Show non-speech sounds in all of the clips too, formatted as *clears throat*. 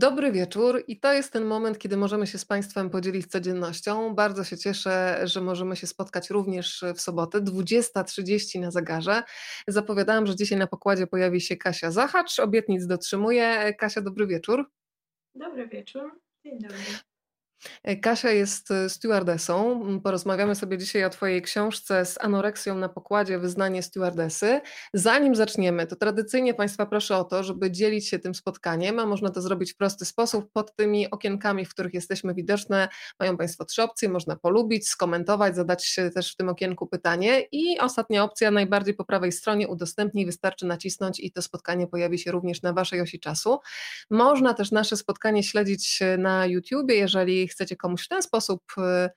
Dobry wieczór i to jest ten moment, kiedy możemy się z Państwem podzielić codziennością. Bardzo się cieszę, że możemy się spotkać również w sobotę, 20.30 na zegarze. Zapowiadałam, że dzisiaj na pokładzie pojawi się Kasia Zachacz, obietnic dotrzymuję. Kasia, dobry wieczór. Dobry wieczór. Dzień dobry. E, Kasia jest e, stewardessą. Porozmawiamy sobie dzisiaj o Twojej książce z anoreksją na pokładzie Wyznanie stewardesy. Zanim zaczniemy, to tradycyjnie Państwa proszę o to, żeby dzielić się tym spotkaniem, a można to zrobić w prosty sposób. Pod tymi okienkami, w których jesteśmy widoczne, mają Państwo trzy opcje. Można polubić, skomentować, zadać też w tym okienku pytanie i ostatnia opcja, najbardziej po prawej stronie, udostępnij, wystarczy nacisnąć i to spotkanie pojawi się również na Waszej osi czasu. Można też nasze spotkanie śledzić na YouTubie, jeżeli chcecie komuś w ten sposób y,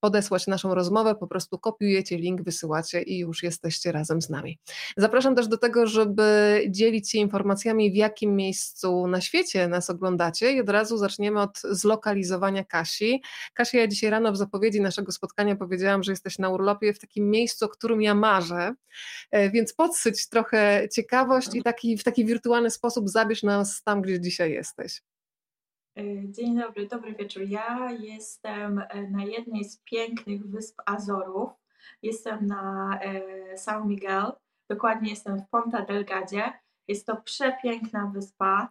podesłać naszą rozmowę, po prostu kopiujecie link, wysyłacie i już jesteście razem z nami. Zapraszam też do tego, żeby dzielić się informacjami, w jakim miejscu na świecie nas oglądacie i od razu zaczniemy od zlokalizowania Kasi. Kasia, ja dzisiaj rano w zapowiedzi naszego spotkania powiedziałam, że jesteś na urlopie w takim miejscu, o którym ja marzę, e, więc podsyć trochę ciekawość i taki, w taki wirtualny sposób zabierz nas tam, gdzie dzisiaj jesteś. E, dzień dobry, dobry wieczór. Ja jestem e, na jednej z pięknych wysp Azorów. Jestem na e, São Miguel, dokładnie jestem w Ponta Delgadzie. Jest to przepiękna wyspa,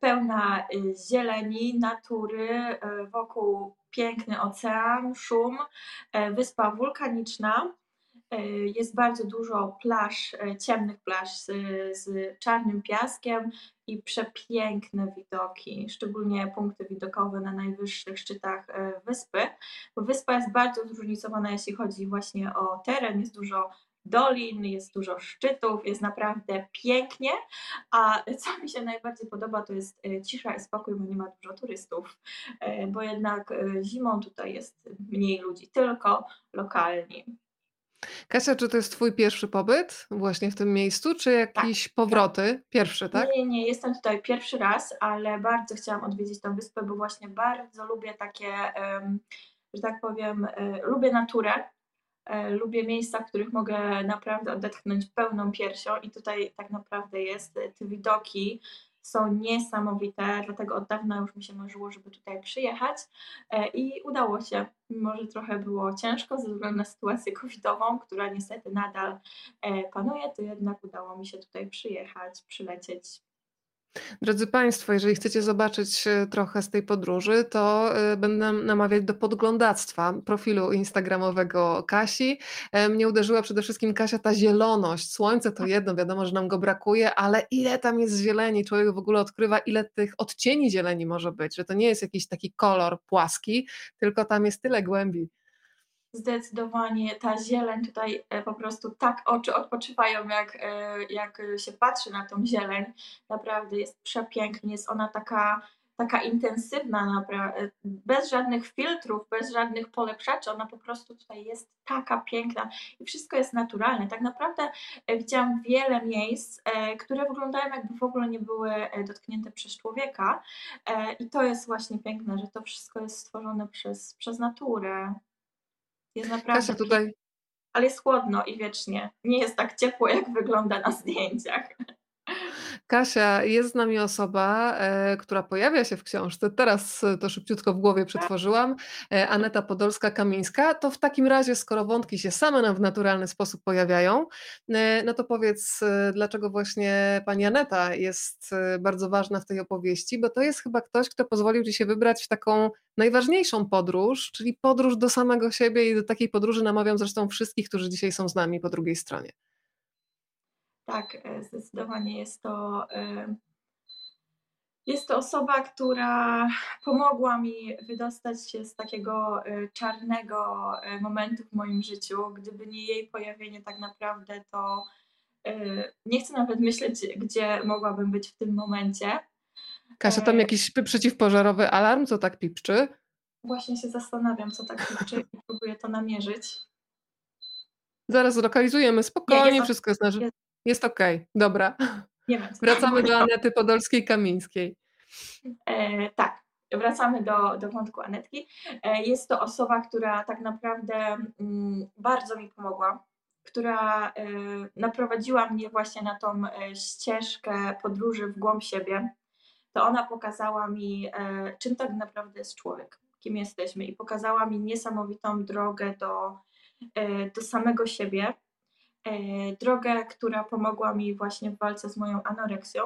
pełna zieleni, natury, wokół piękny ocean, szum, wyspa wulkaniczna. Jest bardzo dużo plaż, ciemnych plaż z, z czarnym piaskiem, i przepiękne widoki, szczególnie punkty widokowe na najwyższych szczytach e, wyspy, bo wyspa jest bardzo zróżnicowana, jeśli chodzi właśnie o teren, jest dużo dolin, jest dużo szczytów, jest naprawdę pięknie, a co mi się najbardziej podoba to jest e, cisza i spokój, bo nie ma dużo turystów, e, bo jednak zimą tutaj jest mniej ludzi, tylko lokalni. Kasia, czy to jest Twój pierwszy pobyt właśnie w tym miejscu, czy jakieś tak, powroty? Tak. Pierwszy, tak? Nie, nie, jestem tutaj pierwszy raz, ale bardzo chciałam odwiedzić tę wyspę, bo właśnie bardzo lubię takie, że tak powiem, e, lubię naturę, e, lubię miejsca, w których mogę naprawdę odetchnąć pełną piersią i tutaj tak naprawdę jest te widoki, są niesamowite, dlatego od dawna już mi się marzyło, żeby tutaj przyjechać e, i udało się. Mimo, że trochę było ciężko ze względu na sytuację covidową, która niestety nadal e, panuje, to jednak udało mi się tutaj przyjechać, przylecieć Drodzy Państwo, jeżeli chcecie zobaczyć e, trochę z tej podróży, to e, będę namawiać do podglądactwa profilu instagramowego Kasi. E, mnie uderzyła przede wszystkim Kasia ta zieloność. Słońce to jedno, wiadomo, że nam go brakuje, ale ile tam jest zieleni, człowiek w ogóle odkrywa, ile tych odcieni zieleni może być, że to nie jest jakiś taki kolor płaski, tylko tam jest tyle głębi zdecydowanie ta zieleń tutaj e, po prostu tak oczy odpoczywają, jak, e, jak się patrzy na tą zieleń. Naprawdę jest przepięknie, jest ona taka, taka intensywna, e, bez żadnych filtrów, bez żadnych polepszaczy. Ona po prostu tutaj jest taka piękna i wszystko jest naturalne. Tak naprawdę widziałam wiele miejsc, które wyglądają jakby w ogóle nie były dotknięte przez człowieka i to jest właśnie piękne, że to wszystko jest stworzone przez, przez naturę. Jest naprawdę. Kasia tutaj. Ale jest chłodno i wiecznie. Nie jest tak ciepło, jak wygląda na zdjęciach. Kasia, jest z nami osoba, e, która pojawia się w książce. Teraz to szybciutko w głowie przetworzyłam. E, Aneta Podolska-Kamińska. To w takim razie, skoro wątki się same nam w naturalny sposób pojawiają, e, no to powiedz, dlaczego właśnie pani Aneta jest bardzo ważna w tej opowieści, bo to jest chyba ktoś, kto pozwolił ci się wybrać w taką najważniejszą podróż, czyli podróż do samego siebie i do takiej podróży namawiam zresztą wszystkich, którzy dzisiaj są z nami po drugiej stronie. Tak, e, zdecydowanie jest to. E, jest to osoba, która pomogła mi wydostać się z takiego e, czarnego momentu w moim życiu. Gdyby nie jej pojawienie, tak naprawdę to nie chcę nawet myśleć, gdzie mogłabym być w tym momencie. Kasia, tam jakiś przeciwpożarowy alarm, co tak pipczy? Właśnie się zastanawiam, co tak pipczy i próbuję to namierzyć. Zaraz zlokalizujemy, spokojnie, nie, jest wszystko jest na jest, jest okej, okay. dobra. Nie Wracamy do Anety Podolskiej-Kamińskiej. E, tak, wracamy do, do wątku Anetki. E, jest to osoba, która tak naprawdę mm, bardzo mi pomogła, która e, naprowadziła mnie właśnie na tą e, ścieżkę podróży w głąb siebie, to ona pokazała mi, czym tak naprawdę jest człowiek, kim jesteśmy i pokazała mi niesamowitą drogę do, do samego siebie, drogę, która pomogła mi właśnie w walce z moją anoreksją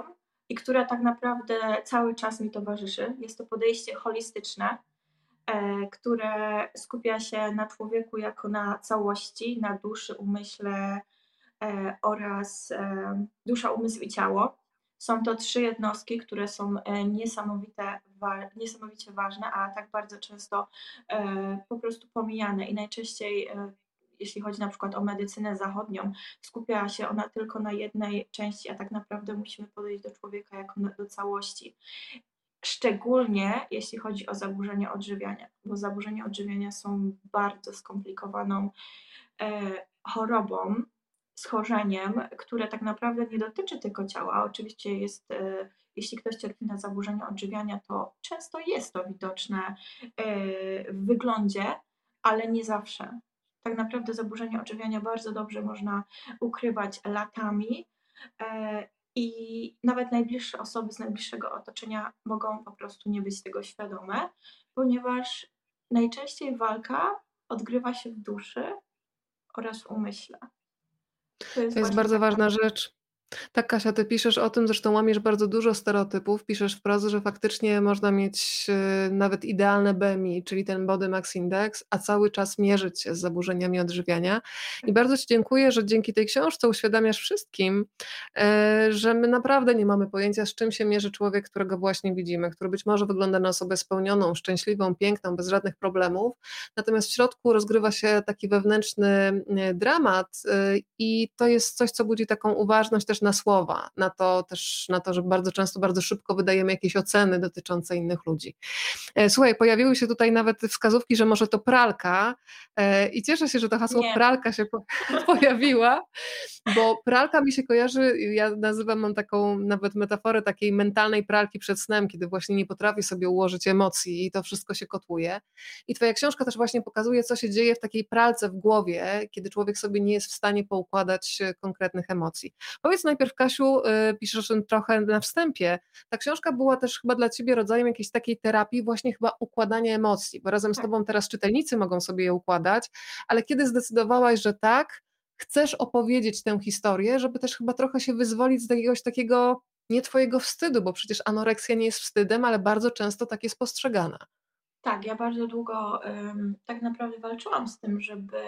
i która tak naprawdę cały czas mi towarzyszy. Jest to podejście holistyczne, E, które skupia się na człowieku jako na całości, na duszy, umyśle e, oraz e, dusza, umysł i ciało. Są to trzy jednostki, które są niesamowite, niesamowicie ważne, a tak bardzo często po prostu pomijane i najczęściej jeśli chodzi na przykład o medycynę zachodnią, skupia się ona tylko na jednej części, a tak naprawdę musimy podejść do człowieka jako do całości szczególnie jeśli chodzi o zaburzenia odżywiania, bo zaburzenia odżywiania są bardzo skomplikowaną e, chorobą, schorzeniem, które tak naprawdę nie dotyczy tylko ciała. Oczywiście jest, e, jeśli ktoś cierpi na zaburzenia odżywiania, to często jest to widoczne e, w wyglądzie, ale nie zawsze. Tak naprawdę zaburzenia odżywiania bardzo dobrze można ukrywać latami i nawet najbliższe osoby z najbliższego otoczenia mogą po prostu nie być tego świadome, ponieważ najczęściej walka odgrywa się w duszy oraz w umyśle. To jest, to jest bardzo ważna rzecz. Tak, Kasia, ty piszesz o tym, zresztą łamiesz bardzo dużo stereotypów. Piszesz wprost, że faktycznie można mieć e, nawet idealne BMI, czyli ten Body Max Index, a cały czas mierzyć się z zaburzeniami odżywiania. I bardzo Ci dziękuję, że dzięki tej książce uświadamiasz wszystkim, e, że my naprawdę nie mamy pojęcia, z czym się mierzy człowiek, którego właśnie widzimy, który być może wygląda na osobę spełnioną, szczęśliwą, piękną, bez żadnych problemów. Natomiast w środku rozgrywa się taki wewnętrzny e, dramat i to jest coś, co budzi taką uważność też na słowa, na to też, na to, że bardzo często, bardzo szybko wydajemy jakieś oceny dotyczące innych ludzi. E, słuchaj, pojawiły się tutaj nawet wskazówki, że może to pralka e, i cieszę się, że to hasło Nie. pralka się po, *laughs* pojawiła, bo pralka mi się kojarzy, ja nazywam, mam taką nawet metaforę takiej mentalnej pralki przed snem, kiedy właśnie nie potrafię sobie ułożyć emocji i to wszystko się kotłuje. I twoja książka też właśnie pokazuje, co się dzieje w takiej pralce w głowie, kiedy człowiek sobie nie jest w stanie poukładać konkretnych emocji. Powiedz najpierw, Kasiu, y, piszesz trochę na wstępie, ta książka była też chyba dla Ciebie rodzajem jakiejś takiej terapii, właśnie chyba układania emocji, bo razem z tak. Tobą teraz czytelnicy mogą sobie je układać, ale kiedy zdecydowałaś, że tak, chcesz opowiedzieć tę historię, żeby też chyba trochę się wyzwolić z jakiegoś takiego nie Twojego wstydu, bo przecież anoreksja nie jest wstydem, ale bardzo często tak jest postrzegana. Tak, ja bardzo długo um, tak naprawdę walczyłam z tym, żeby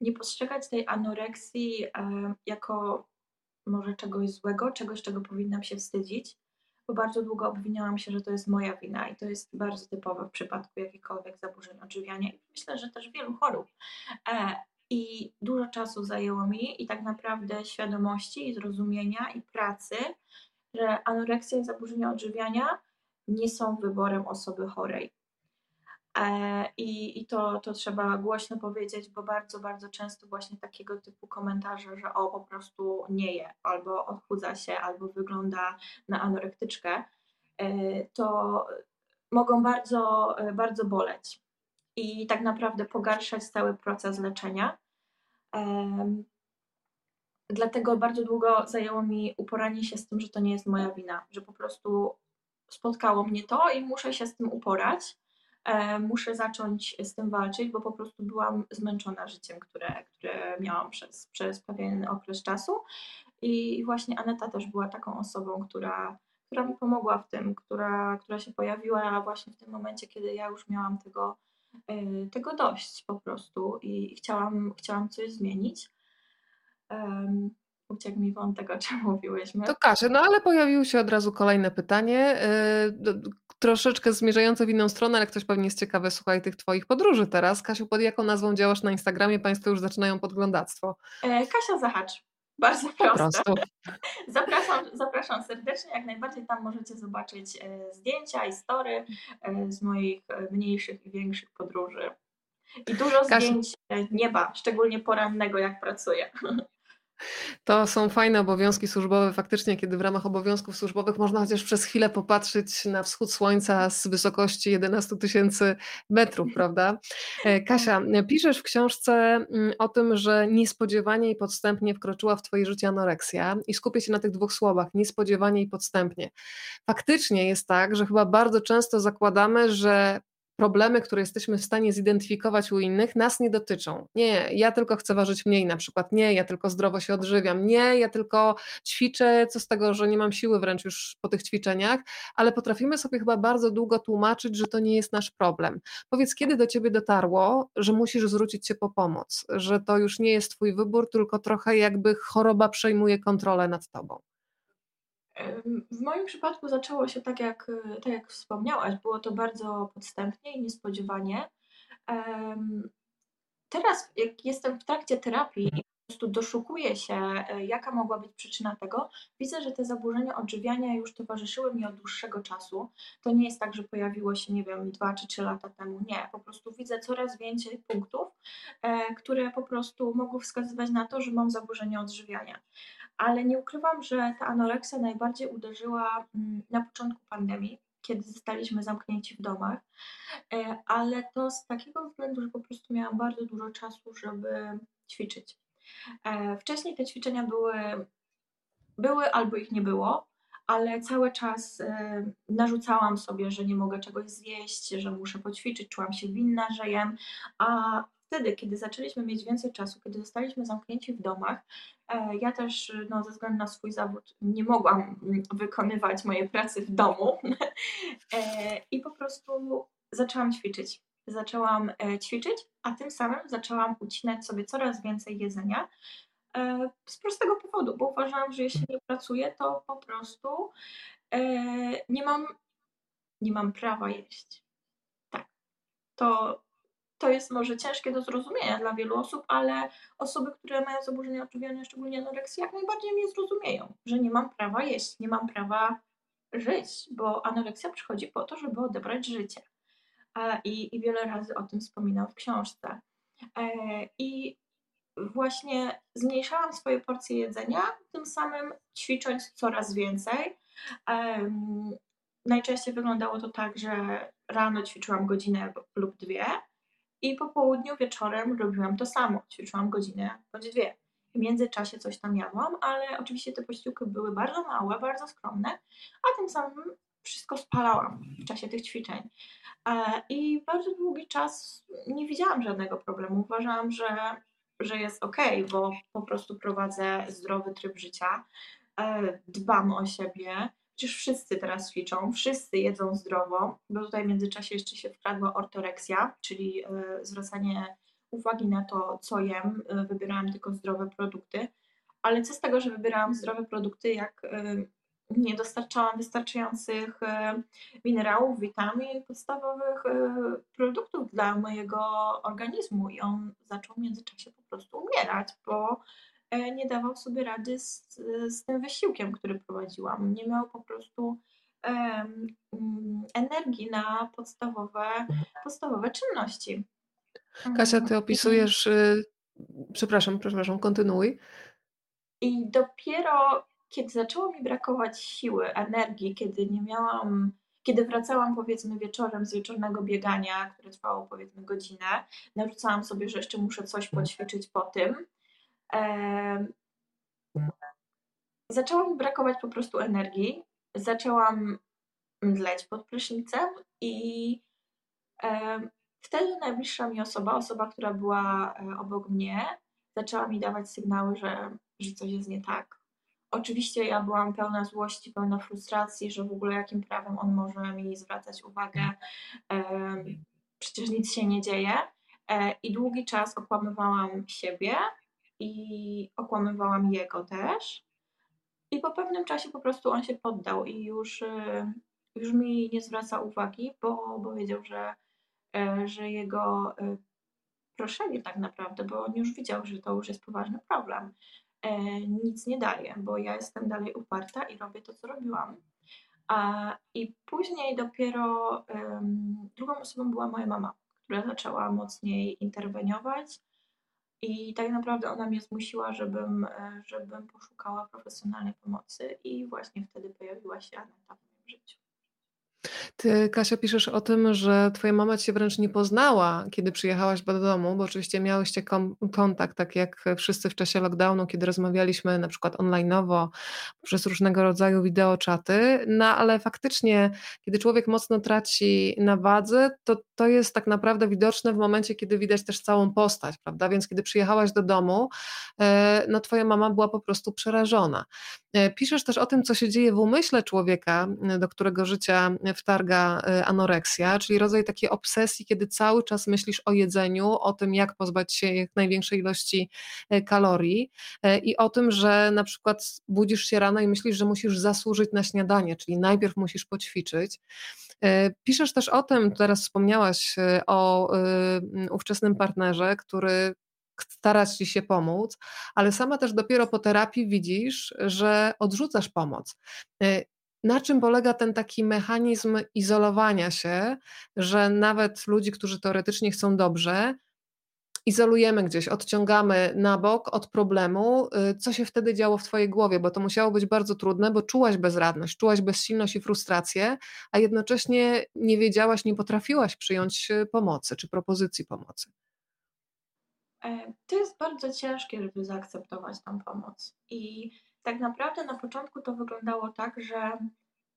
nie postrzegać tej anoreksji um, jako może czegoś złego, czegoś, czego powinnam się wstydzić, bo bardzo długo obwiniałam się, że to jest moja wina i to jest bardzo typowe w przypadku jakichkolwiek zaburzeń odżywiania i myślę, że też wielu chorób. E, I dużo czasu zajęło mi i tak naprawdę świadomości i zrozumienia i pracy, że anoreksja i zaburzenia odżywiania nie są wyborem osoby chorej. E, I, i to, to trzeba głośno powiedzieć, bo bardzo, bardzo często właśnie takiego typu komentarze, że o po prostu nie je, albo odchudza się, albo wygląda na anorektyczkę, e, to mogą bardzo, e, bardzo boleć i tak naprawdę pogarszać cały proces leczenia. Dlatego bardzo długo zajęło mi uporanie się z tym, że to nie jest moja wina, że po prostu spotkało mnie to i muszę się z tym uporać. E, muszę zacząć z tym walczyć, bo po prostu byłam zmęczona życiem, które, które miałam przez, przez pewien okres czasu. I właśnie Aneta też była taką osobą, która, która mi pomogła w tym, która, która się pojawiła właśnie w tym momencie, kiedy ja już miałam tego, e, tego dość po prostu i chciałam, chciałam coś zmienić. Um, uciekł mi wątek, o czym *laughs* mówiłyśmy. To Kasia, no ale pojawiło się od razu kolejne pytanie. Troszeczkę zmierzające w inną stronę, ale ktoś pewnie jest ciekawy, słuchaj, tych Twoich podróży teraz. Kasiu, pod jaką nazwą działasz na Instagramie? Państwo już zaczynają podglądactwo. E, Kasia Zahacz. Bardzo proste. *laughs* zapraszam, zapraszam serdecznie, jak najbardziej tam możecie zobaczyć e, zdjęcia i story e, z moich mniejszych i większych podróży. I dużo zdjęć nieba, szczególnie porannego, jak pracuję. *laughs* To są fajne obowiązki służbowe. Faktycznie, kiedy w ramach obowiązków służbowych można chociaż przez chwilę popatrzeć na wschód słońca z wysokości 11 tysięcy metrów, prawda? E, Kasia, piszesz w książce mm, o tym, że niespodziewanie i podstępnie wkroczyła w Twoje życie anoreksja i skupię się na tych dwóch słowach, niespodziewanie i podstępnie. Faktycznie jest tak, że chyba bardzo często zakładamy, że problemy, które jesteśmy w stanie zidentyfikować u innych, nas nie dotyczą. Nie, ja tylko chcę ważyć mniej na przykład, nie, ja tylko zdrowo się odżywiam, nie, ja tylko ćwiczę, co z tego, że nie mam siły wręcz już po tych ćwiczeniach, ale potrafimy sobie chyba bardzo długo tłumaczyć, że to nie jest nasz problem. Powiedz, kiedy do ciebie dotarło, że musisz zwrócić się po pomoc, że to już nie jest twój wybór, tylko trochę jakby choroba przejmuje kontrolę nad tobą. W moim przypadku zaczęło się tak jak, tak jak wspomniałaś, było to bardzo podstępnie i niespodziewanie. Teraz, jak jestem w trakcie terapii i po prostu doszukuję się, e, jaka mogła być przyczyna tego, widzę, że te zaburzenia odżywiania już towarzyszyły mi od dłuższego czasu. To nie jest tak, że pojawiło się, nie wiem, dwa czy trzy lata temu. Nie, po prostu widzę coraz więcej punktów, e, które po prostu mogą wskazywać na to, że mam zaburzenia odżywiania ale nie ukrywam, że ta anoreksja najbardziej uderzyła mm, na początku pandemii, kiedy zostaliśmy zamknięci w domach, e, ale to z takiego względu, że po prostu miałam bardzo dużo czasu, żeby ćwiczyć. E, wcześniej te ćwiczenia były, były albo ich nie było, ale cały czas e, narzucałam sobie, że nie mogę czegoś zjeść, że muszę poćwiczyć, czułam się winna, że jem, a wtedy, kiedy zaczęliśmy mieć więcej czasu, kiedy zostaliśmy zamknięci w domach, e, ja też no, ze względu na swój zawód nie mogłam wykonywać mojej pracy w domu e, i po prostu zaczęłam ćwiczyć. Zaczęłam e, ćwiczyć, a tym samym zaczęłam ucinać sobie coraz więcej jedzenia. Z prostego powodu, bo uważałam, że jeśli nie pracuję, to po prostu nie mam, nie mam prawa jeść. Tak. To to jest może ciężkie do zrozumienia dla wielu osób, ale osoby, które mają zaburzenia odżywiania, szczególnie anoreksję, jak najbardziej mnie zrozumieją, że nie mam prawa jeść, nie mam prawa żyć, bo anoreksja przychodzi po to, żeby odebrać życie. I, i wiele razy o tym wspominam w książce. E, I właśnie zmniejszałam swoje porcje jedzenia, tym samym ćwicząc coraz więcej. Najczęściej wyglądało to tak, że rano ćwiczyłam godzinę lub dwie, i po południu wieczorem robiłam to samo. Ćwiczyłam godzinę bądź dwie. W międzyczasie coś tam jadłam, ale oczywiście te posiłki były bardzo małe, bardzo skromne, a tym samym wszystko spalałam w czasie tych ćwiczeń. E, I bardzo długi czas nie widziałam żadnego problemu. Uważałam, że, że jest ok, bo po prostu prowadzę zdrowy tryb życia, e, dbam o siebie, Przecież wszyscy teraz ćwiczą, wszyscy jedzą zdrowo, bo tutaj w międzyczasie jeszcze się wkradła ortoreksja, czyli e, zwracanie uwagi na to, co jem. E, wybierałam tylko zdrowe produkty, ale co z tego, że wybierałam zdrowe produkty, jak e, nie dostarczałam wystarczających minerałów, witamin, podstawowych produktów dla mojego organizmu i on zaczął w międzyczasie po prostu umierać, bo nie dawał sobie rady z, z tym wysiłkiem, który prowadziłam. Nie miał po prostu um, energii na podstawowe, podstawowe czynności. Kasia, ty opisujesz, y, przepraszam, przepraszam, kontynuuj. I dopiero kiedy zaczęło mi brakować siły, energii, kiedy nie miałam, kiedy wracałam powiedzmy wieczorem z wieczornego biegania, które trwało powiedzmy godzinę, narzucałam sobie, że jeszcze muszę coś poćwiczyć po tym, zaczęło mi brakować po prostu energii. Zaczęłam mdleć pod prysznicem i wtedy najbliższa mi osoba, osoba, która była e, obok mnie, zaczęła mi dawać sygnały, że, że coś jest nie tak. Oczywiście ja byłam pełna złości, pełna frustracji, że w ogóle jakim prawem on może mi zwracać uwagę. Przecież nic się nie dzieje. E, I długi czas okłamywałam siebie, i okłamywałam jego też. I po pewnym czasie po prostu on się poddał i już, y, już mi nie zwraca uwagi, bo, bo wiedział, że, e, że jego y, proszenie tak naprawdę, bo on już widział, że to już jest poważny problem. E, nic nie daje, bo ja jestem dalej uparta i robię to, co robiłam. A, I później dopiero drugą osobą była moja mama, która zaczęła mocniej interweniować I tak naprawdę ona mnie zmusiła, żebym, e, żebym poszukała profesjonalnej pomocy i właśnie wtedy pojawiła się Aneta w moim życiu. Ty, Kasia, piszesz o tym, że twoja mama cię wręcz nie poznała, kiedy przyjechałaś do domu, bo oczywiście miałyście kontakt, tak jak wszyscy w czasie lockdownu, kiedy rozmawialiśmy na przykład online'owo, przez różnego rodzaju wideoczaty, no ale faktycznie, kiedy człowiek mocno traci na wadze, to to jest tak naprawdę widoczne w momencie, kiedy widać też całą postać, prawda? Więc kiedy przyjechałaś do domu, e, no twoja mama była po prostu przerażona. E, piszesz też o tym, co się dzieje w umyśle człowieka, do którego życia wtarga y, anoreksja, czyli rodzaj takiej obsesji, kiedy cały czas myślisz o jedzeniu, o tym, jak pozbać się jak największej ilości y, kalorii y, i o tym, że na przykład budzisz się rano i myślisz, że musisz zasłużyć na śniadanie, czyli najpierw musisz poćwiczyć. Piszesz też o tym, teraz wspomniałaś o ówczesnym partnerze, który starać ci się pomóc, ale sama też dopiero po terapii widzisz, że odrzucasz pomoc. Na czym polega ten taki mechanizm izolowania się, że nawet ludzi, którzy teoretycznie chcą dobrze, izolujemy gdzieś, odciągamy na bok od problemu, y, co się wtedy działo w Twojej głowie, bo to musiało być bardzo trudne, bo czułaś bezradność, czułaś bezsilność i frustrację, a jednocześnie nie wiedziałaś, nie potrafiłaś przyjąć y, pomocy czy propozycji pomocy. E, to jest bardzo ciężkie, żeby zaakceptować tą pomoc. I tak naprawdę na początku to wyglądało tak, że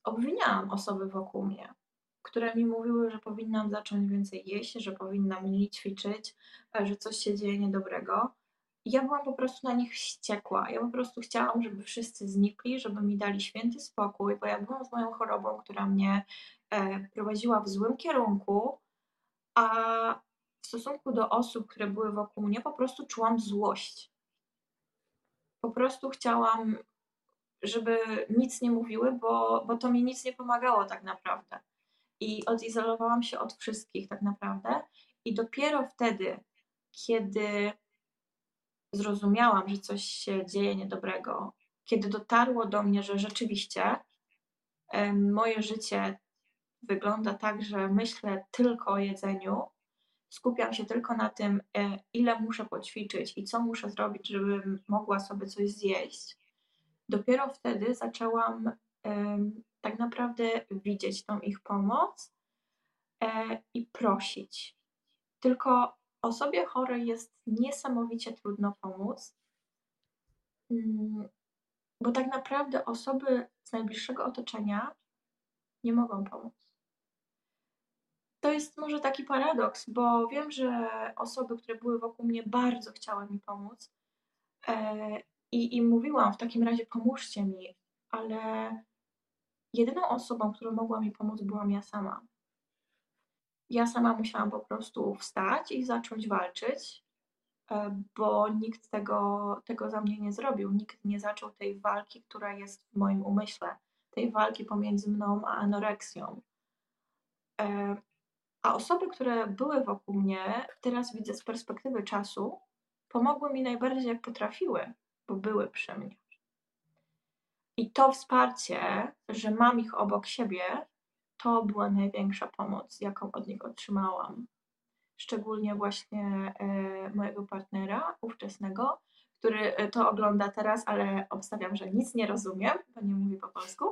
obwiniałam osoby wokół mnie, które mi mówiły, że powinnam zacząć więcej jeść, że powinnam mniej ćwiczyć, e, że coś się dzieje niedobrego. Ja byłam po prostu na nich wściekła. Ja po prostu chciałam, żeby wszyscy znikli, żeby mi dali święty spokój, bo ja byłam z moją chorobą, która mnie e, prowadziła w złym kierunku, a w stosunku do osób, które były wokół mnie, po prostu czułam złość po prostu chciałam, żeby nic nie mówiły, bo, bo to mi nic nie pomagało tak naprawdę. I odizolowałam się od wszystkich tak naprawdę. I dopiero wtedy, kiedy zrozumiałam, że coś się dzieje niedobrego, kiedy dotarło do mnie, że rzeczywiście moje życie wygląda tak, że myślę tylko o jedzeniu, skupiam się tylko na tym, e, ile muszę poćwiczyć i co muszę zrobić, żebym mogła sobie coś zjeść, dopiero wtedy zaczęłam tak naprawdę widzieć tą ich pomoc e, i prosić. Tylko osobie chorej jest niesamowicie trudno pomóc, mm, bo tak naprawdę osoby z najbliższego otoczenia nie mogą pomóc to jest może taki paradoks, bo wiem, że osoby, które były wokół mnie, bardzo chciały mi pomóc. E, I, I mówiłam w takim razie, pomóżcie mi, ale jedyną osobą, którą mogła mi pomóc, byłam ja sama. Ja sama musiałam po prostu wstać i zacząć walczyć, e, bo nikt tego, tego za mnie nie zrobił. Nikt nie zaczął tej walki, która jest w moim umyśle, tej walki pomiędzy mną a anoreksją. A osoby, które były wokół mnie, teraz widzę z perspektywy czasu, pomogły mi najbardziej jak potrafiły, bo były przy mnie. I to wsparcie, że mam ich obok siebie, to była największa pomoc, jaką od nich otrzymałam. Szczególnie właśnie e, mojego partnera ówczesnego, który e, to ogląda teraz, ale obstawiam, że nic nie rozumiem, bo nie mówi po polsku.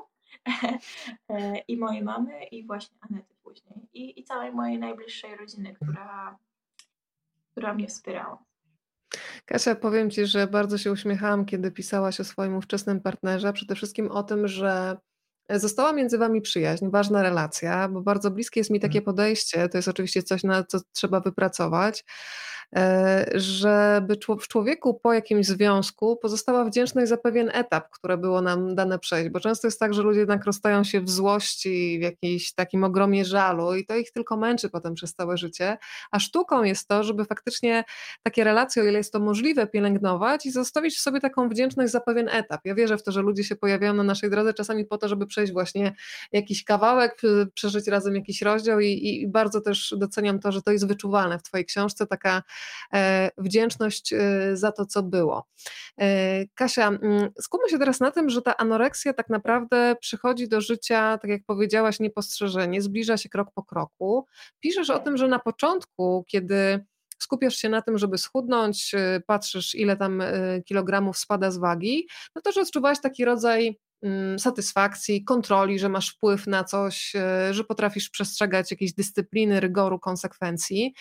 E, I mojej mamy, i właśnie Anety później. I, i całej mojej najbliższej rodziny, która, która mnie wspierała. Kasia, powiem Ci, że bardzo się uśmiechałam, kiedy pisałaś o swoim ówczesnym partnerze. Przede wszystkim o tym, że Została między wami przyjaźń, ważna relacja, bo bardzo bliskie jest mi takie mhm. podejście, to jest oczywiście coś, na co trzeba wypracować, żeby w człowieku po jakimś związku pozostała wdzięczność za pewien etap, które było nam dane przejść, bo często jest tak, że ludzie jednak rozstają się w złości, w jakimś takim ogromie żalu i to ich tylko męczy potem przez całe życie, a sztuką jest to, żeby faktycznie takie relacje, o ile jest to możliwe, pielęgnować i zostawić w sobie taką wdzięczność za pewien etap. Ja wierzę w to, że ludzie się pojawiają na naszej drodze czasami po to, żeby przejść właśnie jakiś kawałek, przeżyć razem jakiś rozdział i, i bardzo też doceniam to, że to jest wyczuwalne w Twojej książce, taka e, wdzięczność e, za to, co było. E, Kasia, mm, skupmy się teraz na tym, że ta anoreksja tak naprawdę przychodzi do życia, tak jak powiedziałaś, niepostrzeżenie, zbliża się krok po kroku. Piszesz o tym, że na początku, kiedy skupiasz się na tym, żeby schudnąć, patrzysz ile tam kilogramów spada z wagi, no to, że odczuwałaś taki rodzaj mm, satysfakcji, kontroli, że masz wpływ na coś, że potrafisz przestrzegać jakiejś dyscypliny, rygoru, konsekwencji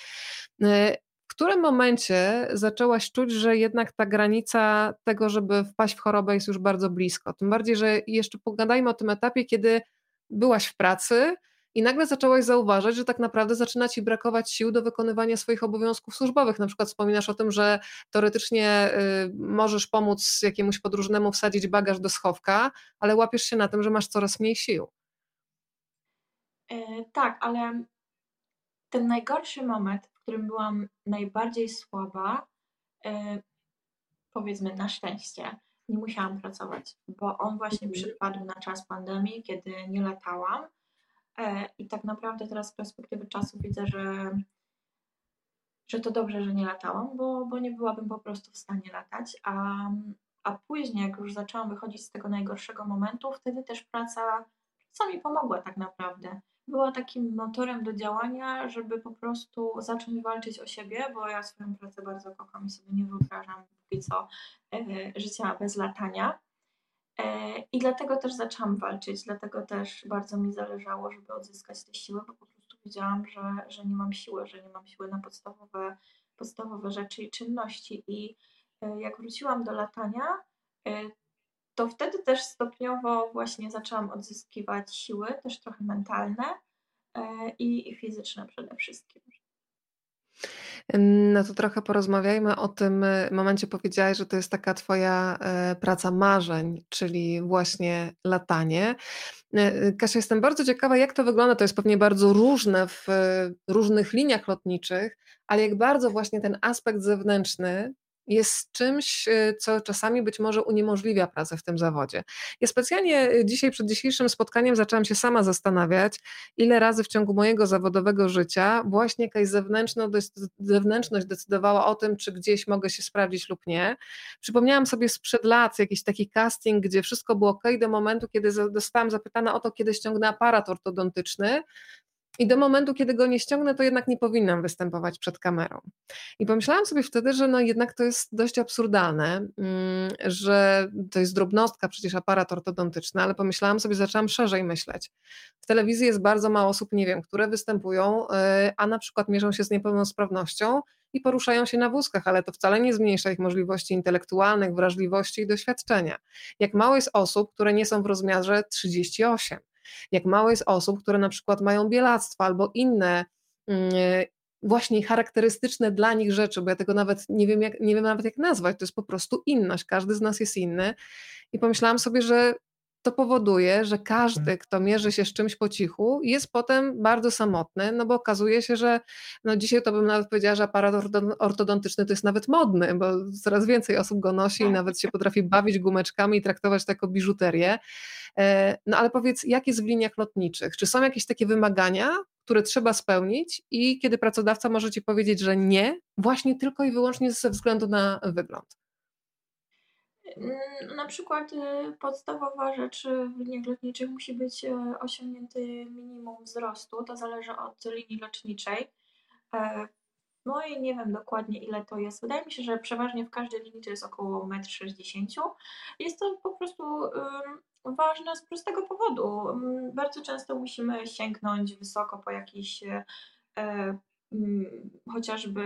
którym momencie zaczęłaś czuć, że jednak ta granica tego, żeby wpaść w chorobę jest już bardzo blisko? Tym bardziej, że jeszcze pogadajmy o tym etapie, kiedy byłaś w pracy i nagle zaczęłaś zauważać, że tak naprawdę zaczyna ci brakować sił do wykonywania swoich obowiązków służbowych. Na przykład wspominasz o tym, że teoretycznie y, możesz pomóc jakiemuś podróżnemu wsadzić bagaż do schowka, ale łapiesz się na tym, że masz coraz mniej sił. E, tak, ale ten najgorszy moment, którym byłam najbardziej słaba, e, powiedzmy na szczęście, nie musiałam pracować, bo on właśnie mhm. przypadł na czas pandemii, kiedy nie latałam. E, I tak naprawdę teraz z perspektywy czasu widzę, że, że to dobrze, że nie latałam, bo, bo nie byłabym po prostu w stanie latać. A, a później, jak już zaczęłam wychodzić z tego najgorszego momentu, wtedy też praca, co mi pomogła tak naprawdę była takim motorem do działania, żeby po prostu zacząć walczyć o siebie, bo ja swoją pracę bardzo kocham i sobie nie wyobrażam póki co e, życia bez latania. E, I dlatego też zaczęłam walczyć, dlatego też bardzo mi zależało, żeby odzyskać te siły, bo po prostu wiedziałam, że, że nie mam siły, że nie mam siły na podstawowe, podstawowe rzeczy i czynności. I e, jak wróciłam do latania, to wtedy też stopniowo właśnie zaczęłam odzyskiwać siły, też trochę mentalne e, i, fizyczne przede wszystkim. No to trochę porozmawiajmy o tym e, momencie. Powiedziałaś, że to jest taka Twoja e, praca marzeń, czyli właśnie latanie. Kasia, jestem bardzo ciekawa, jak to wygląda. To jest pewnie bardzo różne w różnych liniach lotniczych, ale jak bardzo właśnie ten aspekt zewnętrzny jest czymś, y, co czasami być może uniemożliwia pracę w tym zawodzie. Ja specjalnie y, dzisiaj przed dzisiejszym spotkaniem zaczęłam się sama zastanawiać, ile razy w ciągu mojego zawodowego życia właśnie jakaś zewnętrzność decydowała o tym, czy gdzieś mogę się sprawdzić lub nie. Przypomniałam sobie sprzed lat jakiś taki casting, gdzie wszystko było ok do momentu, kiedy zostałam zapytana o to, kiedy ściągnę aparat ortodontyczny, i do momentu, kiedy go nie ściągnę, to jednak nie powinnam występować przed kamerą. I pomyślałam sobie wtedy, że no jednak to jest dość absurdalne, mm, że to jest drobnostka, przecież aparat ortodontyczny, ale pomyślałam sobie, zaczęłam szerzej myśleć. W telewizji jest bardzo mało osób, nie wiem, które występują, y, a na przykład mierzą się z niepełnosprawnością i poruszają się na wózkach, ale to wcale nie zmniejsza ich możliwości intelektualnych, wrażliwości i doświadczenia. Jak mało jest osób, które nie są w rozmiarze 38 jak mało jest osób, które na przykład mają bielactwo albo inne mm, właśnie charakterystyczne dla nich rzeczy, bo ja tego nawet nie wiem, jak, nie wiem nawet jak nazwać, to jest po prostu inność, każdy z nas jest inny. I pomyślałam sobie, że to powoduje, że każdy, mhm. kto mierzy się z czymś po cichu, jest potem bardzo samotny, no bo okazuje się, że no dzisiaj to bym nawet powiedziała, że aparat ortodontyczny to jest nawet modny, bo coraz więcej osób go nosi i tak. nawet się potrafi bawić gumeczkami i traktować to jako biżuterię. E, no ale powiedz, jak jest w liniach lotniczych? Czy są jakieś takie wymagania, które trzeba spełnić i kiedy pracodawca może ci powiedzieć, że nie, właśnie tylko i wyłącznie ze względu na wygląd? Mm, na przykład y, podstawowa rzecz w liniach lotniczych musi być y, osiągnięty minimum wzrostu. To zależy od linii lotniczej. E, no i nie wiem dokładnie ile to jest. Wydaje mi się, że przeważnie w każdej linii to jest około 1,60 m. Jest to po prostu ważne z prostego powodu. Mm, bardzo często musimy sięgnąć wysoko po jakiś e, mm, chociażby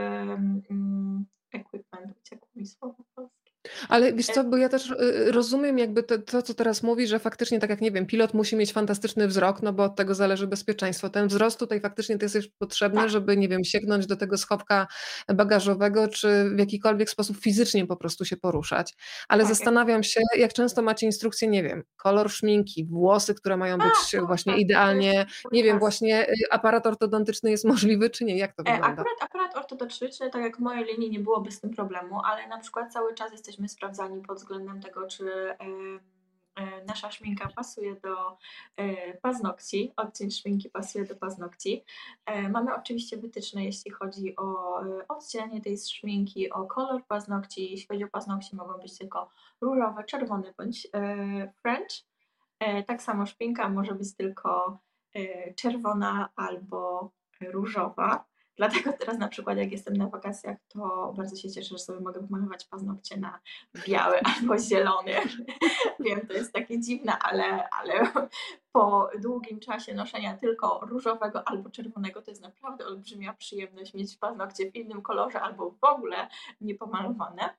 equipment, uciekło mi słowo polskie ale wiesz co, bo ja też y, rozumiem jakby to, to, co teraz mówisz, że faktycznie tak jak nie wiem, pilot musi mieć fantastyczny wzrok, no bo od tego zależy bezpieczeństwo. Ten wzrost tutaj faktycznie to jest już potrzebny, tak. żeby nie wiem, sięgnąć do tego schowka bagażowego, czy w jakikolwiek sposób fizycznie po prostu się poruszać. Ale tak. zastanawiam się, jak często macie instrukcje, nie wiem, kolor szminki, włosy, które mają być A, właśnie tak, idealnie, nie wiem, właśnie y, aparat ortodontyczny jest możliwy, czy nie? Jak to e, wygląda? Akurat aparat ortodontyczny, tak jak w mojej linii nie byłoby z tym problemu, ale na przykład cały czas jesteśmy jesteśmy sprawdzani pod względem tego, czy e, nasza szminka pasuje do e, paznokci, odcień szminki pasuje do paznokci. E, mamy oczywiście wytyczne, jeśli chodzi o odcienie tej szminki, o kolor paznokci. Jeśli chodzi o paznokci, mogą być tylko różowe, czerwony bądź French. Tak samo szpinka może być tylko czerwona albo różowa. Dlatego teraz na przykład jak jestem na wakacjach, to bardzo się cieszę, że sobie mogę pomalować paznokcie na biały *laughs* albo zielony. Wiem, to jest takie dziwne, ale, ale po długim czasie noszenia tylko różowego albo czerwonego to jest naprawdę olbrzymia przyjemność mieć paznokcie w innym kolorze albo w ogóle niepomalowane.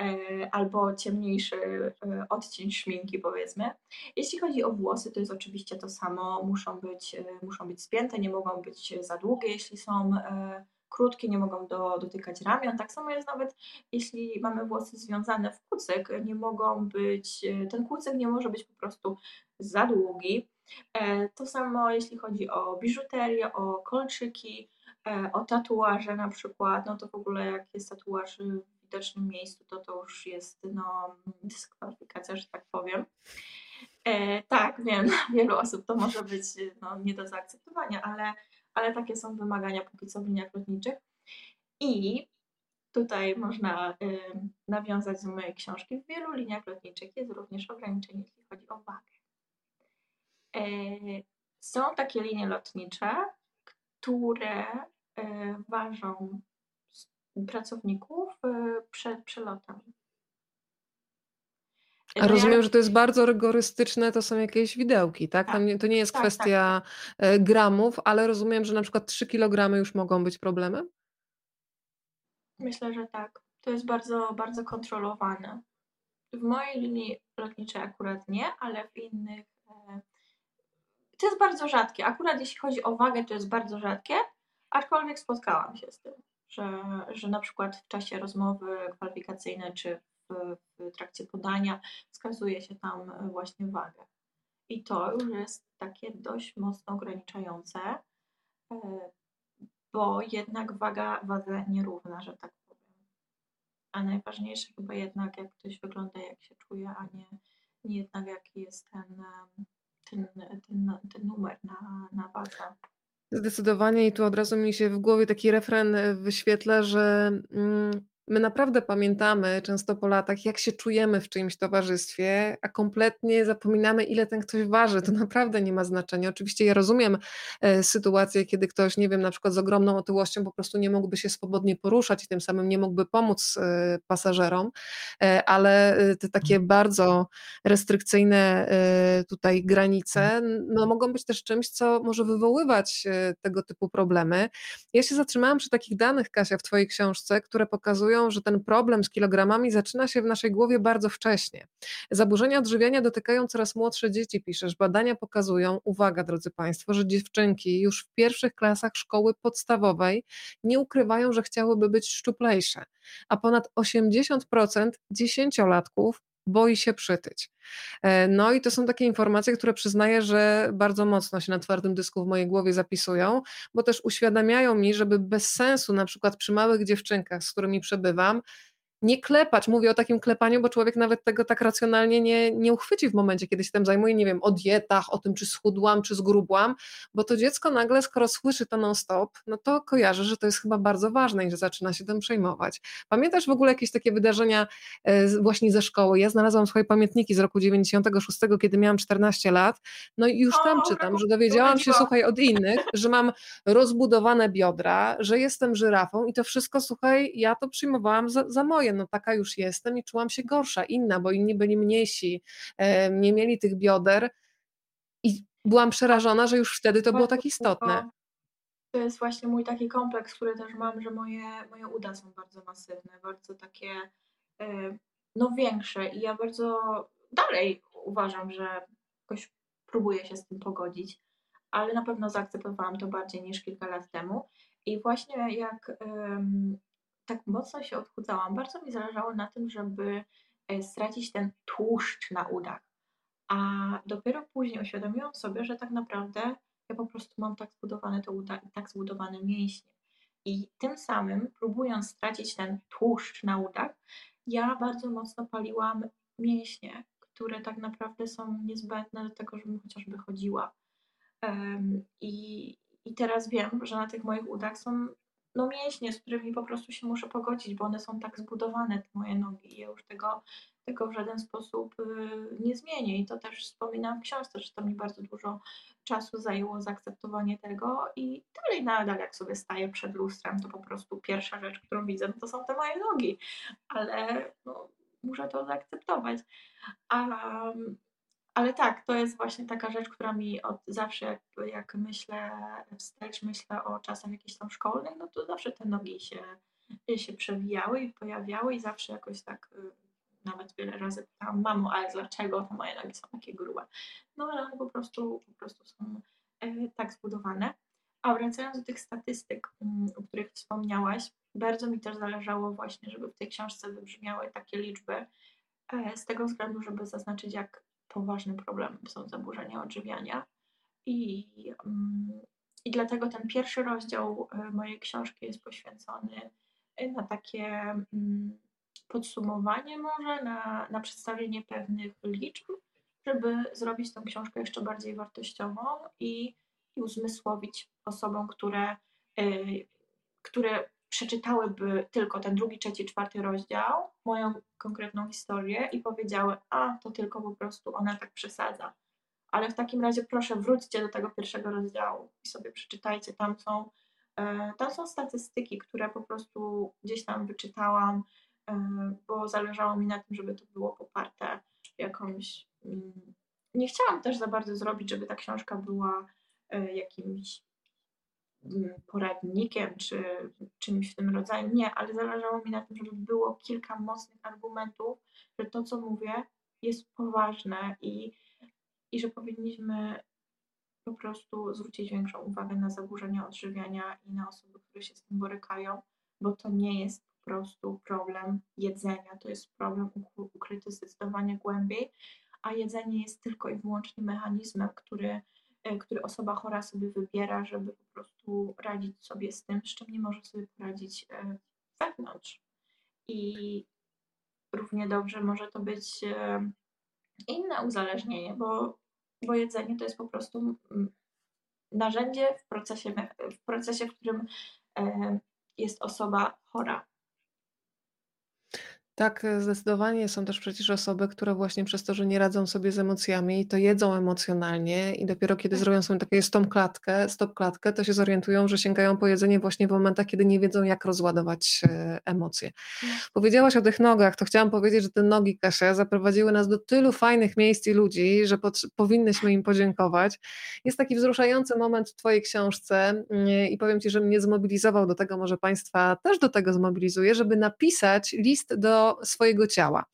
E, albo ciemniejszy e, odcień szminki, powiedzmy. Jeśli chodzi o włosy, to jest oczywiście to samo. Muszą być, e, muszą być spięte, nie mogą być za długie, jeśli są krótkie, nie mogą do, dotykać ramion. Tak samo jest nawet, jeśli mamy włosy związane w kucyk, nie mogą być, ten kucyk nie może być po prostu za długi. To samo jeśli chodzi o biżuterię, o kolczyki, o tatuaże na przykład, no to w ogóle jak jest tatuaż widocznym miejscu, to to już jest no, dyskwalifikacja, że tak powiem. E, tak, wiem, dla wielu osób to może być no, nie do zaakceptowania, ale, ale takie są wymagania póki co w liniach lotniczych. I tutaj można y, nawiązać do mojej książki. W wielu liniach lotniczych jest również ograniczenie, jeśli chodzi o wagę. E, są takie linie lotnicze, które y, ważą pracowników y, przed przelotem. A rozumiem, że to jest bardzo rygorystyczne, to są jakieś widełki, tak? tak. Nie, to nie jest tak, kwestia tak, tak. gramów, ale rozumiem, że na przykład 3 kg już mogą być problemem? Myślę, że tak. To jest bardzo, bardzo kontrolowane. W mojej linii lotniczej akurat nie, ale w innych e, to jest bardzo rzadkie. Akurat jeśli chodzi o wagę, to jest bardzo rzadkie, aczkolwiek spotkałam się z tym że, że na przykład w czasie rozmowy kwalifikacyjnej czy w, w trakcie podania wskazuje się tam właśnie wagę. I to już jest takie dość mocno ograniczające, e, bo jednak waga wadze nierówna, że tak powiem. A najważniejsze chyba jednak, jak ktoś wygląda, jak się czuje, a nie, nie jednak jaki jest ten, ten, ten, ten numer na, na wadze. Zdecydowanie i tu od razu mi się w głowie taki refren e, wyświetla, że mm, My naprawdę pamiętamy często po latach, jak się czujemy w czyimś towarzystwie, a kompletnie zapominamy, ile ten ktoś waży. To naprawdę nie ma znaczenia. Oczywiście ja rozumiem e, sytuację, kiedy ktoś, nie wiem, na przykład z ogromną otyłością po prostu nie mógłby się swobodnie poruszać i tym samym nie mógłby pomóc e, pasażerom, e, ale te takie bardzo restrykcyjne tutaj granice no, mogą być też czymś, co może wywoływać tego typu problemy. Ja się zatrzymałam przy takich danych, Kasia, w Twojej książce, które pokazują, że ten problem z kilogramami zaczyna się w naszej głowie bardzo wcześnie. Zaburzenia odżywiania dotykają coraz młodsze dzieci, piszesz. Badania pokazują, uwaga drodzy Państwo, że dziewczynki już w pierwszych klasach szkoły podstawowej nie ukrywają, że chciałyby być szczuplejsze, a ponad 80% dziesięciolatków boi się przytyć. E, no i to są takie informacje, które przyznaję, że bardzo mocno się na twardym dysku w mojej głowie zapisują, bo też uświadamiają mi, żeby bez sensu, na przykład przy małych dziewczynkach, z którymi przebywam, nie klepać. Mówię o takim klepaniu, bo człowiek nawet tego tak racjonalnie nie, nie uchwyci w momencie, kiedy się tym zajmuje, nie wiem, o dietach, o tym, czy schudłam, czy zgrubłam, bo to dziecko nagle, skoro słyszy to non-stop, no to kojarzy, że to jest chyba bardzo ważne i że zaczyna się tym przejmować. Pamiętasz w ogóle jakieś takie wydarzenia e, właśnie ze szkoły? Ja znalazłam swoje pamiętniki z roku 96, kiedy miałam 14 lat, no i już tam czytam, że dowiedziałam się, słuchaj, od innych, że mam rozbudowane biodra, że jestem żyrafą i to wszystko, słuchaj, ja to przyjmowałam za, za moje no taka już jestem i czułam się gorsza, inna, bo inni byli mniejsi, nie mieli tych bioder i byłam przerażona, że już wtedy to było tak istotne. To jest właśnie mój taki kompleks, który też mam, że moje, moje uda są bardzo masywne, bardzo takie no większe i ja bardzo dalej uważam, że jakoś próbuję się z tym pogodzić, ale na pewno zaakceptowałam to bardziej niż kilka lat temu. I właśnie jak tak mocno się odchudzałam, bardzo mi zależało na tym, żeby e, stracić ten tłuszcz na udach. A dopiero później uświadomiłam sobie, że tak naprawdę ja po prostu mam tak zbudowane te uda i tak zbudowane mięśnie. I tym samym, próbując stracić ten tłuszcz na udach, ja bardzo mocno paliłam mięśnie, które tak naprawdę są niezbędne do tego, żebym chociażby chodziła. Um, i, I teraz wiem, że na tych moich udach są no mięśnie, z którymi po prostu się muszę pogodzić, bo one są tak zbudowane, te moje nogi i ja już tego, tego w żaden sposób y, nie zmienię. I to też wspominam w książce, że to mi bardzo dużo czasu zajęło zaakceptowanie tego. I dalej nadal jak sobie staję przed lustrem, to po prostu pierwsza rzecz, którą widzę, no to są te moje nogi, ale no, muszę to zaakceptować. Um, ale tak, to jest właśnie taka rzecz, która mi od zawsze, jak, jak myślę wstecz, myślę o czasach jakichś tam szkolnych, no to zawsze te nogi się, się przewijały i pojawiały i zawsze jakoś tak y, nawet wiele razy pytałam, mamo, ale dlaczego te moje nogi są takie grube? No ale one po prostu, po prostu są e, tak zbudowane. A wracając do tych statystyk, mm, o których wspomniałaś, bardzo mi też zależało właśnie, żeby w tej książce wybrzmiały takie liczby, e, z tego względu, żeby zaznaczyć, jak poważnym problemem są zaburzenia odżywiania. I, mm, I dlatego ten pierwszy rozdział e, mojej książki jest poświęcony na takie mm, podsumowanie może, na, na przedstawienie pewnych liczb, żeby zrobić tę książkę jeszcze bardziej wartościową i, i uzmysłowić osobom, które, y, które przeczytałyby tylko ten drugi, trzeci, czwarty rozdział, moją konkretną historię i powiedziały, a to tylko po prostu ona tak przesadza. Ale w takim razie proszę wróćcie do tego pierwszego rozdziału i sobie przeczytajcie. Tam są, y, tam są statystyki, które po prostu gdzieś tam wyczytałam E, bo zależało mi na tym, żeby to było poparte jakąś. Mm, nie chciałam też za bardzo zrobić, żeby ta książka była e, jakimś poradnikiem czy czymś w tym rodzaju. Nie, ale zależało mi na tym, żeby było kilka mocnych argumentów, że to, co mówię, jest poważne i, i że powinniśmy po prostu zwrócić większą uwagę na zaburzenia odżywiania i na osoby, które się z tym borykają, bo to nie jest prostu problem jedzenia. To jest problem ukryty zdecydowanie głębiej, a jedzenie jest tylko i wyłącznie mechanizmem, który, który osoba chora sobie wybiera, żeby po prostu radzić sobie z tym, z czym nie może sobie poradzić e, wewnątrz. I równie dobrze może to być e, inne uzależnienie, bo, bo jedzenie to jest po prostu narzędzie w procesie, w procesie, w którym jest osoba chora. Tak, e, zdecydowanie są też przecież osoby, które właśnie przez to, że nie radzą sobie z emocjami, to jedzą emocjonalnie i dopiero kiedy tak. zrobią sobie takie stop klatkę, stop klatkę, to się zorientują, że sięgają po jedzenie właśnie w momentach, kiedy nie wiedzą, jak rozładować e, emocje. No. Powiedziałaś o tych nogach, to chciałam powiedzieć, że te nogi, Kasia, zaprowadziły nas do tylu fajnych miejsc i ludzi, że powinnyśmy im podziękować. Jest taki wzruszający moment w Twojej książce mm, i powiem Ci, że mnie zmobilizował do tego, może Państwa też do tego zmobilizuje, żeby napisać list do swojego ciała.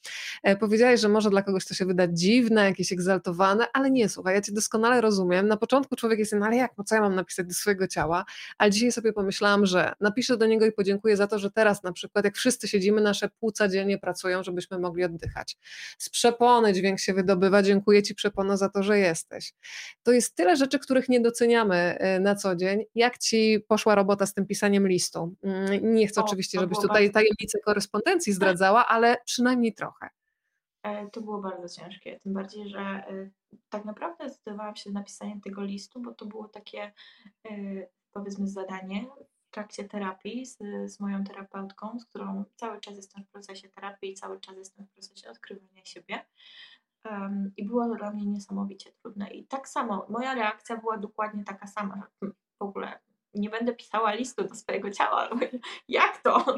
E, powiedziałeś, że może dla kogoś to się wydać dziwne, jakieś egzaltowane, ale nie, słuchaj, ja cię doskonale rozumiem. Na początku człowiek jest, no ale jak, no co ja mam napisać do swojego ciała? Ale dzisiaj sobie pomyślałam, że napiszę do niego i podziękuję za to, że teraz na przykład, jak wszyscy siedzimy, nasze płuca dziennie pracują, żebyśmy mogli oddychać. Z przepony dźwięk się wydobywa, dziękuję ci przepono za to, że jesteś. To jest tyle rzeczy, których nie doceniamy e, na co dzień. Jak ci poszła robota z tym pisaniem listu? Mm, nie chcę o, oczywiście, żebyś tutaj tajemnicę korespondencji zdradzała, ale przynajmniej trochę. E, to było bardzo ciężkie, tym bardziej, że e, tak naprawdę zdecydowałam się na napisanie tego listu, bo to było takie e, powiedzmy zadanie w trakcie terapii z, z moją terapeutką, z którą cały czas jestem w procesie terapii i cały czas jestem w procesie odkrywania siebie. Um, I było to dla mnie niesamowicie trudne. I tak samo, moja reakcja była dokładnie taka sama. W ogóle nie będę pisała listu do swojego ciała. *laughs* Jak to?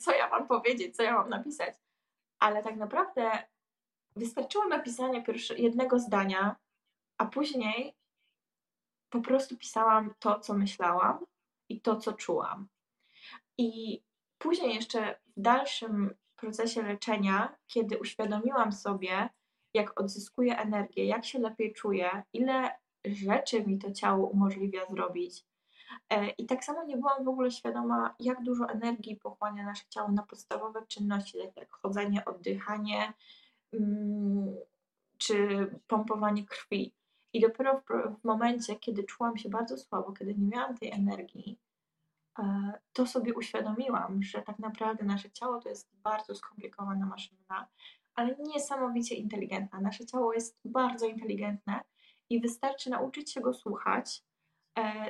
Co ja mam powiedzieć? Co ja mam napisać? Ale tak naprawdę wystarczyło napisanie jednego zdania, a później po prostu pisałam to, co myślałam i to, co czułam. I później jeszcze w dalszym procesie leczenia, kiedy uświadomiłam sobie, jak odzyskuję energię, jak się lepiej czuję, ile rzeczy mi to ciało umożliwia zrobić, I tak samo nie byłam w ogóle świadoma, jak dużo energii pochłania nasze ciało na podstawowe czynności, takie jak chodzenie, oddychanie mm, czy pompowanie krwi. I dopiero w, momencie, kiedy czułam się bardzo słabo, kiedy nie miałam tej energii, e, to sobie uświadomiłam, że tak naprawdę nasze ciało to jest bardzo skomplikowana maszyna, ale niesamowicie inteligentna. Nasze ciało jest bardzo inteligentne i wystarczy nauczyć się go słuchać e,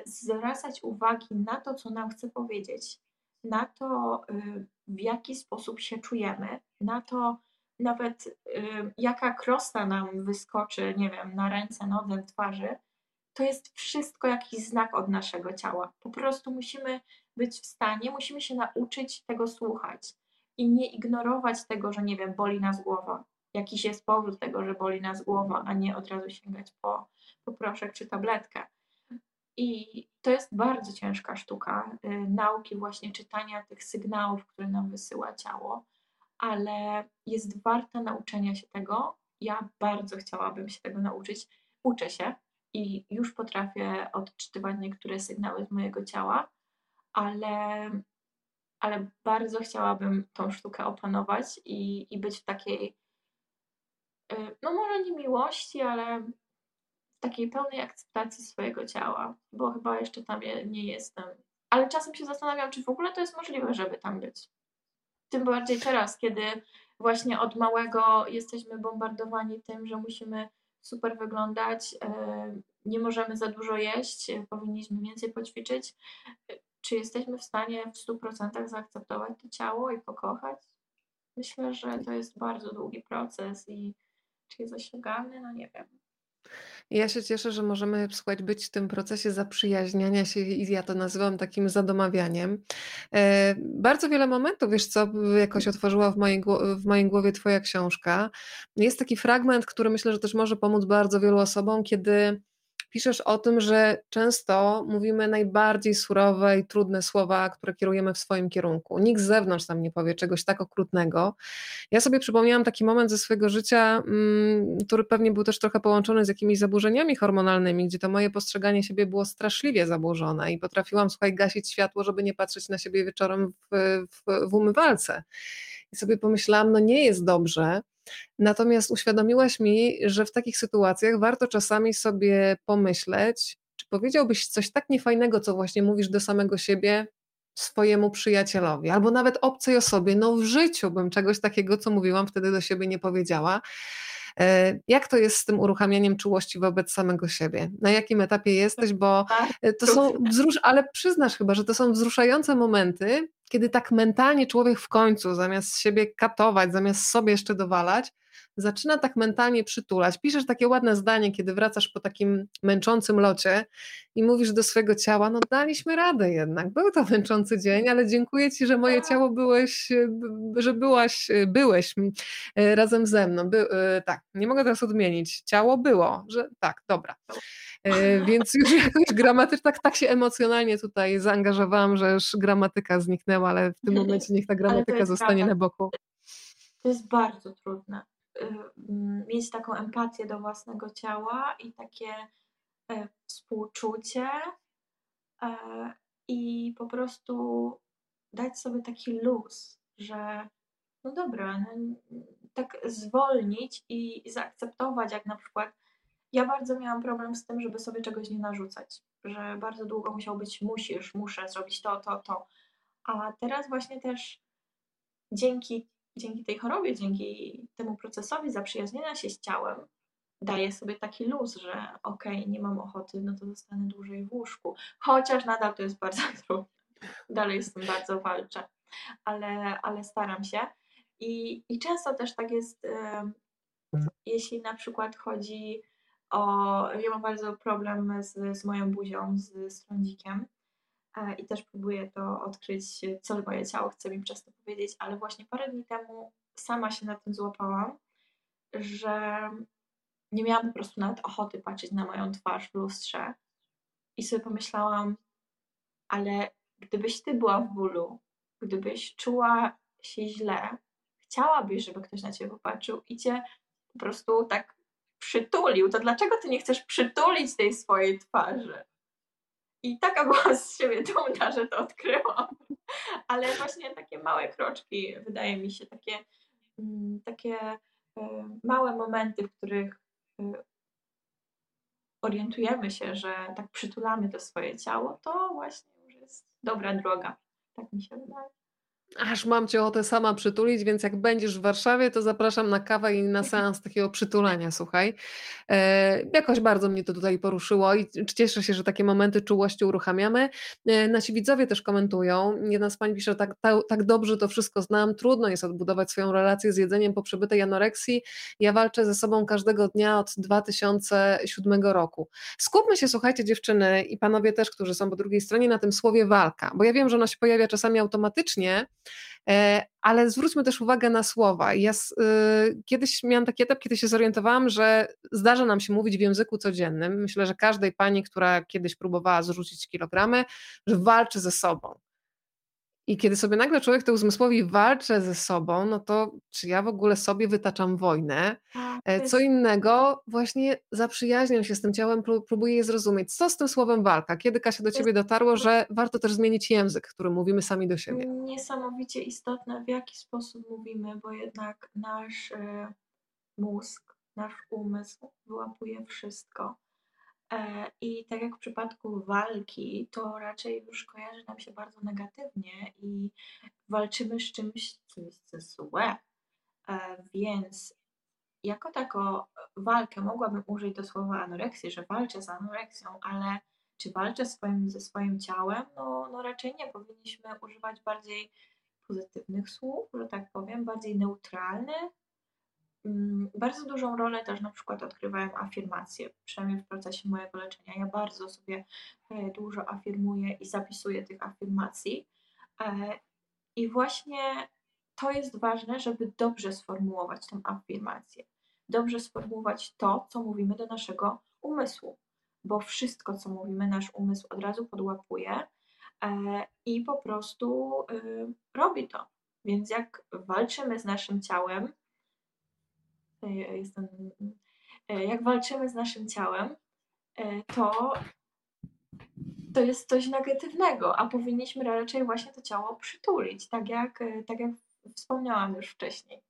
zwracać uwagi na to, co nam chce powiedzieć, na to, y, w jaki sposób się czujemy, na to nawet y, jaka krosta nam wyskoczy, nie wiem, na ręce, nodze, twarzy, to jest wszystko jakiś znak od naszego ciała. Po prostu musimy być w stanie, musimy się nauczyć tego słuchać i nie ignorować tego, że nie wiem, boli nas głowa. Jakiś jest powód tego, że boli nas głowa, a nie od razu sięgać po, po proszek czy tabletkę. I to jest bardzo ciężka sztuka y, nauki, właśnie czytania tych sygnałów, które nam wysyła ciało, ale jest warta nauczenia się tego. Ja bardzo chciałabym się tego nauczyć. Uczę się i już potrafię odczytywać niektóre sygnały z mojego ciała, ale, ale bardzo chciałabym tą sztukę opanować i, i być w takiej, y, no może nie miłości, ale takiej pełnej akceptacji swojego ciała, bo chyba jeszcze tam nie jestem. Ale czasem się zastanawiam, czy w ogóle to jest możliwe, żeby tam być. Tym bardziej teraz, kiedy właśnie od małego jesteśmy bombardowani tym, że musimy super wyglądać, e, nie możemy za dużo jeść, e, powinniśmy więcej poćwiczyć. Czy jesteśmy w stanie w 100% zaakceptować to ciało i pokochać? Myślę, że to jest bardzo długi proces i czy jest osiągalny? No nie wiem. Ja się cieszę, że możemy, słuchać, być w tym procesie zaprzyjaźniania się i ja to nazywam takim zadomawianiem. E, bardzo wiele momentów, wiesz co, jakoś otworzyła w mojej, w mojej głowie twoja książka. Jest taki fragment, który myślę, że też może pomóc bardzo wielu osobom, kiedy piszesz o tym, że często mówimy najbardziej surowe i trudne słowa, które kierujemy w swoim kierunku. Nikt z zewnątrz nam nie powie czegoś tak okrutnego. Ja sobie przypomniałam taki moment ze swojego życia, mm, który pewnie był też trochę połączony z jakimiś zaburzeniami hormonalnymi, gdzie to moje postrzeganie siebie było straszliwie zaburzone i potrafiłam, słuchaj, gasić światło, żeby nie patrzeć na siebie wieczorem w, w, w umywalce. I sobie pomyślałam, no nie jest dobrze, Natomiast uświadomiłaś mi, że w takich sytuacjach warto czasami sobie pomyśleć, czy powiedziałbyś coś tak niefajnego, co właśnie mówisz do samego siebie, swojemu przyjacielowi, albo nawet obcej osobie. No w życiu bym czegoś takiego, co mówiłam wtedy do siebie, nie powiedziała. E, jak to jest z tym uruchamianiem czułości wobec samego siebie? Na jakim etapie jesteś? Bo e, to są wzrusz, ale przyznasz chyba, że to są wzruszające momenty, kiedy tak mentalnie człowiek w końcu, zamiast siebie katować, zamiast sobie jeszcze dowalać, zaczyna tak mentalnie przytulać. Piszesz takie ładne zdanie, kiedy wracasz po takim męczącym locie i mówisz do swojego ciała, no daliśmy radę jednak, był to męczący dzień, ale dziękuję Ci, że moje ciało byłeś, że byłaś, byłeś e, razem ze mną. By, e, tak, nie mogę teraz odmienić. Ciało było, że tak, dobra. E, więc już *laughs* jakoś gramatycznie, tak, tak się emocjonalnie tutaj zaangażowałam, że już gramatyka zniknęła, ale w tym momencie niech ta gramatyka zostanie prawda. na boku. To jest bardzo trudne. Y, mieć taką empatię do własnego ciała i takie e, współczucie e, i po prostu dać sobie taki luz, że no dobra, no, tak zwolnić i zaakceptować, jak na przykład ja bardzo miałam problem z tym, żeby sobie czegoś nie narzucać, że bardzo długo musiał być musisz, muszę zrobić to, to, to. A teraz właśnie też dzięki dzięki tej chorobie, dzięki temu procesowi zaprzyjaźnienia się z ciałem, daję sobie taki luz, że okej, okay, nie mam ochoty, no to zostanę dłużej w łóżku. Chociaż nadal to jest bardzo *laughs* trudne. Dalej z tym bardzo walczę, ale, ale staram się. I, I często też tak jest, jeśli na przykład chodzi o. Ja mam bardzo problem z, z moją buzią, z, z trądzikiem E, i też próbuję to odkryć, co moje ciało chce mi przez to powiedzieć, ale właśnie parę dni temu sama się na tym złapałam, że nie miałam po prostu nawet ochoty patrzeć na moją twarz w lustrze i sobie pomyślałam, ale gdybyś ty była w bólu, gdybyś czuła się źle, chciałabyś, żeby ktoś na ciebie popatrzył i cię po prostu tak przytulił, to dlaczego ty nie chcesz przytulić tej swojej twarzy? I taka była z siebie dumna, że to odkryłam. Ale właśnie takie małe kroczki, wydaje mi się, takie, mm, takie e, małe momenty, w których e, orientujemy się, że tak przytulamy to swoje ciało, to właśnie już jest dobra droga. Tak mi się wydaje. Aż mam cię ochotę sama przytulić, więc jak będziesz w Warszawie, to zapraszam na kawę i na seans takiego przytulania, słuchaj. E, jakoś bardzo mnie to tutaj poruszyło i cieszę się, że takie momenty czułości uruchamiamy. E, nasi widzowie też komentują. Jedna z pań pisze, tak, tak, tak dobrze to wszystko znam, trudno jest odbudować swoją relację z jedzeniem po przebytej anoreksji. Ja walczę ze sobą każdego dnia od 2007 roku. Skupmy się, słuchajcie dziewczyny i panowie też, którzy są po drugiej stronie, na tym słowie walka, bo ja wiem, że ono się pojawia czasami automatycznie, ale zwróćmy też uwagę na słowa. Ja y, kiedyś miałam taki etap, kiedy się zorientowałam, że zdarza nam się mówić w języku codziennym. Myślę, że każdej pani, która kiedyś próbowała zrzucić kilogramy, że walczy ze sobą. I kiedy sobie nagle człowiek to uzmysłowi, walczę ze sobą, no to czy ja w ogóle sobie wytaczam wojnę? E, co innego, właśnie zaprzyjaźniam się z tym ciałem, próbuję je zrozumieć. Co z tym słowem walka? Kiedy Kasia do ciebie dotarło, że warto też zmienić język, który mówimy sami do siebie? Niesamowicie istotne, w jaki sposób mówimy, bo jednak nasz e, mózg, nasz umysł wyłapuje wszystko I tak jak w przypadku walki, to raczej już kojarzy nam się bardzo negatywnie i walczymy z czymś, co jest złe. E, więc jako taką walkę mogłabym użyć do słowa anoreksji, że walczę z anoreksją, ale czy walczę swoim, ze swoim ciałem? No, no raczej nie. Powinniśmy używać bardziej pozytywnych słów, że tak powiem, bardziej neutralnych, bardzo dużą rolę też na przykład odgrywają afirmacje, przynajmniej w procesie mojego leczenia. Ja bardzo sobie e, dużo afirmuję i zapisuję tych afirmacji. E, I właśnie to jest ważne, żeby dobrze sformułować tę afirmację. Dobrze sformułować to, co mówimy do naszego umysłu, bo wszystko, co mówimy, nasz umysł od razu podłapuje e, i po prostu robi to. Więc jak walczymy z naszym ciałem, e, jak walczymy z naszym ciałem, e, to, to jest coś negatywnego, a powinniśmy raczej właśnie to ciało przytulić, tak jak, e, tak jak wspomniałam już wcześniej.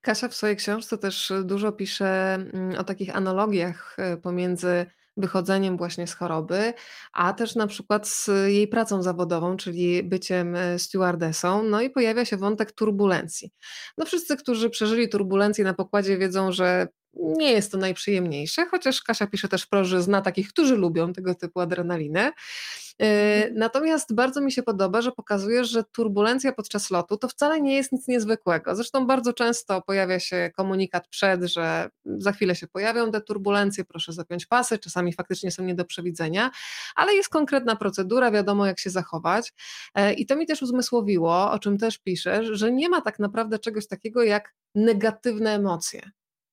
Kasia w swojej książce też dużo pisze mm, o takich analogiach pomiędzy wychodzeniem właśnie z choroby, a też na przykład z jej pracą zawodową, czyli byciem e, stewardessą. No i pojawia się wątek turbulencji. No wszyscy, którzy przeżyli turbulencję na pokładzie wiedzą, że nie jest to najprzyjemniejsze, chociaż Kasia pisze też wprost, że zna takich, którzy lubią tego typu adrenalinę. Mhm. E, natomiast bardzo mi się podoba, że pokazuje, że turbulencja podczas lotu to wcale nie jest nic niezwykłego. Zresztą bardzo często pojawia się komunikat przed, że za chwilę się pojawią te turbulencje, proszę zapiąć pasy, czasami faktycznie są nie do przewidzenia, ale jest konkretna procedura, wiadomo jak się zachować. E, I to mi też uzmysłowiło, o czym też piszę, że nie ma tak naprawdę czegoś takiego jak negatywne emocje.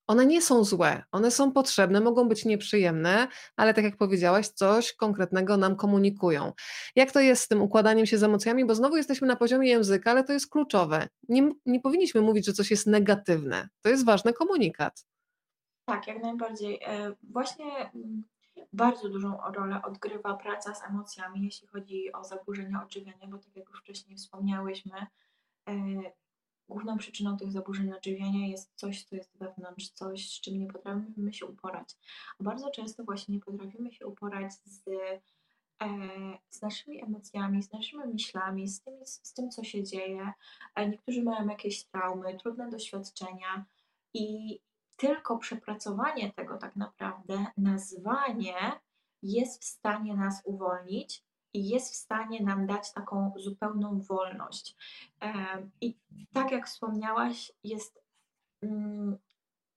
One nie są złe, one są potrzebne, mogą być nieprzyjemne, ale tak jak powiedziałaś, coś konkretnego nam komunikują. Jak to jest z tym układaniem się z emocjami? Bo znowu jesteśmy na poziomie języka, ale to jest kluczowe. Nie, nie powinniśmy mówić, że coś jest negatywne. To jest ważny komunikat. Tak, jak najbardziej. E, właśnie mm, bardzo dużą rolę odgrywa praca z emocjami, jeśli chodzi o zaburzenia odżywiania, bo tak jak już wcześniej wspomniałyśmy, e, główną przyczyną tych zaburzeń odżywiania jest coś, co jest wewnątrz, coś, z czym nie potrafimy się uporać. A bardzo często właśnie nie potrafimy się uporać z, e, z naszymi emocjami, z naszymi myślami, z tym, z, z tym, co się dzieje. E, niektórzy mają jakieś traumy, trudne doświadczenia i tylko przepracowanie tego tak naprawdę, nazwanie jest w stanie nas uwolnić i jest w stanie nam dać taką zupełną wolność. I tak jak wspomniałaś, jest mm,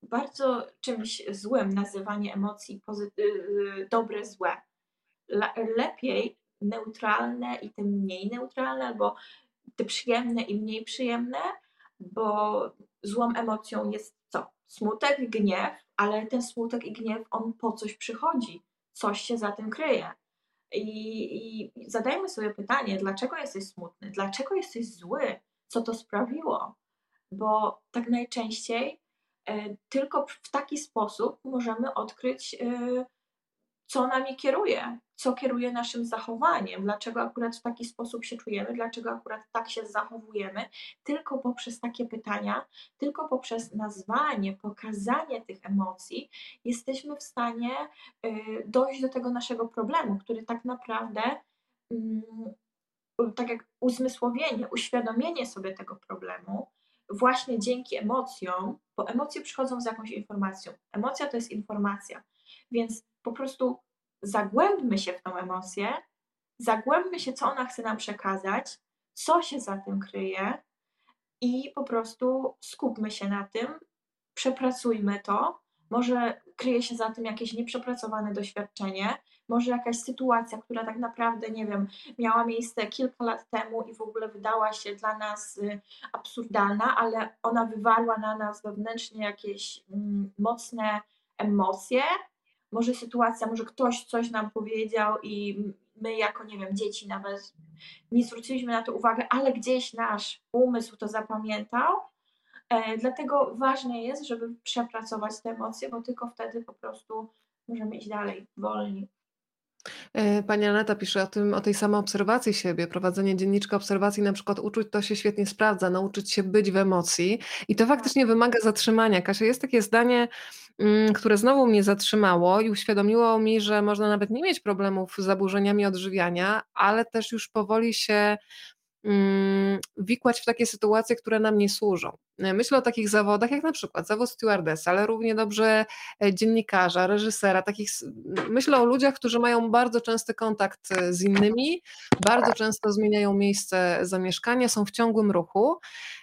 bardzo czymś złym nazywanie emocji y, y, dobre, złe. Lepiej neutralne i te mniej neutralne, albo te przyjemne i mniej przyjemne, bo złą emocją jest co? Smutek, gniew, ale ten smutek i gniew, on po coś przychodzi, coś się za tym kryje. I, I zadajmy sobie pytanie, dlaczego jesteś smutny, dlaczego jesteś zły, co to sprawiło? Bo tak najczęściej e, tylko w taki sposób możemy odkryć, e, co nami kieruje, co kieruje naszym zachowaniem, dlaczego akurat w taki sposób się czujemy, dlaczego akurat tak się zachowujemy. Tylko poprzez takie pytania, tylko poprzez nazwanie, pokazanie tych emocji, jesteśmy w stanie y, dojść do tego naszego problemu, który tak naprawdę mm, tak jak uzmysłowienie, uświadomienie sobie tego problemu, właśnie dzięki emocjom, bo emocje przychodzą z jakąś informacją. Emocja to jest informacja, więc po prostu zagłębmy się w tą emocję, zagłębmy się, co ona chce nam przekazać, co się za tym kryje i po prostu skupmy się na tym, przepracujmy to. Może kryje się za tym jakieś nieprzepracowane doświadczenie, może jakaś sytuacja, która tak naprawdę, nie wiem, miała miejsce kilka lat temu i w ogóle wydała się dla nas y, absurdalna, ale ona wywarła na nas wewnętrznie jakieś mm, mocne emocje. Może sytuacja, może ktoś coś nam powiedział i my jako, nie wiem, dzieci nawet nie zwróciliśmy na to uwagę, ale gdzieś nasz umysł to zapamiętał. E, dlatego ważne jest, żeby przepracować te emocje, bo tylko wtedy po prostu możemy iść dalej, wolniej. E, pani Aneta pisze o tym, o tej samoobserwacji siebie, prowadzenie dzienniczka obserwacji, na przykład uczuć, to się świetnie sprawdza, nauczyć się być w emocji i to faktycznie wymaga zatrzymania. Kasia, jest takie zdanie, które znowu mnie zatrzymało i uświadomiło mi, że można nawet nie mieć problemów z zaburzeniami odżywiania, ale też już powoli się Mm, wikłać w takie sytuacje, które nam nie służą. Myślę o takich zawodach, jak na przykład zawód stewardessa, ale równie dobrze e, dziennikarza, reżysera, takich, myślę o ludziach, którzy mają bardzo częsty kontakt e, z innymi, bardzo często zmieniają miejsce zamieszkania, są w ciągłym ruchu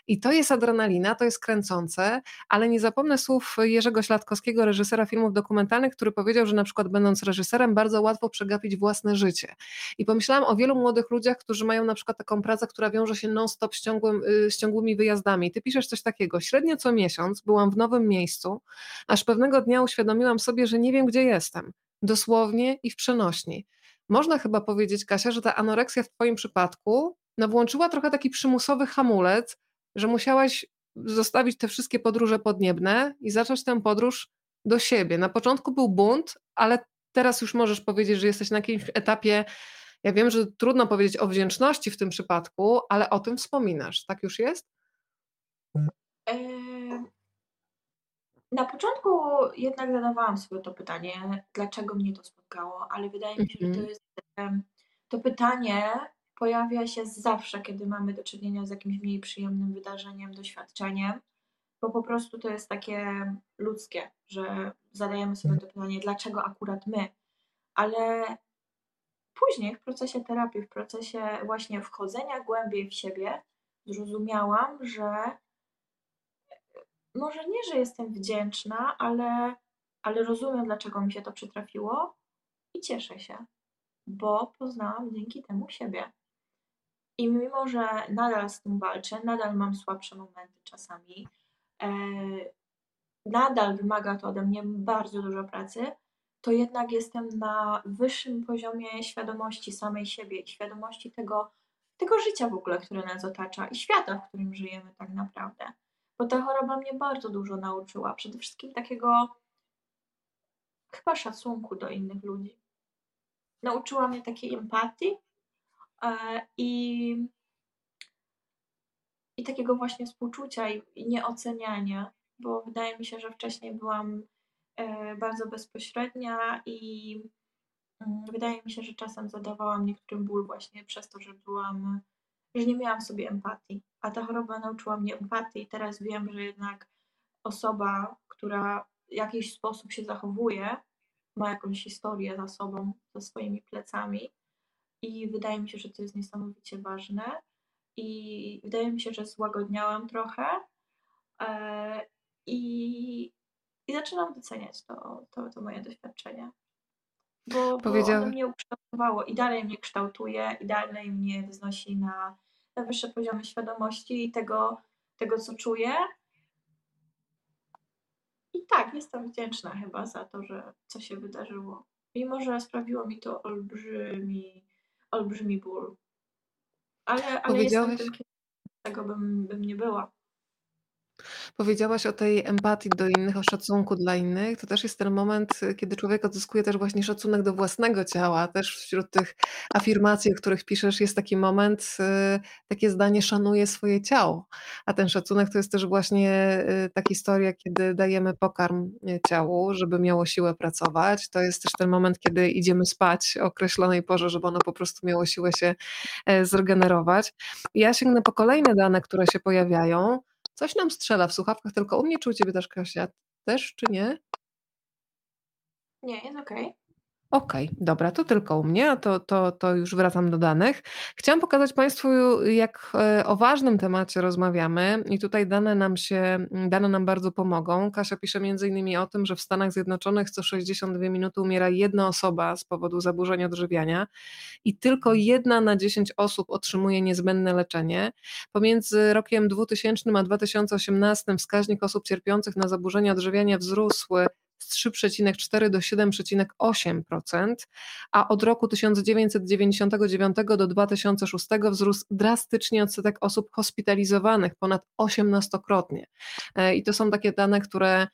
i to jest adrenalina, to jest kręcące, ale nie zapomnę słów Jerzego Śladkowskiego, reżysera filmów dokumentalnych, który powiedział, że na przykład będąc reżyserem bardzo łatwo przegapić własne życie. I pomyślałam o wielu młodych ludziach, którzy mają na przykład taką pracę, która wiąże się non-stop z, ciągłym, y, z ciągłymi wyjazdami. Ty piszesz coś takiego, średnio co miesiąc byłam w nowym miejscu, aż pewnego dnia uświadomiłam sobie, że nie wiem, gdzie jestem. Dosłownie i w przenośni. Można chyba powiedzieć, Kasia, że ta anoreksja w Twoim przypadku no, włączyła trochę taki przymusowy hamulec, że musiałaś zostawić te wszystkie podróże podniebne i zacząć tę podróż do siebie. Na początku był bunt, ale teraz już możesz powiedzieć, że jesteś na jakimś etapie. Ja wiem, że trudno powiedzieć o wdzięczności w tym przypadku, ale o tym wspominasz. Tak już jest? Na początku jednak zadawałam sobie to pytanie, dlaczego mnie to spotkało, ale wydaje mi się, że to mhm. jest to pytanie pojawia się zawsze, kiedy mamy do czynienia z jakimś mniej przyjemnym wydarzeniem, doświadczeniem, bo po prostu to jest takie ludzkie, że zadajemy sobie to pytanie, dlaczego akurat my, ale później w procesie terapii, w procesie właśnie wchodzenia głębiej w siebie, zrozumiałam, że może nie, że jestem wdzięczna, ale, ale rozumiem, dlaczego mi się to przytrafiło i cieszę się, bo poznałam dzięki temu siebie. I mimo, że nadal z tym walczę, nadal mam słabsze momenty czasami, e, nadal wymaga to ode mnie bardzo dużo pracy, to jednak jestem na wyższym poziomie świadomości samej siebie i świadomości tego, tego życia w ogóle, które nas otacza i świata, w którym żyjemy tak naprawdę. Bo ta choroba mnie bardzo dużo nauczyła. Przede wszystkim takiego chyba szacunku do innych ludzi. Nauczyła mnie takiej empatii, E, i, i takiego właśnie współczucia i, i nieoceniania, bo wydaje mi się, że wcześniej byłam e, bardzo bezpośrednia i mm, wydaje mi się, że czasem zadawałam niektórym ból właśnie przez to, że byłam, że nie miałam sobie empatii, a ta choroba nauczyła mnie empatii i teraz wiem, że jednak osoba, która w jakiś sposób się zachowuje, ma jakąś historię za sobą, za swoimi plecami, i wydaje mi się, że to jest niesamowicie ważne. I wydaje mi się, że złagodniałam trochę e, i, i zaczynam doceniać to, to, to moje doświadczenie. Bo, Powiedział... bo ono mnie ukształtowało i dalej mnie kształtuje i dalej mnie wznosi na, na wyższe poziomy świadomości i tego, tego, co czuję. I tak, jestem wdzięczna chyba za to, że co się wydarzyło. Mimo, że sprawiło mi to olbrzymi olbrzymi ból. Ale, ale jestem tym, tego bym, bym nie była. Powiedziałaś o tej empatii do innych, o szacunku dla innych. To też jest ten moment, kiedy człowiek odzyskuje też właśnie szacunek do własnego ciała. Też wśród tych afirmacji, o których piszesz, jest taki moment, y, takie zdanie: „Szanuję swoje ciało”, a ten szacunek to jest też właśnie, y, ta historia, kiedy dajemy pokarm, y, ciału, żeby miało siłę pracować. To jest też ten moment, kiedy idziemy spać o określonej porze, żeby ono po prostu miało siłę się, e, zregenerować. Ja sięgnę po kolejne dane, które się pojawiają. Coś nam strzela w słuchawkach, tylko u mnie czy u ciebie też, Kasia? Też czy nie? Nie, jest okej. Okej, dobra, to tylko u mnie, a to to to już wracam do danych. Chciałam pokazać Państwu, jak, e, o ważnym temacie rozmawiamy i tutaj dane nam się dane nam bardzo pomogą. Kasia pisze między innymi o tym, że w Stanach Zjednoczonych co 62 minuty umiera jedna osoba z powodu zaburzeń odżywiania i tylko jedna na 10 osób otrzymuje niezbędne leczenie. Pomiędzy rokiem 2000 a 2018 wskaźnik osób cierpiących na zaburzenia odżywiania wzrósł 3,4 do 7,8%, a od roku 1999 do 2006 wzrósł drastycznie odsetek osób hospitalizowanych, ponad 18-krotnie. E, I to są takie dane, które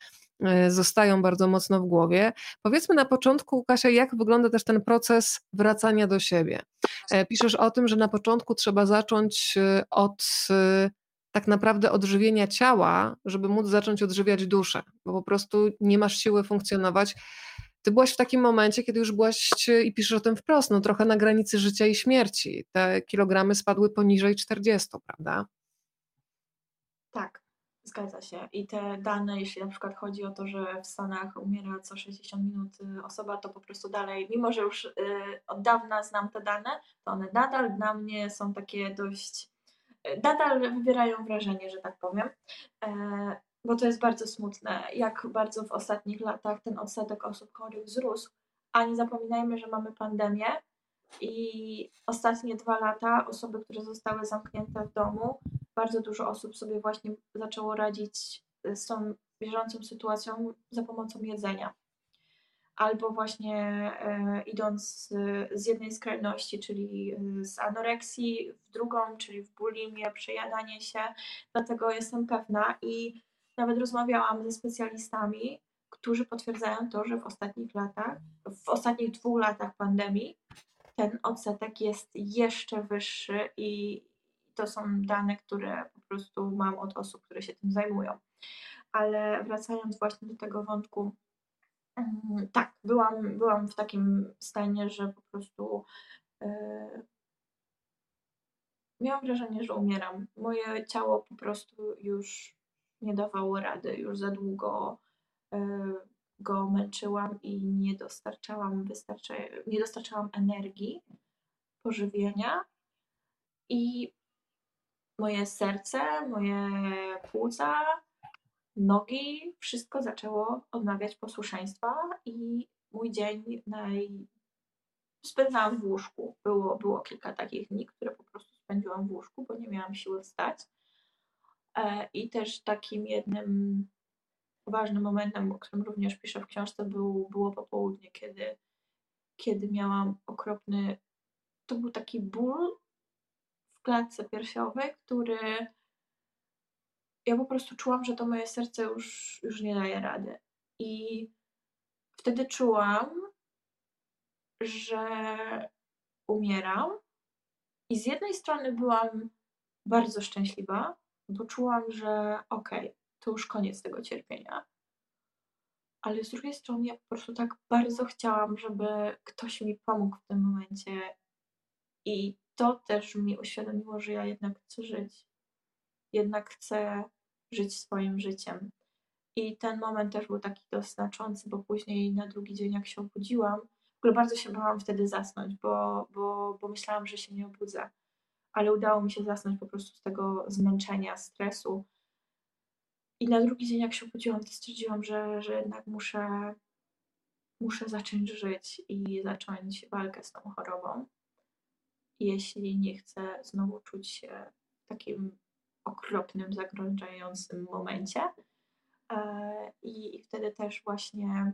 e, zostają bardzo mocno w głowie. Powiedzmy na początku, Kasia, jak wygląda też ten proces wracania do siebie. E, piszesz o tym, że na początku trzeba zacząć od tak naprawdę odżywienia ciała, żeby móc zacząć odżywiać duszę, bo po prostu nie masz siły funkcjonować. Ty byłaś w takim momencie, kiedy już byłaś i piszesz o tym wprost, no trochę na granicy życia i śmierci. Te kilogramy spadły poniżej 40, prawda? Tak, zgadza się. I te dane, jeśli na przykład chodzi o to, że w Stanach umiera co 60 minut y, osoba, to po prostu dalej, mimo że już y, od dawna znam te dane, to one nadal dla mnie są takie dość nadal wywierają wrażenie, że tak powiem, e, bo to jest bardzo smutne, jak bardzo w ostatnich latach ten odsetek osób chorych wzrósł, a nie zapominajmy, że mamy pandemię i ostatnie dwa lata osoby, które zostały zamknięte w domu, bardzo dużo osób sobie właśnie zaczęło radzić z tą bieżącą sytuacją za pomocą jedzenia albo właśnie e, idąc z jednej skrajności, czyli e, z anoreksji, w drugą, czyli w bulimię, przejadanie się. Dlatego jestem pewna i nawet rozmawiałam ze specjalistami, którzy potwierdzają to, że w ostatnich latach, w ostatnich dwóch latach pandemii ten odsetek jest jeszcze wyższy i to są dane, które po prostu mam od osób, które się tym zajmują. Ale wracając właśnie do tego wątku tak, byłam, byłam w takim stanie, że po prostu yy, miałam wrażenie, że umieram. Moje ciało po prostu już nie dawało rady, już za długo yy, go męczyłam i nie dostarczałam, wystarczy, nie dostarczałam energii, pożywienia i moje serce, moje płuca nogi, wszystko zaczęło odmawiać posłuszeństwa i mój dzień naj... spędzałam w łóżku. Było, było kilka takich dni, które po prostu spędziłam w łóżku, bo nie miałam siły wstać. E, I też takim jednym ważnym momentem, o którym również piszę w książce, był, było popołudnie, kiedy, kiedy miałam okropny. To był taki ból w klatce piersiowej, który ja po prostu czułam, że to moje serce już, już nie daje rady. I wtedy czułam, że umieram. I z jednej strony byłam bardzo szczęśliwa, bo czułam, że okej, okay, to już koniec tego cierpienia. Ale z drugiej strony ja po prostu tak bardzo chciałam, żeby ktoś mi pomógł w tym momencie. I to też mi uświadomiło, że ja jednak chcę żyć jednak chcę żyć swoim życiem. I ten moment też był taki dość znaczący, bo później na drugi dzień, jak się obudziłam, w ogóle bardzo się bałam wtedy zasnąć, bo, bo, bo myślałam, że się nie obudzę. Ale udało mi się zasnąć po prostu z tego zmęczenia, stresu. I na drugi dzień, jak się obudziłam, to stwierdziłam, że, że jednak muszę, muszę zacząć żyć i zacząć walkę z tą chorobą. Jeśli nie chcę znowu czuć się takim okropnym, zagrożającym momencie. E, I wtedy też właśnie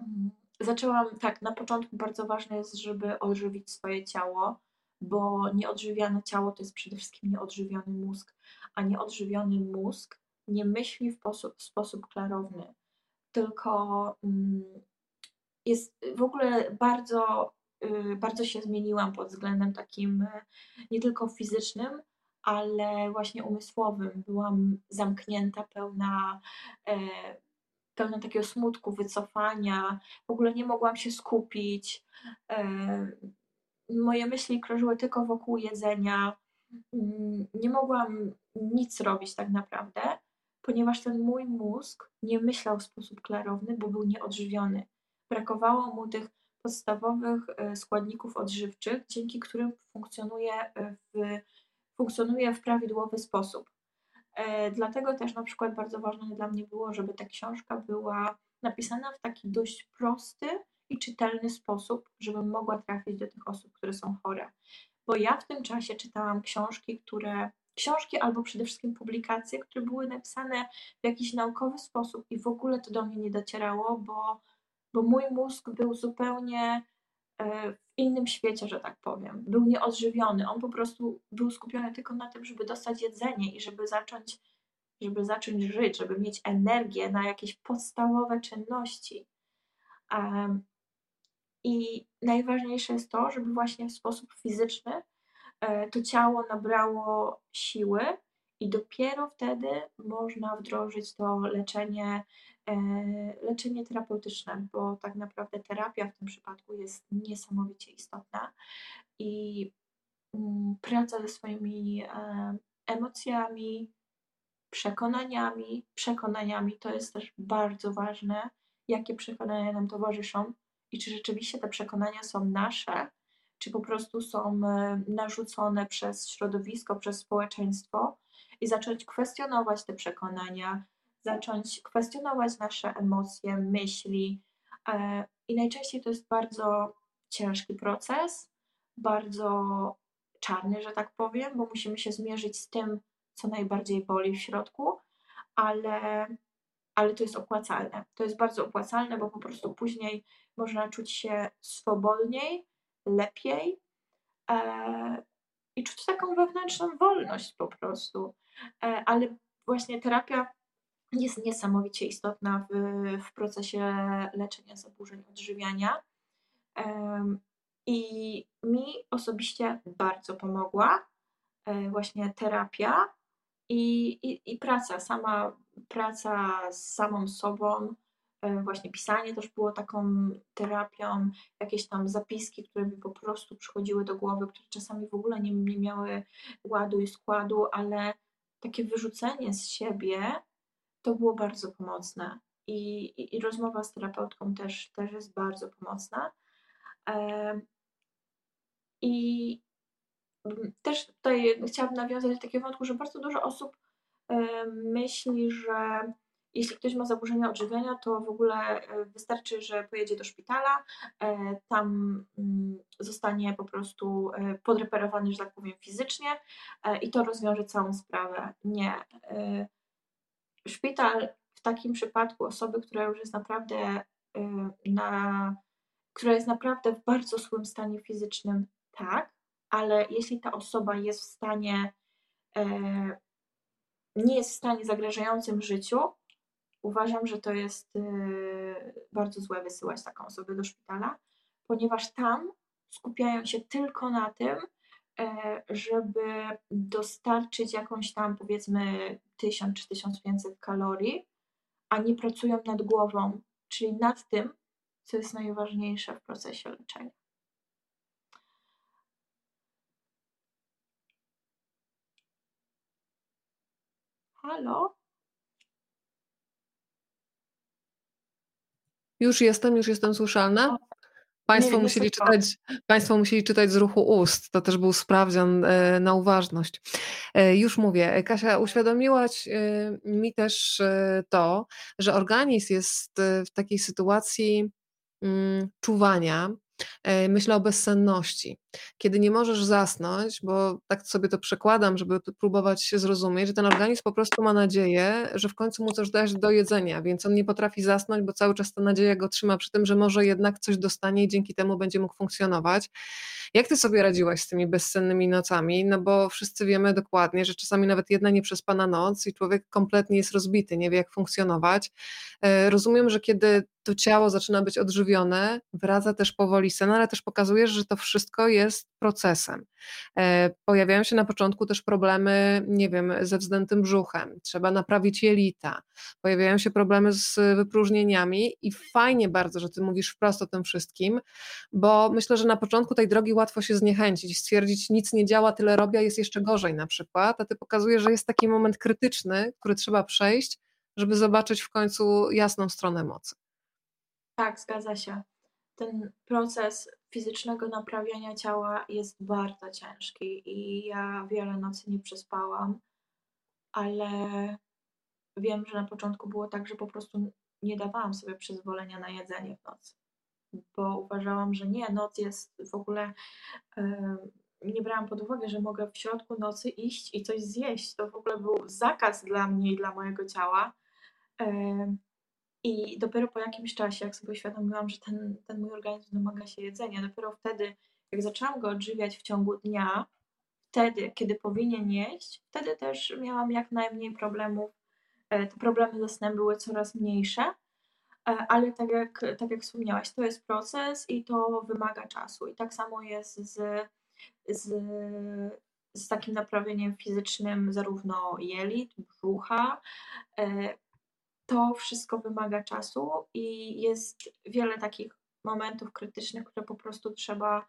mm, zaczęłam, tak, na początku bardzo ważne jest, żeby odżywić swoje ciało, bo nieodżywiane ciało to jest przede wszystkim nieodżywiony mózg, a nieodżywiony mózg nie myśli w sposób, w sposób klarowny, tylko mm, jest w ogóle bardzo, y, bardzo się zmieniłam pod względem takim y, nie tylko fizycznym, ale właśnie umysłowym. Byłam zamknięta, pełna, e, pełna takiego smutku, wycofania. W ogóle nie mogłam się skupić. E, moje myśli krążyły tylko wokół jedzenia. Mm, nie mogłam nic robić tak naprawdę, ponieważ ten mój mózg nie myślał w sposób klarowny, bo był nieodżywiony. Brakowało mu tych podstawowych e, składników odżywczych, dzięki którym funkcjonuje w funkcjonuje w prawidłowy sposób. E, dlatego też na przykład bardzo ważne dla mnie było, żeby ta książka była napisana w taki dość prosty i czytelny sposób, żebym mogła trafić do tych osób, które są chore. Bo ja w tym czasie czytałam książki, które książki albo przede wszystkim publikacje, które były napisane w jakiś naukowy sposób i w ogóle to do mnie nie docierało, bo, bo mój mózg był zupełnie w innym świecie, że tak powiem. Był nieodżywiony. On po prostu był skupiony tylko na tym, żeby dostać jedzenie i żeby zacząć, żeby zacząć żyć, żeby mieć energię na jakieś podstawowe czynności. I najważniejsze jest to, żeby właśnie w sposób fizyczny e, to ciało nabrało siły i dopiero wtedy można wdrożyć to leczenie E, leczenie terapeutyczne, bo tak naprawdę terapia w tym przypadku jest niesamowicie istotna i mm, praca ze swoimi e, emocjami, przekonaniami. Przekonaniami to jest też bardzo ważne, jakie przekonania nam towarzyszą i czy rzeczywiście te przekonania są nasze, czy po prostu są e, narzucone przez środowisko, przez społeczeństwo i zacząć kwestionować te przekonania, zacząć kwestionować nasze emocje, myśli. E, I najczęściej to jest bardzo ciężki proces, bardzo czarny, że tak powiem, bo musimy się zmierzyć z tym, co najbardziej boli w środku, ale, ale to jest opłacalne. To jest bardzo opłacalne, bo po prostu później można czuć się swobodniej, lepiej e, i czuć taką wewnętrzną wolność po prostu. E, ale właśnie terapia jest niesamowicie istotna w, w procesie leczenia zaburzeń odżywiania. I mi osobiście bardzo pomogła e, właśnie terapia i, i, i praca, sama praca z samą sobą, e, właśnie pisanie też było taką terapią, jakieś tam zapiski, które mi po prostu przychodziły do głowy, które czasami w ogóle nie, nie miały ładu i składu, ale takie wyrzucenie z siebie to było bardzo pomocne. I, i, i rozmowa z terapeutką też, też jest bardzo pomocna. I też tutaj chciałabym nawiązać do takiego wątku, że bardzo dużo osób myśli, że jeśli ktoś ma zaburzenia odżywiania, to w ogóle e, wystarczy, że pojedzie do szpitala, e, tam mm, zostanie po prostu e, podreperowany, że tak powiem, fizycznie i to rozwiąże całą sprawę. Nie szpital w takim przypadku osoby, która już jest naprawdę y, na, która jest naprawdę w bardzo złym stanie fizycznym, tak, ale jeśli ta osoba jest w stanie, e, nie jest w stanie zagrażającym życiu, uważam, że to jest y, bardzo złe wysyłać taką osobę do szpitala, ponieważ tam skupiają się tylko na tym, żeby dostarczyć jakąś tam powiedzmy 1000 czy 1500 kalorii, a nie pracują nad głową, czyli nad tym, co jest najważniejsze w procesie leczenia. Halo? Już jestem, już jestem słyszalna. Państwo musieli, czytać, państwo musieli czytać z ruchu ust. To też był sprawdzian e, na uważność. E, już mówię, Kasia, uświadomiłaś e, mi też to, że organizm jest w takiej sytuacji mm, czuwania myślę o bezsenności. Kiedy nie możesz zasnąć, bo tak sobie to przekładam, żeby próbować się zrozumieć, że ten organizm po prostu ma nadzieję, że w końcu mu coś dać do jedzenia, więc on nie potrafi zasnąć, bo cały czas ta nadzieja go trzyma przy tym, że może jednak coś dostanie i dzięki temu będzie mógł funkcjonować. Jak ty sobie radziłaś z tymi bezsennymi nocami? No bo wszyscy wiemy dokładnie, że czasami nawet jedna nieprzespana noc i człowiek kompletnie jest rozbity, nie wie jak funkcjonować. E, rozumiem, że kiedy to ciało zaczyna być odżywione, wraca też powoli sen, ale też pokazujesz, że to wszystko jest procesem. E, pojawiają się na początku też problemy, nie wiem, ze wzdętym brzuchem, trzeba naprawić jelita, pojawiają się problemy z wypróżnieniami i fajnie bardzo, że ty mówisz wprost o tym wszystkim, bo myślę, że na początku tej drogi łatwo się zniechęcić, stwierdzić nic nie działa, tyle robię, jest jeszcze gorzej na przykład, a ty pokazujesz, że jest taki moment krytyczny, który trzeba przejść, żeby zobaczyć w końcu jasną stronę mocy. Tak, zgadza się. Ten proces fizycznego naprawiania ciała jest bardzo ciężki i ja wiele nocy nie przespałam, ale wiem, że na początku było tak, że po prostu nie dawałam sobie przyzwolenia na jedzenie w nocy, bo uważałam, że nie, noc jest w ogóle. nie brałam pod uwagę, że mogę w środku nocy iść i coś zjeść. To w ogóle był zakaz dla mnie i dla mojego ciała. I dopiero po jakimś czasie, jak sobie uświadomiłam, że ten, ten mój organizm domaga się jedzenia, dopiero wtedy, jak zaczęłam go odżywiać w ciągu dnia, wtedy, kiedy powinien jeść, wtedy też miałam jak najmniej problemów. E, te problemy ze snem były coraz mniejsze, e, ale tak jak, tak jak wspomniałaś, to jest proces i to wymaga czasu. I tak samo jest z, z, z takim naprawieniem fizycznym zarówno jelit, brzucha, e, to wszystko wymaga czasu i jest wiele takich momentów krytycznych, które po prostu trzeba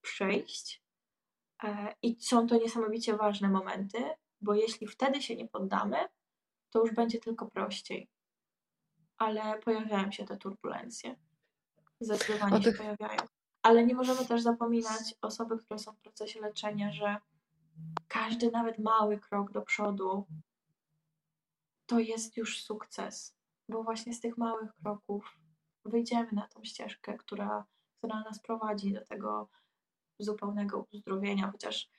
przejść. E, I są to niesamowicie ważne momenty, bo jeśli wtedy się nie poddamy, to już będzie tylko prościej. Ale pojawiają się te turbulencje. Zdecydowanie tych... się pojawiają. Ale nie możemy też zapominać osoby, które są w procesie leczenia, że każdy nawet mały krok do przodu to jest już sukces, bo właśnie z tych małych kroków wyjdziemy na tą ścieżkę, która, która nas prowadzi do tego zupełnego uzdrowienia, chociaż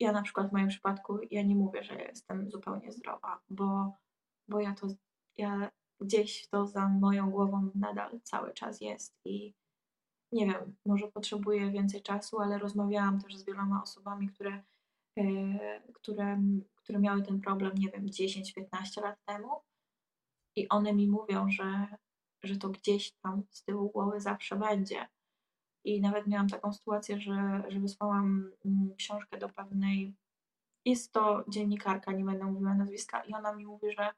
ja na przykład w moim przypadku, ja nie mówię, że jestem zupełnie zdrowa, bo, bo ja to, ja gdzieś to za moją głową nadal cały czas jest i nie wiem, może potrzebuję więcej czasu, ale rozmawiałam też z wieloma osobami, które, które które miały ten problem, nie wiem, 10-15 lat temu. I one mi mówią, że, że to gdzieś tam z tyłu głowy zawsze będzie. I nawet miałam taką sytuację, że, że wysłałam mm, książkę do pewnej, jest to dziennikarka, nie będę mówiła nazwiska, i ona mi mówi, że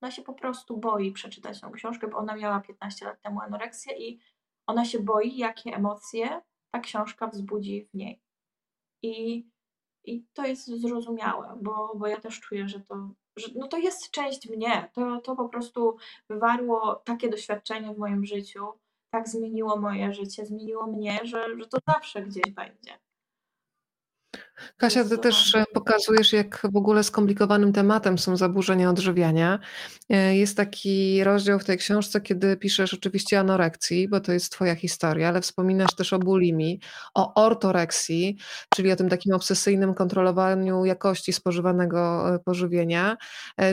ona się po prostu boi przeczytać tą książkę, bo ona miała 15 lat temu anoreksję i ona się boi, jakie emocje ta książka wzbudzi w niej. I i to jest zrozumiałe, bo, bo ja też czuję, że to, że no to jest część mnie. To, to po prostu wywarło takie doświadczenie w moim życiu, tak zmieniło moje życie, zmieniło mnie, że, że to zawsze gdzieś będzie. Kasia, ty też e, pokazujesz, jak w ogóle skomplikowanym tematem są zaburzenia odżywiania. E, jest taki rozdział w tej książce, kiedy piszesz oczywiście anorekcji, bo to jest twoja historia, ale wspominasz też o bulimii, o ortoreksji, czyli o tym takim obsesyjnym kontrolowaniu jakości spożywanego e, pożywienia.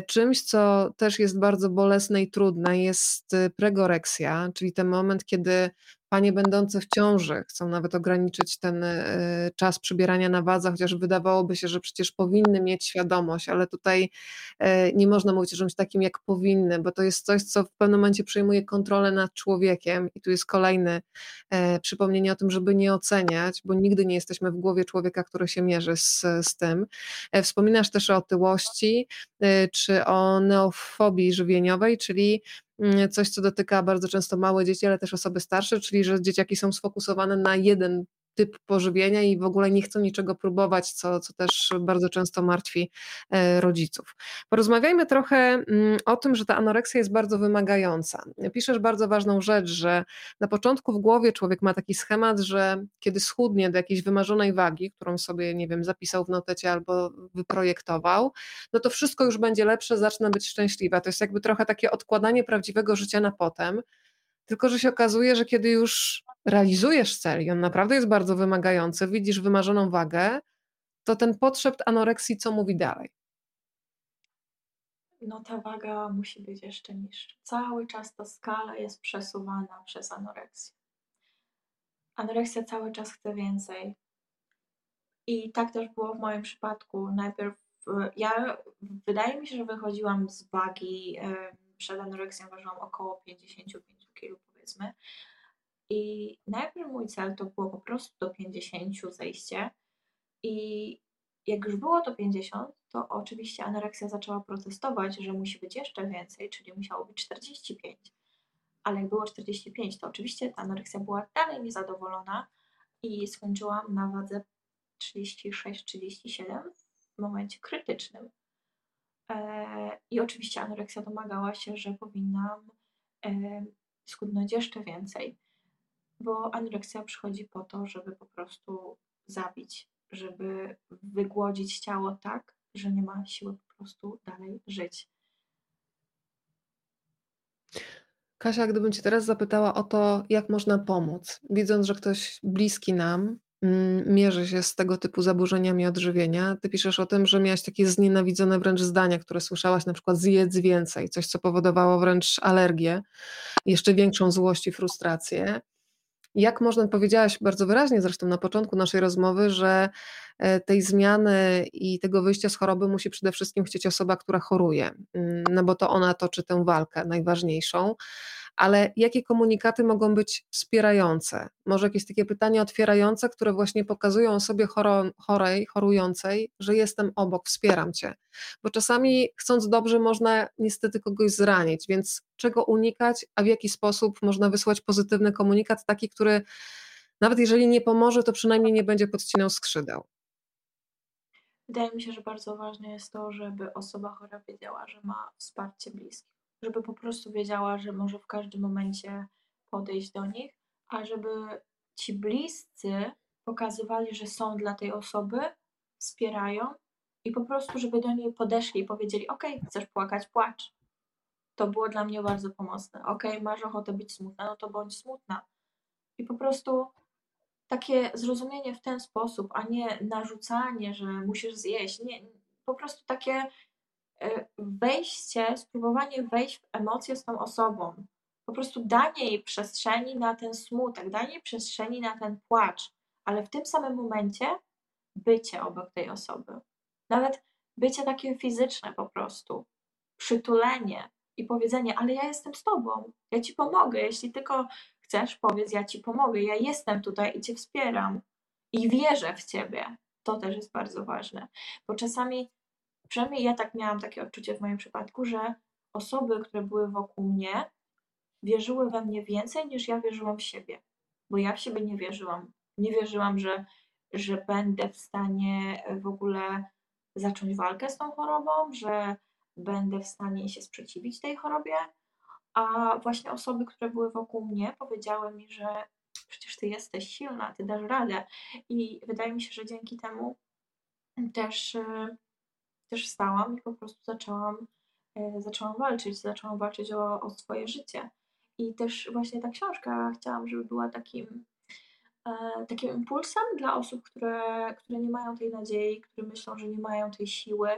Czymś, co też jest bardzo bolesne i trudne, jest pregoreksja, czyli ten moment, kiedy Panie będące w ciąży chcą nawet ograniczyć ten e, czas przybierania na wadze, chociaż wydawałoby się, że przecież powinny mieć świadomość, ale tutaj e, nie można mówić o czymś takim jak powinny, bo to jest coś, co w pewnym momencie przejmuje kontrolę nad człowiekiem i tu jest kolejne e, przypomnienie o tym, żeby nie oceniać, bo nigdy nie jesteśmy w głowie człowieka, który się mierzy z, z tym. Wspominasz też o otyłości, czy o neofobii żywieniowej, czyli coś, co dotyka bardzo często małe dzieci, ale też osoby starsze, czyli że dzieciaki są sfokusowane na jeden typ pożywienia i w ogóle nie chcą niczego próbować, co, co też bardzo często martwi e, rodziców. Porozmawiajmy trochę mm, o tym, że ta anoreksja jest bardzo wymagająca. Piszesz bardzo ważną rzecz, że na początku w głowie człowiek ma taki schemat, że kiedy schudnie do jakiejś wymarzonej wagi, którą sobie, nie wiem, zapisał w notecie albo wyprojektował, no to wszystko już będzie lepsze, zacznę być szczęśliwa. To jest jakby trochę takie odkładanie prawdziwego życia na potem. Tylko, że się okazuje, że kiedy już realizujesz cel i on naprawdę jest bardzo wymagający, widzisz wymarzoną wagę, to ten potrzebt anoreksji co mówi dalej? No ta waga musi być jeszcze niższa. Cały czas ta skala jest przesuwana przez anoreksję. Anoreksja cały czas chce więcej. I tak też było w moim przypadku. Najpierw ja, wydaje mi się, że wychodziłam z wagi, przed anoreksją ważyłam około 55 kg powiedzmy. I najpierw mój cel to było po prostu do 50 zejście. I jak już było to 50, to oczywiście anoreksja zaczęła protestować, że musi być jeszcze więcej, czyli musiało być 45. Ale jak było 45, to oczywiście ta anoreksja była dalej niezadowolona i skończyłam na wadze 36-37 w momencie krytycznym. E, I oczywiście anoreksja domagała się, że powinnam schudnąć jeszcze więcej, bo anoreksja przychodzi po to, żeby po prostu zabić, żeby wygłodzić ciało tak, że nie ma siły po prostu dalej żyć. Kasia, gdybym Cię teraz zapytała o to, jak można pomóc, widząc, że ktoś bliski nam mierzy się z tego typu zaburzeniami odżywienia. Ty piszesz o tym, że miałaś takie znienawidzone wręcz zdania, które słyszałaś, na przykład zjedz więcej, coś co powodowało wręcz alergię, jeszcze większą złość i frustrację. Jak można, powiedziałaś bardzo wyraźnie zresztą na początku naszej rozmowy, że e, tej zmiany i tego wyjścia z choroby musi przede wszystkim chcieć osoba, która choruje, mm, no bo to ona toczy tę walkę najważniejszą ale jakie komunikaty mogą być wspierające? Może jakieś takie pytania otwierające, które właśnie pokazują osobie chorej, chorującej, że jestem obok, wspieram cię. Bo czasami chcąc dobrze można niestety kogoś zranić, więc czego unikać, a w jaki sposób można wysłać pozytywny komunikat, taki, który nawet jeżeli nie pomoże, to przynajmniej nie będzie podcinał skrzydeł. Wydaje mi się, że bardzo ważne jest to, żeby osoba chora wiedziała, że ma wsparcie bliskie żeby po prostu wiedziała, że może w każdym momencie podejść do nich, a żeby ci bliscy pokazywali, że są dla tej osoby, wspierają i po prostu, żeby do niej podeszli i powiedzieli: OK, chcesz płakać, płacz. To było dla mnie bardzo pomocne. OK, masz ochotę być smutna, no to bądź smutna. I po prostu takie zrozumienie w ten sposób, a nie narzucanie, że musisz zjeść. Nie, po prostu takie wejście, spróbowanie wejść w emocje z tą osobą. Po prostu danie jej przestrzeni na ten smutek, danie jej przestrzeni na ten płacz, ale w tym samym momencie bycie obok tej osoby. Nawet bycie takie fizyczne po prostu. Przytulenie i powiedzenie, ale ja jestem z tobą, ja ci pomogę. Jeśli tylko chcesz, powiedz, ja ci pomogę, ja jestem tutaj i cię wspieram i wierzę w ciebie. To też jest bardzo ważne, bo czasami przynajmniej ja tak miałam takie odczucie w moim przypadku, że osoby, które były wokół mnie, wierzyły we mnie więcej niż ja wierzyłam w siebie. Bo ja w siebie nie wierzyłam. Nie wierzyłam, że, że będę w stanie w ogóle zacząć walkę z tą chorobą, że będę w stanie się sprzeciwić tej chorobie. A właśnie osoby, które były wokół mnie, powiedziały mi, że przecież ty jesteś silna, ty dasz radę. I wydaje mi się, że dzięki temu też y, też stałam i po prostu zaczęłam, e, zaczęłam walczyć, zaczęłam walczyć o, o swoje życie. I też właśnie ta książka chciałam, żeby była takim, e, takim impulsem dla osób, które, które nie mają tej nadziei, które myślą, że nie mają tej siły.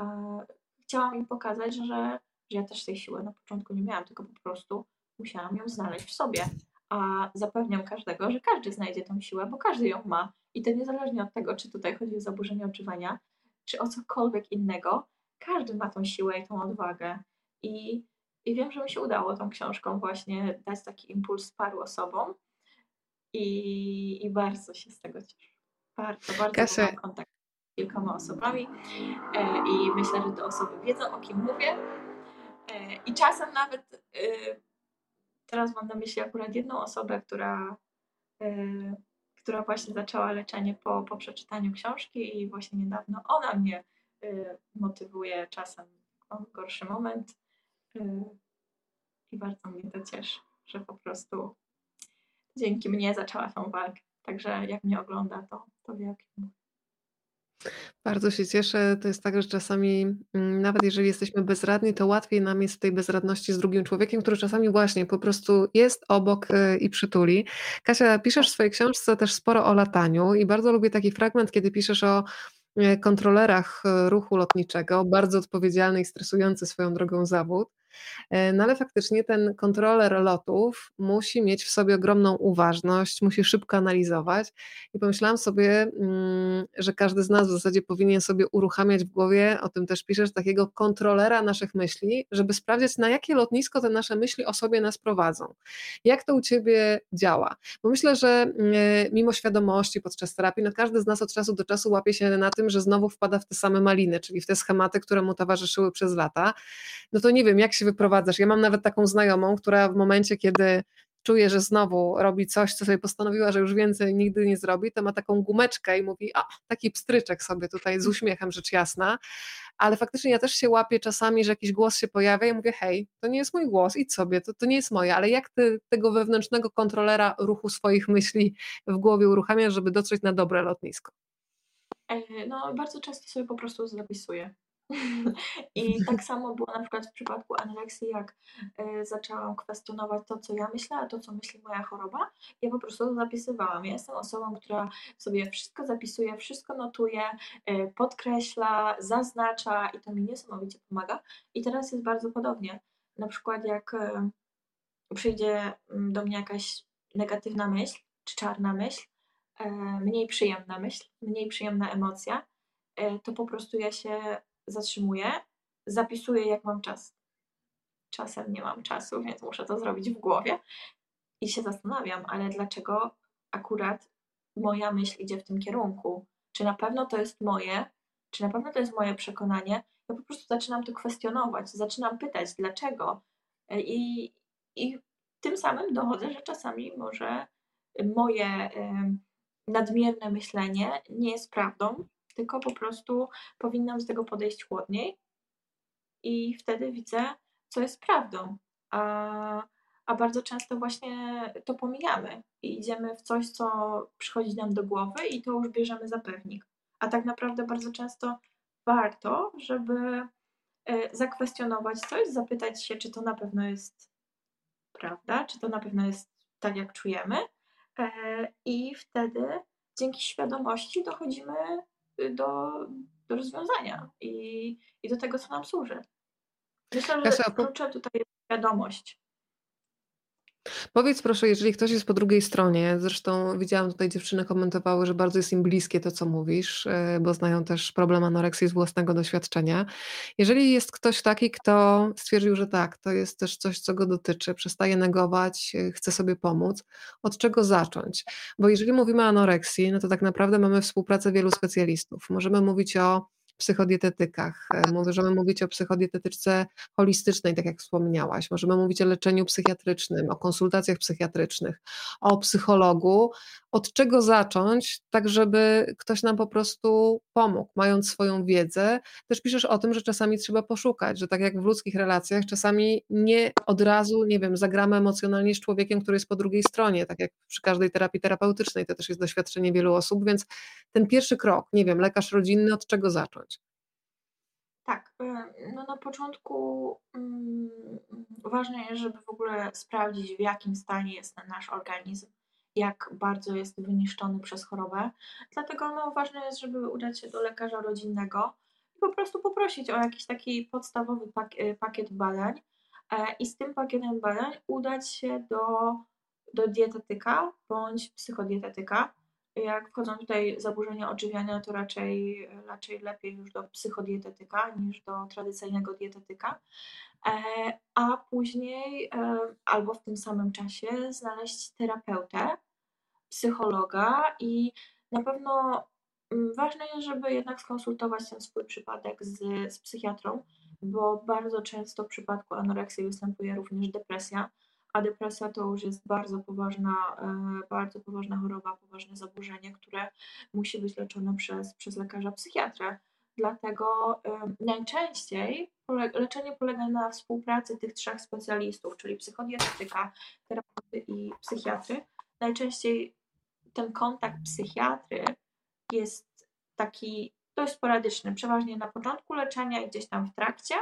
E, chciałam im pokazać, że, że ja też tej siły na początku nie miałam, tylko po prostu musiałam ją znaleźć w sobie. A zapewniam każdego, że każdy znajdzie tą siłę, bo każdy ją ma. I to niezależnie od tego, czy tutaj chodzi o zaburzenie odczuwania, czy o cokolwiek innego, każdy ma tą siłę i tą odwagę. I, i wiem, że mi się udało tą książką właśnie dać taki impuls paru osobom i, i bardzo się z tego cieszę. Bardzo, bardzo Kasia. mam kontakt z kilkoma osobami e, i myślę, że te osoby wiedzą, o kim mówię. E, I czasem nawet e, teraz mam na myśli akurat jedną osobę, która e, która właśnie zaczęła leczenie po, po przeczytaniu książki i właśnie niedawno ona mnie y, motywuje czasem w gorszy moment y, i bardzo mnie to cieszy, że po prostu dzięki mnie zaczęła tą walkę. Także jak mnie ogląda, to, to wie o mówię. Bardzo się cieszę. To jest tak, że czasami, mm, nawet jeżeli jesteśmy bezradni, to łatwiej nam jest w tej bezradności z drugim człowiekiem, który czasami właśnie po prostu jest obok, y, i przytuli. Kasia, piszesz w swojej książce też sporo o lataniu i bardzo lubię taki fragment, kiedy piszesz o, y, kontrolerach, y, ruchu lotniczego, bardzo odpowiedzialny i stresujący swoją drogą zawód. E, no ale faktycznie ten kontroler lotów musi mieć w sobie ogromną uważność, musi szybko analizować i pomyślałam sobie, mm, że każdy z nas w zasadzie powinien sobie uruchamiać w głowie, o tym też piszesz, takiego kontrolera naszych myśli, żeby sprawdzić na jakie lotnisko te nasze myśli o sobie nas prowadzą. Jak to u Ciebie działa? Bo myślę, że mm, mimo świadomości podczas terapii, no każdy z nas od czasu do czasu łapie się na tym, że znowu wpada w te same maliny, czyli w te schematy, które mu towarzyszyły przez lata. No to nie wiem, jak się się wyprowadzasz. Ja mam nawet taką znajomą, która w momencie, kiedy czuje, że znowu robi coś, co sobie postanowiła, że już więcej nigdy nie zrobi, to ma taką gumeczkę i mówi, a taki pstryczek sobie tutaj z uśmiechem, rzecz jasna, ale faktycznie ja też się łapię czasami, że jakiś głos się pojawia i mówię, hej, to nie jest mój głos, idź sobie, to, to nie jest moje, ale jak ty tego wewnętrznego kontrolera ruchu swoich myśli w głowie uruchamiasz, żeby dotrzeć na dobre lotnisko? E, no, bardzo często sobie po prostu zapisuję. *laughs* I tak samo było na przykład w przypadku anoreksji, jak y, zaczęłam kwestionować to, co ja myślę, a to, co myśli moja choroba, ja po prostu zapisywałam. Ja jestem osobą, która sobie wszystko zapisuje, wszystko notuje, y, podkreśla, zaznacza i to mi niesamowicie pomaga. I teraz jest bardzo podobnie. Na przykład jak y, przyjdzie mm, do mnie jakaś negatywna myśl, czy czarna myśl, mniej przyjemna myśl, mniej przyjemna emocja, to po prostu ja się zatrzymuję, zapisuję jak mam czas. Czasem nie mam czasu, więc muszę to zrobić w głowie i się zastanawiam, ale dlaczego akurat moja myśl idzie w tym kierunku? Czy na pewno to jest moje? Czy na pewno to jest moje przekonanie? Ja po prostu zaczynam to kwestionować, zaczynam pytać, dlaczego. I, i tym samym dochodzę, że czasami może moje nadmierne myślenie nie jest prawdą, tylko po prostu powinnam z tego podejść chłodniej i wtedy widzę, co jest prawdą. A, a bardzo często właśnie to pomijamy i idziemy w coś, co przychodzi nam do głowy i to już bierzemy za pewnik. A tak naprawdę bardzo często warto, żeby e, zakwestionować coś, zapytać się, czy to na pewno jest prawda, czy to na pewno jest tak, jak czujemy. E, I wtedy dzięki świadomości dochodzimy do, do rozwiązania i, i do tego, co nam służy. Myślę, że kluczem tutaj jest świadomość. Powiedz proszę, jeżeli ktoś jest po drugiej stronie, zresztą widziałam tutaj dziewczyny komentowały, że bardzo jest im bliskie to, co mówisz, e, bo znają też problem anoreksji z własnego doświadczenia. Jeżeli jest ktoś taki, kto stwierdził, że tak, to jest też coś, co go dotyczy, przestaje negować, e, chce sobie pomóc, od czego zacząć? Bo jeżeli mówimy o anoreksji, no to tak naprawdę mamy współpracę wielu specjalistów. Możemy mówić o psychodietetykach. E, możemy mówić o psychodietetyczce holistycznej, tak jak wspomniałaś. Możemy mówić o leczeniu psychiatrycznym, o konsultacjach psychiatrycznych, o psychologu. Od czego zacząć, tak żeby ktoś nam po prostu pomógł, mając swoją wiedzę. Też piszesz o tym, że czasami trzeba poszukać, że tak jak w ludzkich relacjach, czasami nie od razu, nie wiem, zagramy emocjonalnie z człowiekiem, który jest po drugiej stronie, tak jak przy każdej terapii terapeutycznej, to też jest doświadczenie wielu osób, więc ten pierwszy krok, nie wiem, lekarz rodzinny, od czego zacząć? Tak, y, no na początku mm, ważne jest, żeby w ogóle sprawdzić, w jakim stanie jest nasz organizm, jak bardzo jest wyniszczony przez chorobę. Dlatego no, ważne jest, żeby udać się do lekarza rodzinnego i po prostu poprosić o jakiś taki podstawowy y, pakiet badań e, i z tym pakietem badań udać się do, do dietetyka bądź psychodietetyka jak wchodzą tutaj zaburzenia odżywiania, to raczej, raczej lepiej już do psychodietetyka niż do tradycyjnego dietetyka, e, a później e, albo w tym samym czasie znaleźć terapeutę, psychologa i na pewno mm, ważne jest, żeby jednak skonsultować ten swój przypadek z, z psychiatrą, bo bardzo często w przypadku anoreksji występuje również depresja a depresja to już jest bardzo poważna, e, bardzo poważna choroba, poważne zaburzenie, które musi być leczone przez, przez lekarza psychiatrę. Dlatego e, najczęściej leczenie polega na współpracy tych trzech specjalistów, czyli psychodietetyka, terapeuty i psychiatry. Najczęściej ten kontakt psychiatry jest taki dość sporadyczny, przeważnie na początku leczenia i gdzieś tam w trakcie,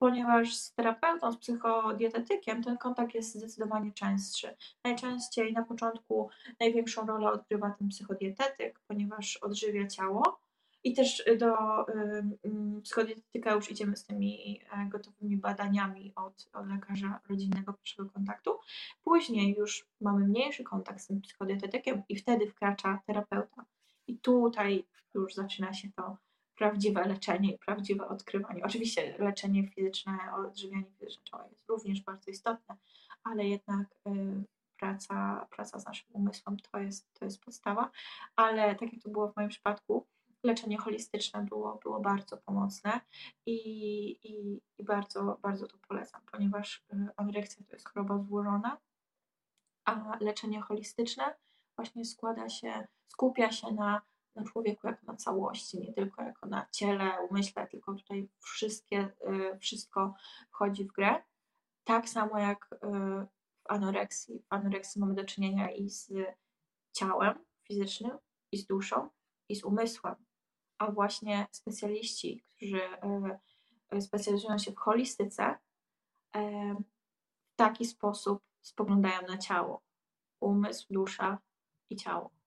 ponieważ z terapeutą, z psychodietetykiem ten kontakt jest zdecydowanie częstszy. Najczęściej na początku największą rolę odgrywa ten psychodietetyk, ponieważ odżywia ciało. I też do y, psychodietetyka już idziemy z tymi e, gotowymi badaniami od, od lekarza rodzinnego pierwszego kontaktu. Później już mamy mniejszy kontakt z tym psychodietetykiem i wtedy wkracza terapeuta. I tutaj już zaczyna się to prawdziwe leczenie i prawdziwe odkrywanie. Oczywiście leczenie fizyczne, odżywianie fizyczne ciała jest również bardzo istotne, ale jednak y, praca, praca z naszym umysłem to jest, to jest podstawa. Ale tak jak to było w moim przypadku, leczenie holistyczne było, było bardzo pomocne i, i, i bardzo, bardzo to polecam, ponieważ y, anoreksja to jest choroba złożona, a leczenie holistyczne właśnie składa się, skupia się na na człowieku jako na całości, nie tylko jako na ciele, umyśle, tylko tutaj wszystkie, y, wszystko wchodzi w grę. Tak samo jak y, w anoreksji. W anoreksji mamy do czynienia i z ciałem fizycznym, i z duszą, i z umysłem. A właśnie specjaliści, którzy y, specjalizują się w holistyce, w taki sposób spoglądają na ciało. Umysł, dusza i ciało.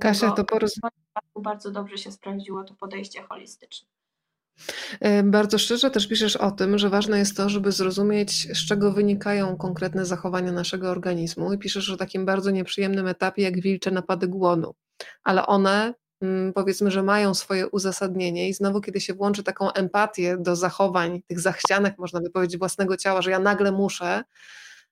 Kasia, to poroz... Bardzo dobrze się sprawdziło to podejście holistyczne. E, bardzo szczerze też piszesz o tym, że ważne jest to, żeby zrozumieć, z czego wynikają konkretne zachowania naszego organizmu, i piszesz o takim bardzo nieprzyjemnym etapie, jak wilcze napady głodu. Ale one, mm, powiedzmy, że mają swoje uzasadnienie, i znowu, kiedy się włączy taką empatię do zachowań, tych zachcianek, można by powiedzieć, własnego ciała, że ja nagle muszę,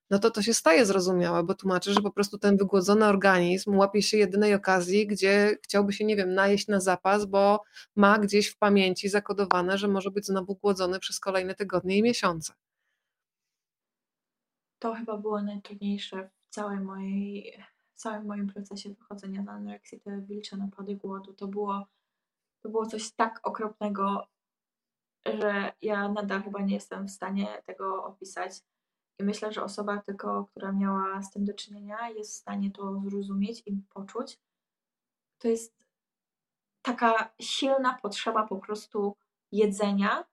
no to to się staje zrozumiałe, bo tłumaczy, że po prostu ten wygłodzony organizm łapie się jedynej okazji, gdzie chciałby się, nie wiem, najeść na zapas, bo ma gdzieś w pamięci zakodowane, że może być znowu głodzony przez kolejne tygodnie i miesiące. To chyba było najtrudniejsze w całej mojej, w całym moim procesie wychodzenia z anoreksji, te wilcze napady głodu. To było, to było coś tak okropnego, że ja nadal chyba nie jestem w stanie tego opisać i myślę, że osoba tylko, która miała z tym do czynienia, jest w stanie to zrozumieć i poczuć. To jest taka silna potrzeba po prostu jedzenia.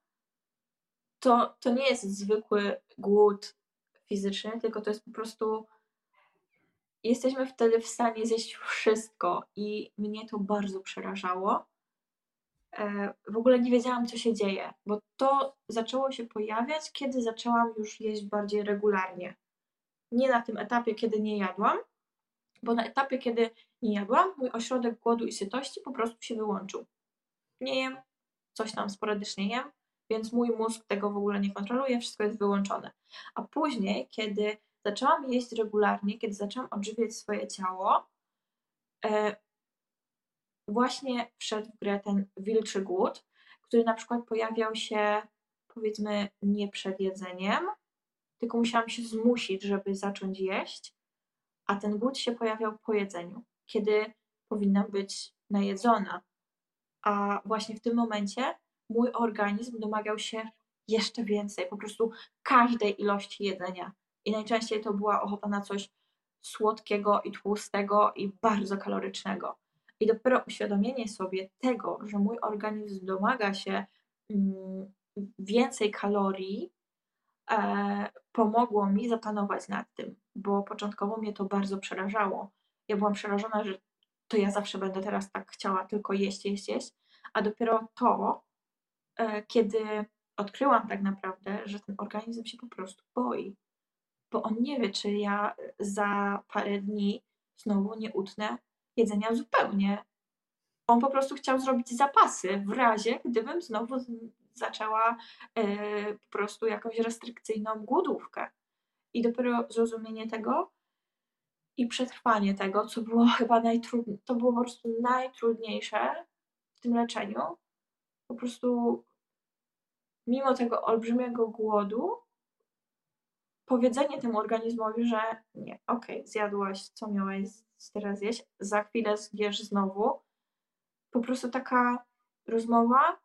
To, to nie jest zwykły głód fizyczny, tylko to jest po prostu. Jesteśmy wtedy w stanie zjeść wszystko, i mnie to bardzo przerażało. E, w ogóle nie wiedziałam, co się dzieje, bo to zaczęło się pojawiać, kiedy zaczęłam już jeść bardziej regularnie. Nie na tym etapie, kiedy nie jadłam, bo na etapie, kiedy nie jadłam, mój ośrodek głodu i sytości po prostu się wyłączył. Nie jem, coś tam sporadycznie jem, więc mój mózg tego w ogóle nie kontroluje, wszystko jest wyłączone. A później, kiedy zaczęłam jeść regularnie, kiedy zaczęłam odżywiać swoje ciało, e, właśnie wszedł w grę ten wilczy głód, który na przykład pojawiał się powiedzmy nie przed jedzeniem, tylko musiałam się zmusić, żeby zacząć jeść, a ten głód się pojawiał po jedzeniu, kiedy powinnam być najedzona. A właśnie w tym momencie mój organizm domagał się jeszcze więcej, po prostu każdej ilości jedzenia. I najczęściej to była ochota na coś słodkiego i tłustego i bardzo kalorycznego. I dopiero uświadomienie sobie tego, że mój organizm domaga się mm, więcej kalorii, e, pomogło mi zapanować nad tym, bo początkowo mnie to bardzo przerażało. Ja byłam przerażona, że to ja zawsze będę teraz tak chciała tylko jeść, jeść, jeść, a dopiero to, e, kiedy odkryłam tak naprawdę, że ten organizm się po prostu boi, bo on nie wie, czy ja za parę dni znowu nie utnę jedzenia zupełnie. On po prostu chciał zrobić zapasy w razie, gdybym znowu zaczęła e, po prostu jakąś restrykcyjną głodówkę. I dopiero zrozumienie tego i przetrwanie tego, co było *laughs* chyba najtrudniejsze, to było po prostu najtrudniejsze w tym leczeniu. Po prostu mimo tego olbrzymiego głodu, powiedzenie temu organizmowi, że nie, okej, okay, zjadłaś, co miałaś teraz jeść, za chwilę zjesz znowu. Po prostu taka rozmowa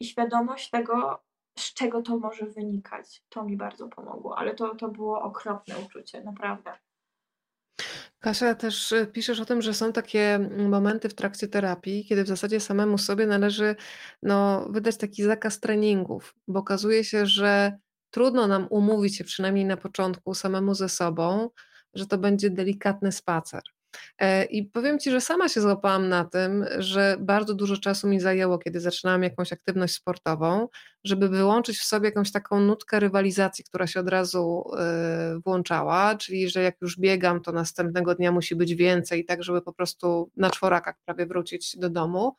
i świadomość tego, z czego to może wynikać. To mi bardzo pomogło, ale to, to było okropne uczucie, naprawdę. Kasia, też y, piszesz o tym, że są takie momenty w trakcie terapii, kiedy w zasadzie samemu sobie należy no, wydać taki zakaz treningów, bo okazuje się, że trudno nam umówić się, przynajmniej na początku, samemu ze sobą, że to będzie delikatny spacer. E, I powiem Ci, że sama się złapałam na tym, że bardzo dużo czasu mi zajęło, kiedy zaczynałam jakąś aktywność sportową, żeby wyłączyć w sobie jakąś taką nutkę rywalizacji, która się od razu e, włączała, czyli że jak już biegam, to następnego dnia musi być więcej, tak żeby po prostu na czworakach prawie wrócić do domu.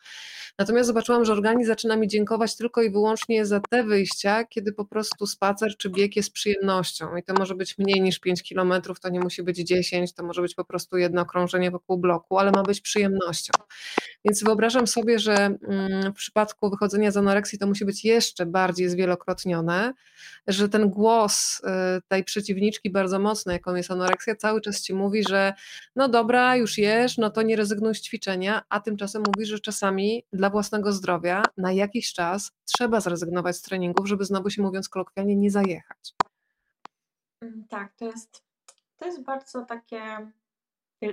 Natomiast zobaczyłam, że organizm zaczyna mi dziękować tylko i wyłącznie za te wyjścia, kiedy po prostu spacer czy bieg jest przyjemnością i to może być mniej niż 5 kilometrów, to nie musi być 10, to może być po prostu jedno krążenie wokół bloku, ale ma być przyjemnością. Więc wyobrażam sobie, że mm, w przypadku wychodzenia z anoreksji to musi być jeszcze bardziej zwielokrotnione, że ten głos y, tej przeciwniczki bardzo mocny, jaką jest anoreksja, cały czas ci mówi, że no dobra, już jesz, no to nie rezygnuj z ćwiczenia, a tymczasem mówi, że czasami dla własnego zdrowia na jakiś czas trzeba zrezygnować z treningów, żeby znowu się mówiąc kolokwialnie nie zajechać. Mm, tak, to jest, to jest bardzo takie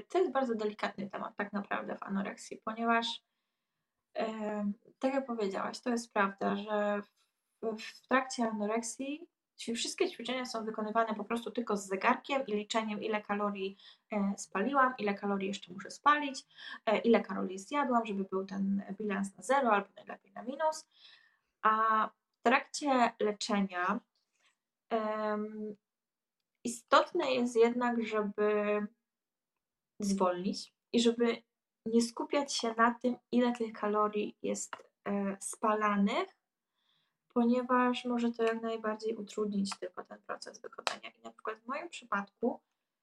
to jest bardzo delikatny temat tak naprawdę w anoreksji, ponieważ tak jak powiedziałaś, to jest prawda, że w, w trakcie anoreksji wszystkie ćwiczenia są wykonywane po prostu tylko z zegarkiem i liczeniem, ile kalorii e, spaliłam, ile kalorii jeszcze muszę spalić, e, ile kalorii zjadłam, żeby był ten bilans na zero albo najlepiej na minus. A w trakcie leczenia um, istotne jest jednak, żeby zwolnić i żeby nie skupiać się na tym, ile tych kalorii jest e, spalanych, ponieważ może to jak najbardziej utrudnić tylko ten proces wykonania. I na przykład w moim przypadku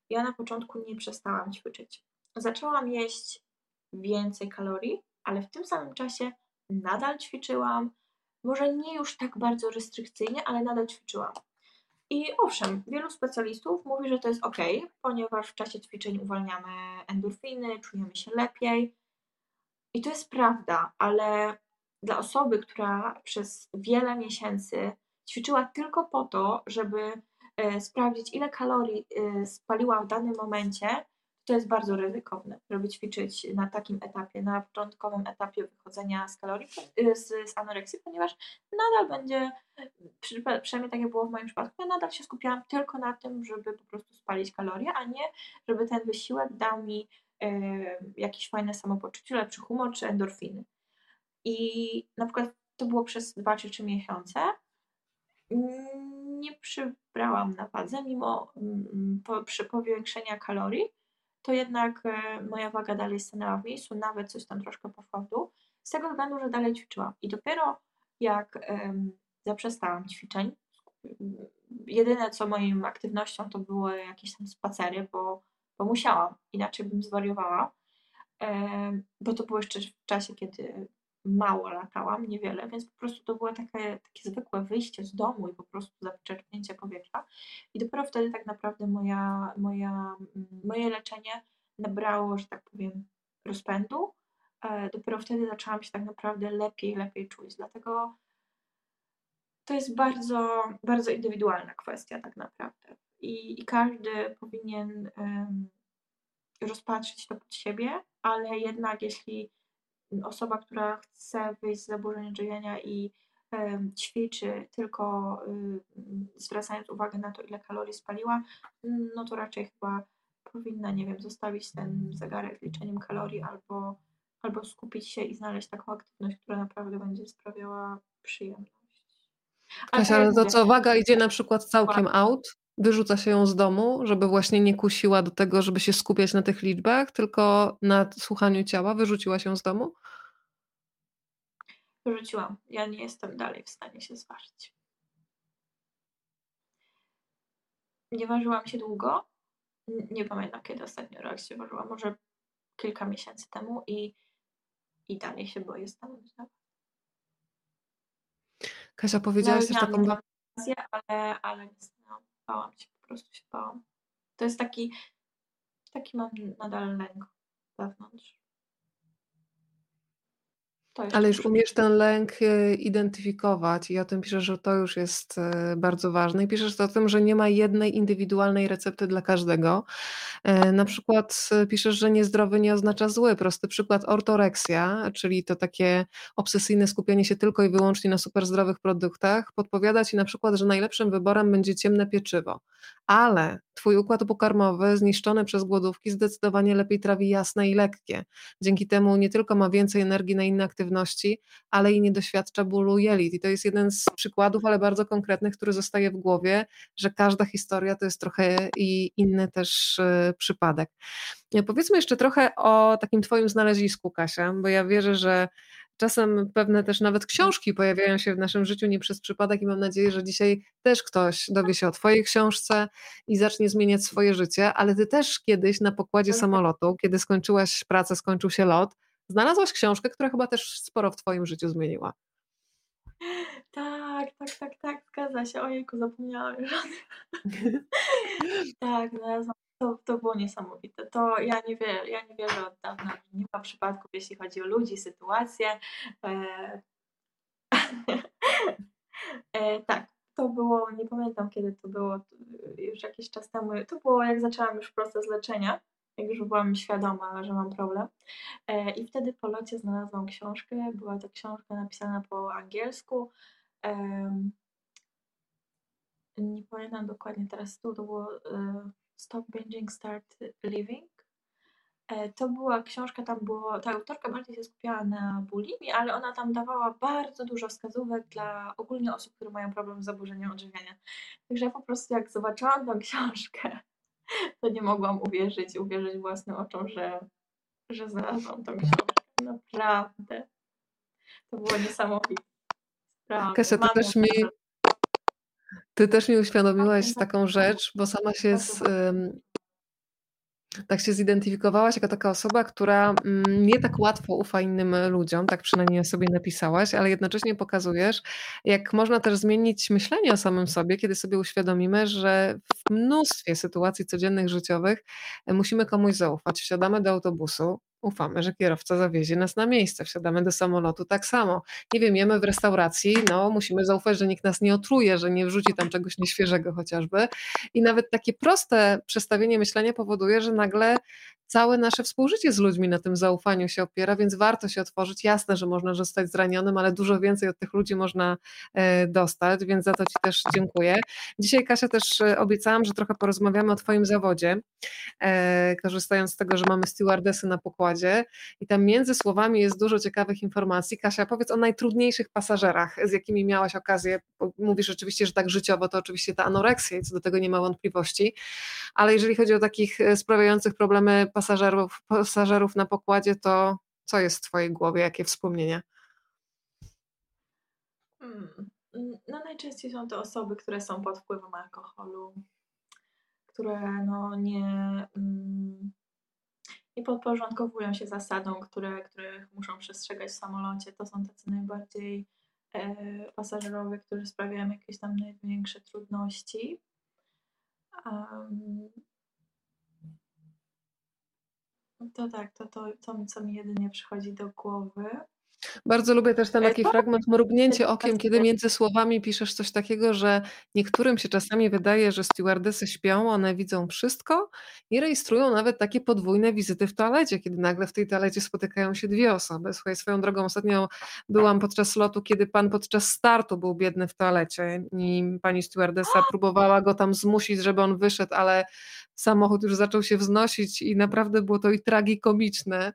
ja na początku nie przestałam ćwiczyć. Zaczęłam jeść więcej kalorii, ale w tym samym czasie nadal ćwiczyłam. Może nie już tak bardzo restrykcyjnie, ale nadal ćwiczyłam. I owszem, wielu specjalistów mówi, że to jest ok, ponieważ w czasie ćwiczeń uwalniamy endorfiny, czujemy się lepiej. I to jest prawda, ale dla osoby, która przez wiele miesięcy ćwiczyła tylko po to, żeby e, sprawdzić, ile kalorii e, spaliła w danym momencie, to jest bardzo ryzykowne, żeby ćwiczyć na takim etapie, na początkowym etapie wychodzenia z kalorii, y, z, z anoreksji, ponieważ nadal będzie, przynajmniej tak jak było w moim przypadku, ja nadal się skupiałam tylko na tym, żeby po prostu spalić kalorie, a nie żeby ten wysiłek dał mi y, jakieś fajne samopoczucie, lepszy humor czy endorfiny. I na przykład to było przez 2 czy 3 miesiące. Nie przybrałam na wadze, mimo mm, po, przy powiększenia kalorii, to jednak e, moja waga dalej stanęła w miejscu, nawet coś tam troszkę poszła w dół, z tego względu, że dalej ćwiczyłam. I dopiero jak zaprzestałam ćwiczeń, jedyne co moją aktywnością to były jakieś tam spacery, bo, bo musiałam, inaczej bym zwariowała, um, bo to było jeszcze w czasie, kiedy mało latałam, niewiele, więc po prostu to było takie, takie zwykłe wyjście z domu i po prostu zaczerpnięcie powietrza. I dopiero wtedy tak naprawdę moja, moja, moje leczenie nabrało, że tak powiem, rozpędu. E, dopiero wtedy zaczęłam się tak naprawdę lepiej, lepiej czuć. Dlatego to jest bardzo, bardzo indywidualna kwestia tak naprawdę. I, i każdy powinien um, rozpatrzyć to pod siebie, ale jednak jeśli osoba, która chce wyjść z zaburzeń odżywiania i ćwiczy tylko y, zwracając uwagę na to, ile kalorii spaliła, no to raczej chyba powinna, nie wiem, zostawić ten zegarek z liczeniem kalorii albo, albo skupić się i znaleźć taką aktywność, która naprawdę będzie sprawiała przyjemność. Kasia, ale to co, waga idzie na przykład całkiem out? Wyrzuca się ją z domu, żeby właśnie nie kusiła do tego, żeby się skupiać na tych liczbach, tylko na słuchaniu ciała? Wyrzuciła się z domu? Wyrzuciłam. Ja nie jestem dalej w stanie się zważyć. Nie ważyłam się długo. Nie pamiętam, kiedy ostatnio raz się ważyłam. Może kilka miesięcy temu i, i dalej się boję stanąć Kasia, powiedziałaś no, też taką... Okazję, ale, ale nie stanęłam. Bałam się, po prostu się bałam. To jest taki, taki mam nadal lęk wewnątrz. Ale już umiesz ten lęk e, identyfikować i o tym piszesz, że to już jest e, bardzo ważne. I piszesz o tym, że nie ma jednej indywidualnej recepty dla każdego. E, na przykład piszesz, że niezdrowy nie oznacza zły. Prosty przykład ortoreksja, czyli to takie obsesyjne skupienie się tylko i wyłącznie na super zdrowych produktach, podpowiada ci na przykład, że najlepszym wyborem będzie ciemne pieczywo. Ale twój układ pokarmowy zniszczony przez głodówki zdecydowanie lepiej trawi jasne i lekkie. Dzięki temu nie tylko ma więcej energii na inne aktywności, ale i nie doświadcza bólu jelit. I to jest jeden z przykładów, ale bardzo konkretnych, który zostaje w głowie, że każda historia to jest trochę i inny też y, przypadek. Powiedzmy jeszcze trochę o takim Twoim znalezisku, Kasia, bo ja wierzę, że czasem pewne też nawet książki pojawiają się w naszym życiu nie przez przypadek i mam nadzieję, że dzisiaj też ktoś dowie się o Twojej książce i zacznie zmieniać swoje życie, ale Ty też kiedyś na pokładzie samolotu, kiedy skończyłaś pracę, skończył się lot, znalazłaś książkę, która chyba też sporo w Twoim życiu zmieniła. Tak, tak, tak, tak, zgadza się. Ojejku, zapomniałam już. *laughs* tak, znalazłam to, to było niesamowite. To ja nie, wierzę, ja nie wierzę od dawna, nie ma przypadków, jeśli chodzi o ludzi, sytuacje. E... *laughs* e, tak, to było, nie pamiętam kiedy to było, już jakiś czas temu. To było jak zaczęłam już proces leczenia, jak już byłam świadoma, że mam problem. E, I wtedy po locie znalazłam książkę. Była to książka napisana po angielsku. Nie pamiętam dokładnie teraz tu, to było e, Stop Binging, Start Living. E, to była książka, tam było, ta autorka bardziej się skupiała na bulimii, ale ona tam dawała bardzo dużo wskazówek dla ogólnie osób, które mają problem z zaburzeniem odżywiania. Także ja po prostu jak zobaczyłam tę książkę, *laughs* to nie mogłam uwierzyć, uwierzyć własnym oczom, że, że znalazłam tą książkę. Naprawdę. To było niesamowite. Kasia, to też mi, ty też mi uświadomiłaś taką rzecz, bo sama się z, tak się zidentyfikowałaś jako taka osoba, która mm, nie tak łatwo ufa innym ludziom, tak przynajmniej sobie napisałaś, ale jednocześnie pokazujesz, jak można też zmienić myślenie o samym sobie, kiedy sobie uświadomimy, że w mnóstwie sytuacji codziennych, życiowych e, musimy komuś zaufać. Wsiadamy do autobusu, ufamy, że kierowca zawiezie nas na miejsce. Wsiadamy do samolotu tak samo. Nie wiem, jemy w restauracji, no musimy zaufać, że nikt nas nie otruje, że nie wrzuci tam czegoś nieświeżego chociażby. I nawet takie proste przestawienie myślenia powoduje, że nagle całe nasze współżycie z ludźmi na tym zaufaniu się opiera, więc warto się otworzyć. Jasne, że można zostać zranionym, ale dużo więcej od tych ludzi można e, dostać, więc za to Ci też dziękuję. Dzisiaj, Kasia, też e, obiecałam, że trochę porozmawiamy o Twoim zawodzie, e, korzystając z tego, że mamy stewardesy na pokładzie i tam między słowami jest dużo ciekawych informacji. Kasia, powiedz o najtrudniejszych pasażerach, z jakimi miałaś okazję, mówisz oczywiście, że tak życiowo, to oczywiście ta anoreksja i co do tego nie ma wątpliwości, ale jeżeli chodzi o takich sprawiających problemy pasażerów, pasażerów na pokładzie, to co jest w Twojej głowie, jakie wspomnienia? Hmm. No najczęściej są to osoby, które są pod wpływem alkoholu, które no nie, mm, nie podporządkowują się zasadom, które, których muszą przestrzegać w samolocie. To są tacy najbardziej e, pasażerowie, którzy sprawiają jakieś tam największe trudności. Um, to tak, to, to, to co mi jedynie przychodzi do głowy. Bardzo lubię też ten taki fragment mrugnięcie okiem, kiedy między słowami piszesz coś takiego, że niektórym się czasami wydaje, że stewardesy śpią, one widzą wszystko i rejestrują nawet takie podwójne wizyty w toalecie, kiedy nagle w tej toalecie spotykają się dwie osoby. Słuchaj, swoją drogą ostatnio byłam podczas lotu, kiedy pan podczas startu był biedny w toalecie i pani stewardesa próbowała go tam zmusić, żeby on wyszedł, ale samochód już zaczął się wznosić i naprawdę było to i tragikomiczne,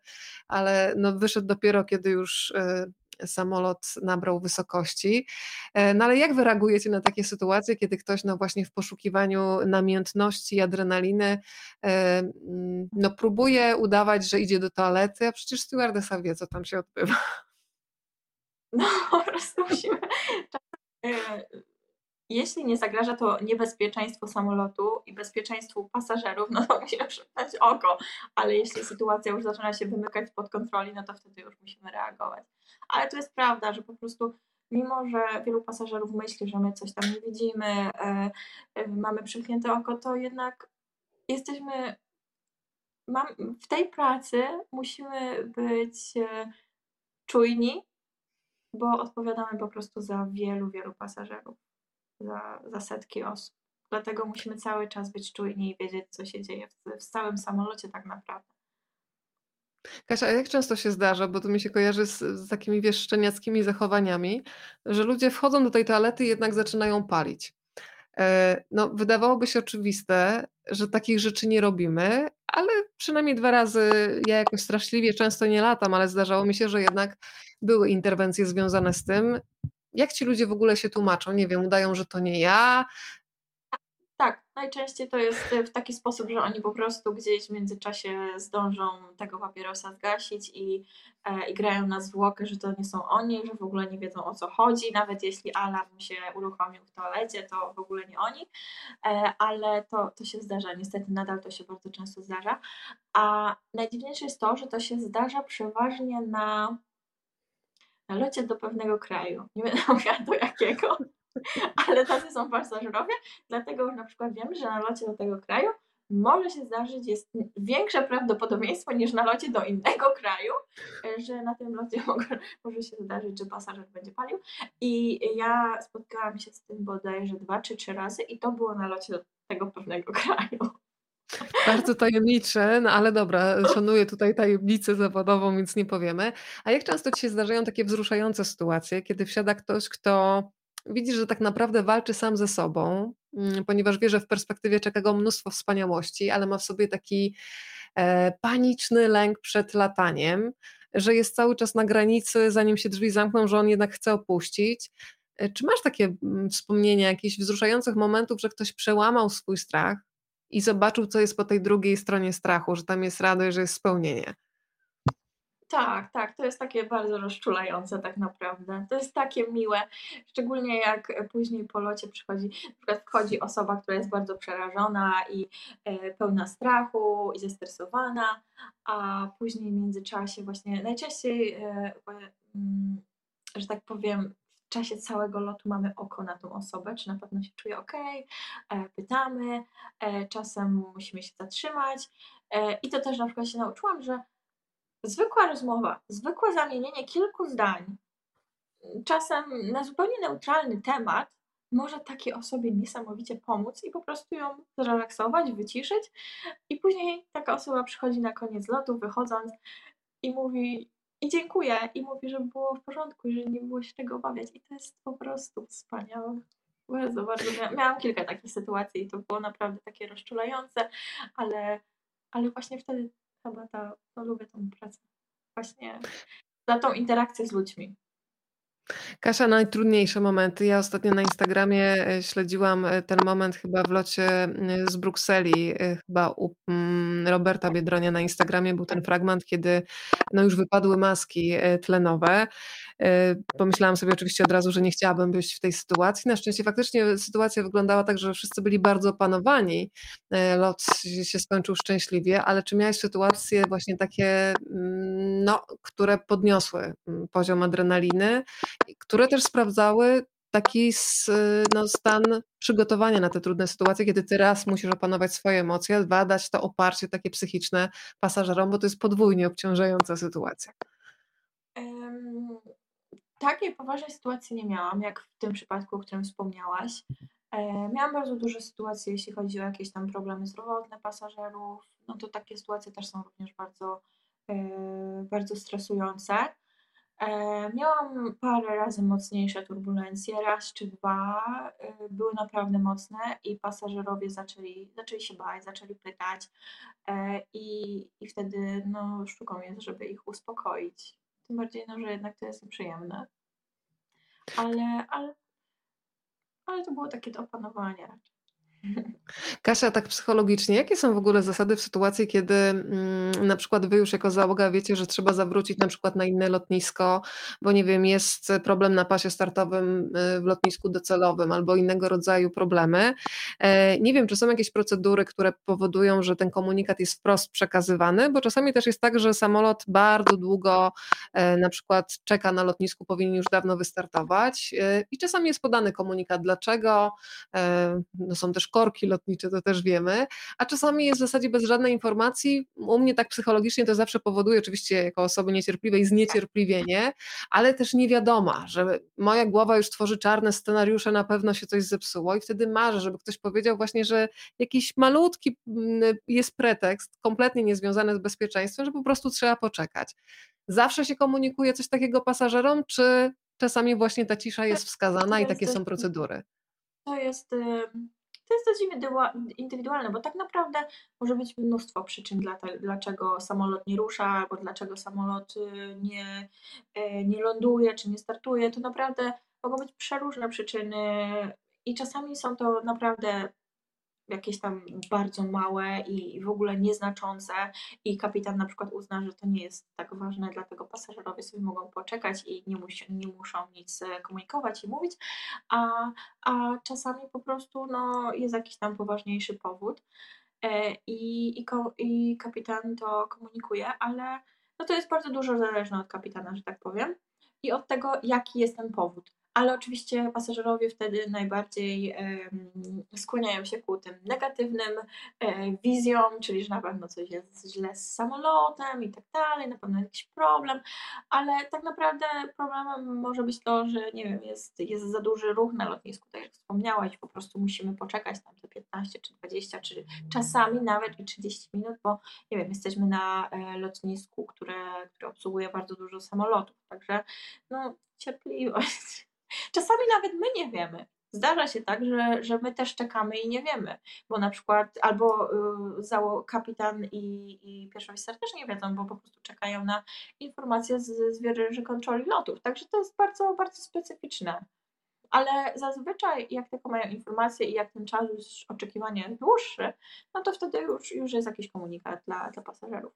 ale no wyszedł dopiero, kiedy już e, samolot nabrał wysokości. E, no ale jak wy reagujecie na takie sytuacje, kiedy ktoś no właśnie w poszukiwaniu namiętności adrenaliny e, no próbuje udawać, że idzie do toalety, a przecież stewardesa wie, co tam się odbywa. No po prostu musimy jeśli nie zagraża to niebezpieczeństwu samolotu i bezpieczeństwu pasażerów, no to *laughs* musimy przymknąć oko, ale jeśli sytuacja już zaczyna się wymykać spod kontroli, no to wtedy już musimy reagować. Ale to jest prawda, że po prostu mimo, że wielu pasażerów myśli, że my coś tam nie widzimy, e, e, mamy przymknięte oko, to jednak jesteśmy mam, w tej pracy musimy być e, czujni bo odpowiadamy po prostu za wielu, wielu pasażerów, za, za setki osób. Dlatego musimy cały czas być czujni i wiedzieć, co się dzieje w, w całym samolocie tak naprawdę. Kasia, a jak często się zdarza, bo to mi się kojarzy z, z takimi, wiesz, szczeniackimi zachowaniami, że ludzie wchodzą do tej toalety i jednak zaczynają palić. E, no, wydawałoby się oczywiste, że takich rzeczy nie robimy, ale przynajmniej dwa razy ja jakoś straszliwie często nie latam, ale zdarzało mi się, że jednak były interwencje związane z tym. Jak ci ludzie w ogóle się tłumaczą? Nie wiem, udają, że to nie ja, tak, najczęściej to jest w taki sposób, że oni po prostu gdzieś w międzyczasie zdążą tego papierosa zgasić i, e, i grają na zwłokę, że to nie są oni, że w ogóle nie wiedzą o co chodzi. Nawet jeśli alarm się uruchomił w toalecie, to w ogóle nie oni, e, ale to, to się zdarza. Niestety nadal to się bardzo często zdarza. A najdziwniejsze jest to, że to się zdarza przeważnie na, na locie do pewnego kraju. Nie będę mówiła *laughs* do jakiego ale tacy są pasażerowie, dlatego już na przykład wiem, że na locie do tego kraju może się zdarzyć, jest większe prawdopodobieństwo niż na locie do innego kraju, że na tym locie *laughs* może się zdarzyć, że pasażer będzie palił. I ja spotkałam się z tym bodajże dwa czy trzy razy i to było na locie do tego pewnego *laughs* kraju. Bardzo tajemnicze, no ale dobra, szanuję tutaj tajemnicę zawodową, więc nie powiemy. A jak często Ci się zdarzają takie wzruszające sytuacje, kiedy wsiada ktoś, kto Widzisz, że tak naprawdę walczy sam ze sobą, mm, ponieważ wie, że w perspektywie czeka go mnóstwo wspaniałości, ale ma w sobie taki e, paniczny lęk przed lataniem, że jest cały czas na granicy, zanim się drzwi zamkną, że on jednak chce opuścić. E, czy masz takie mm, wspomnienia, jakichś wzruszających momentów, że ktoś przełamał swój strach i zobaczył, co jest po tej drugiej stronie strachu, że tam jest radość, że jest spełnienie? Tak, tak, to jest takie bardzo rozczulające tak naprawdę. To jest takie miłe, szczególnie jak później po locie przychodzi, na przykład wchodzi osoba, która jest bardzo przerażona i e, pełna strachu i zestresowana, a później w międzyczasie właśnie najczęściej, e, mm, że tak powiem, czasie całego lotu mamy oko na tą osobę, czy na pewno się czuje ok, e, pytamy, czasem musimy się zatrzymać i to też na przykład się nauczyłam, że zwykła rozmowa, zwykłe zamienienie kilku zdań, czasem na zupełnie neutralny temat, może takiej osobie niesamowicie pomóc i po prostu ją zrelaksować, wyciszyć. I później taka osoba przychodzi na koniec lotu, wychodząc i mówi i dziękuję, i mówi, że było w porządku że nie było się czego obawiać. I to jest po prostu wspaniałe. Bardzo, bardzo. Miałam kilka takich sytuacji i to było naprawdę takie rozczulające, ale, ale właśnie wtedy chyba ta, no lubię tą pracę. Właśnie za tą interakcję z ludźmi. Kasia, najtrudniejsze momenty. Ja ostatnio na Instagramie e, śledziłam e, ten moment chyba w locie z Brukseli, e, chyba u mm, Roberta Biedronia na Instagramie był ten fragment, kiedy no już wypadły maski tlenowe. Pomyślałam sobie oczywiście od razu, że nie chciałabym być w tej sytuacji. Na szczęście faktycznie sytuacja wyglądała tak, że wszyscy byli bardzo opanowani. Lot się skończył szczęśliwie, ale czy miałeś sytuacje właśnie takie, mm, no, które podniosły mm, poziom adrenaliny które też sprawdzały taki no, stan przygotowania na te trudne sytuacje, kiedy ty raz musisz opanować swoje emocje, dwa dać to oparcie takie psychiczne pasażerom, bo to jest podwójnie obciążająca sytuacja. Um, takiej poważnej sytuacji nie miałam, jak w tym przypadku, o którym wspomniałaś. E, miałam bardzo duże sytuacje, jeśli chodzi o jakieś tam problemy zdrowotne pasażerów. No to takie sytuacje też są również bardzo, e, bardzo stresujące. E, miałam parę razy mocniejsze turbulencje, raz czy dwa e, były naprawdę mocne i pasażerowie zaczęli, zaczęli się bać, zaczęli pytać e, i, i wtedy no, sztuką jest, żeby ich uspokoić. Tym bardziej, no, że jednak to jest nieprzyjemne. Ale, ale, ale to było takie do opanowania raczej. Kasia, tak psychologicznie, jakie są w ogóle zasady w sytuacji, kiedy mm, na przykład wy już jako załoga wiecie, że trzeba zawrócić na przykład na inne lotnisko, bo nie wiem, jest problem na pasie startowym y, w lotnisku docelowym albo innego rodzaju problemy. E, nie wiem, czy są jakieś procedury, które powodują, że ten komunikat jest wprost przekazywany, bo czasami też jest tak, że samolot bardzo długo e, na przykład czeka na lotnisku, powinien już dawno wystartować e, i czasami jest podany komunikat, dlaczego. No są też korki lotnicze, to też wiemy, a czasami jest w zasadzie bez żadnej informacji. U mnie tak psychologicznie to zawsze powoduje, oczywiście jako osoby niecierpliwej, zniecierpliwienie, ale też niewiadoma, że moja głowa już tworzy czarne scenariusze, na pewno się coś zepsuło i wtedy marzę, żeby ktoś powiedział właśnie, że jakiś malutki mm, jest pretekst, kompletnie niezwiązany z bezpieczeństwem, że po prostu trzeba poczekać. Zawsze się komunikuje coś takiego pasażerom, czy czasami właśnie ta cisza jest wskazana i takie są procedury? To jest, to jest dość indywidualne, bo tak naprawdę może być mnóstwo przyczyn, dlaczego samolot nie rusza, albo dlaczego samolot y, nie, e, nie ląduje, czy nie startuje. To naprawdę mogą być przeróżne przyczyny i czasami są to naprawdę jakieś tam bardzo małe i w ogóle nieznaczące i kapitan na przykład uzna, że to nie jest tak ważne, dlatego pasażerowie sobie mogą poczekać i nie, nie muszą nic e, komunikować i mówić, a, a czasami po prostu no, jest jakiś tam poważniejszy powód e, i, i, i kapitan to komunikuje, ale no to jest bardzo dużo zależne od kapitana, że tak powiem i od tego, jaki jest ten powód ale oczywiście pasażerowie wtedy najbardziej skłaniają się ku tym negatywnym e, wizjom, czyli że na pewno coś jest źle z samolotem i tak dalej, na pewno jakiś problem, ale tak naprawdę problemem może być to, że nie wiem, jest, jest za duży ruch na lotnisku, tak jak wspomniałaś, po prostu musimy poczekać tam te 15 czy 20, czy czasami nawet i 30 minut, bo nie wiem, jesteśmy na e, lotnisku, które, które obsługuje bardzo dużo samolotów, także no cierpliwość. Czasami nawet my nie wiemy. Zdarza się tak, że, że my też czekamy i nie wiemy, bo na przykład albo y, kapitan i, i pierwsza oficer też nie wiedzą, bo po prostu czekają na informacje z, z kontroli lotów. Także to jest bardzo, bardzo specyficzne. Ale zazwyczaj jak tylko mają informacje i jak ten czas oczekiwania jest dłuższy, no to wtedy już, już jest jakiś komunikat dla, dla pasażerów.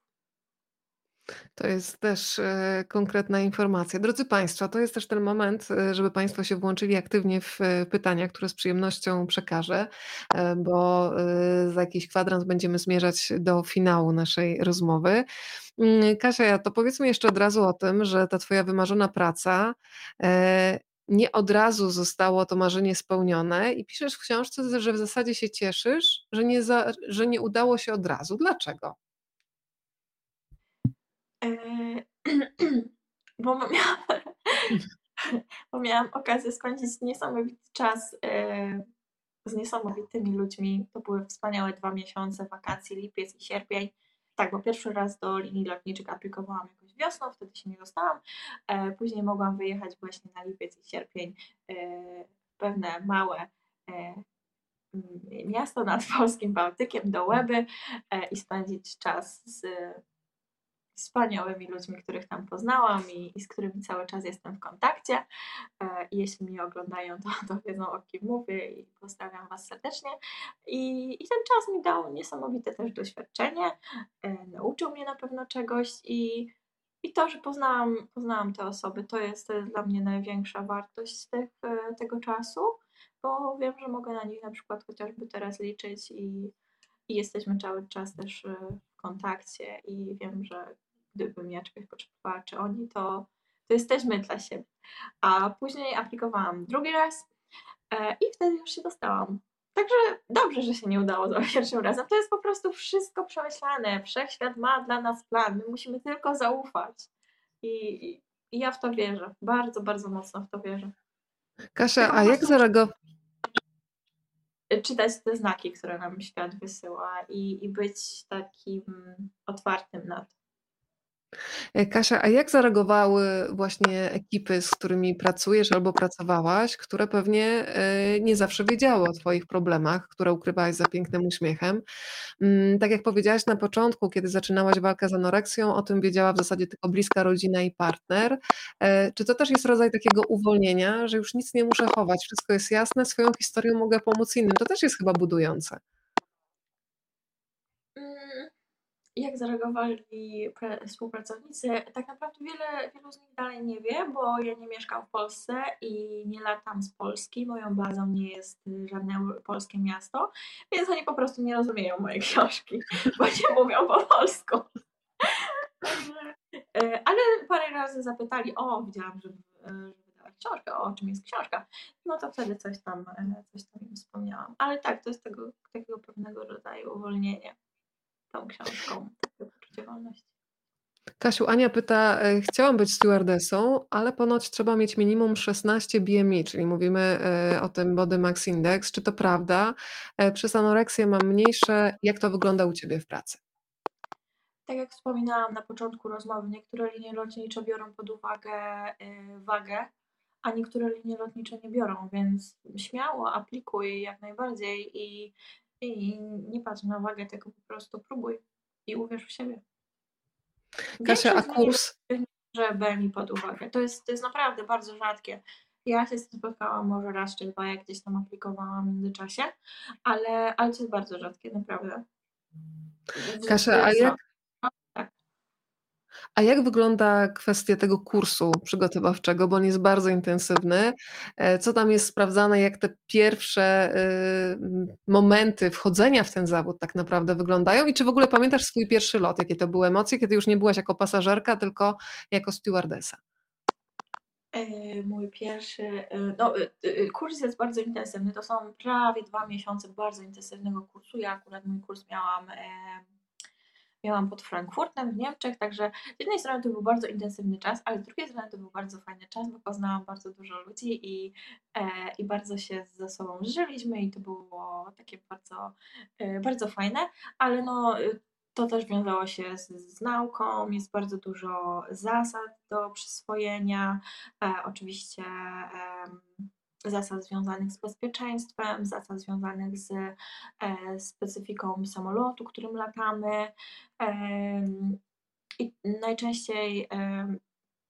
To jest też e, konkretna informacja. Drodzy Państwo, to jest też ten moment, e, żeby Państwo się włączyli aktywnie w e, pytania, które z przyjemnością przekażę, bo za jakiś kwadrans będziemy zmierzać do finału naszej rozmowy. Mm, Kasia, to powiedzmy jeszcze od razu o tym, że ta Twoja wymarzona praca nie od razu zostało to marzenie spełnione i piszesz w książce, że w zasadzie się cieszysz, że nie, za, że nie udało się od razu. Dlaczego? *clears throat* bo miałam, *laughs* bo miałam okazję spędzić niesamowity czas e, z niesamowitymi ludźmi. To były wspaniałe dwa miesiące wakacji, lipiec i sierpień. Tak, bo pierwszy raz do linii lotniczych aplikowałam jakoś wiosną, wtedy się nie dostałam. E, później mogłam wyjechać właśnie na lipiec i sierpień w pewne małe miasto nad *laughs* polskim Bałtykiem do Łeby i spędzić czas z wspaniałymi ludźmi, których tam poznałam i, i z którymi cały czas jestem w kontakcie. E, I jeśli mnie oglądają, to, to wiedzą o kim mówię i pozdrawiam Was serdecznie. I, I ten czas mi dał niesamowite też doświadczenie, e, nauczył mnie na pewno czegoś i, i to, że poznałam, poznałam te osoby, to jest, dla mnie największa wartość tych, e, tego czasu, bo wiem, że mogę na nich na przykład chociażby teraz liczyć i, i jesteśmy cały czas też w kontakcie i wiem, że gdybym ja czegoś potrzebowała, czy oni, to, to jesteśmy dla siebie. A później aplikowałam drugi raz e, i wtedy już się dostałam. Także dobrze, że się nie udało za *laughs* pierwszym razem. To jest po prostu wszystko przemyślane. Wszechświat ma dla nas plan. My musimy tylko zaufać. I, i ja w to wierzę. Bardzo, bardzo mocno w to wierzę. Kasia, a jak zareagował? Czytać te znaki, które nam świat wysyła i, i być takim otwartym na to. E, Kasia, a jak zareagowały właśnie ekipy, z którymi pracujesz albo pracowałaś, które pewnie e, nie zawsze wiedziały o Twoich problemach, które ukrywałaś za pięknym uśmiechem? Mm, tak jak powiedziałaś na początku, kiedy zaczynałaś walkę z anoreksją, o tym wiedziała w zasadzie tylko bliska rodzina i partner. E, czy to też jest rodzaj takiego uwolnienia, że już nic nie muszę chować, wszystko jest jasne, swoją historią mogę pomóc innym? To też jest chyba budujące. Jak zareagowali współpracownicy, tak naprawdę wiele, wielu z nich dalej nie wie, bo ja nie mieszkam w Polsce i nie latam z Polski. Moją bazą nie jest żadne polskie miasto, więc oni po prostu nie rozumieją mojej książki, bo nie *laughs* mówią po polsku. E, ale parę razy zapytali, o, widziałam, że, że książkę, o czym jest książka, no to wtedy coś tam, e, coś tam im wspomniałam. Ale tak, to jest tego, takiego pewnego rodzaju uwolnienie tą książką, takie poczucie wolności. Kasiu, Ania pyta, e, chciałam być stewardessą, ale ponoć trzeba mieć minimum 16 BMI, czyli mówimy e, o tym Body Max Index. Czy to prawda? E, przez anoreksję mam mniejsze. Jak to wygląda u Ciebie w pracy? Tak jak wspominałam na początku rozmowy, niektóre linie lotnicze biorą pod uwagę wagę, a niektóre linie lotnicze nie biorą, więc śmiało aplikuj jak najbardziej i, i nie patrz na wagę, tylko po prostu próbuj i uwierz w siebie. Kasia, a kurs? Że BMI pod uwagę. To jest, to jest naprawdę bardzo rzadkie. Ja się z tym spotkałam może raz czy dwa, jak gdzieś tam aplikowałam w międzyczasie, ale, ale to jest bardzo rzadkie, naprawdę. Kasia, a jak, a jak wygląda kwestia tego kursu przygotowawczego, bo on jest bardzo intensywny? E, co tam jest sprawdzane, jak te pierwsze y, momenty wchodzenia w ten zawód tak naprawdę wyglądają i czy w ogóle pamiętasz swój pierwszy lot, jakie to były emocje, kiedy już nie byłaś jako pasażerka, tylko jako stewardesa? E, mój pierwszy, e, no, kurs jest bardzo intensywny, to są prawie dwa miesiące bardzo intensywnego kursu. Ja akurat mój kurs miałam miałam pod Frankfurtem w Niemczech, także z jednej strony to był bardzo intensywny czas, ale z drugiej strony to był bardzo fajny czas, bo poznałam bardzo dużo ludzi i, e, i bardzo się ze sobą żyliśmy i to było takie bardzo, e, bardzo fajne, ale no to też wiązało się z, z, nauką, jest bardzo dużo zasad do przyswojenia, e, oczywiście zasad związanych z bezpieczeństwem, zasad związanych z e, specyfiką samolotu, którym latamy. I najczęściej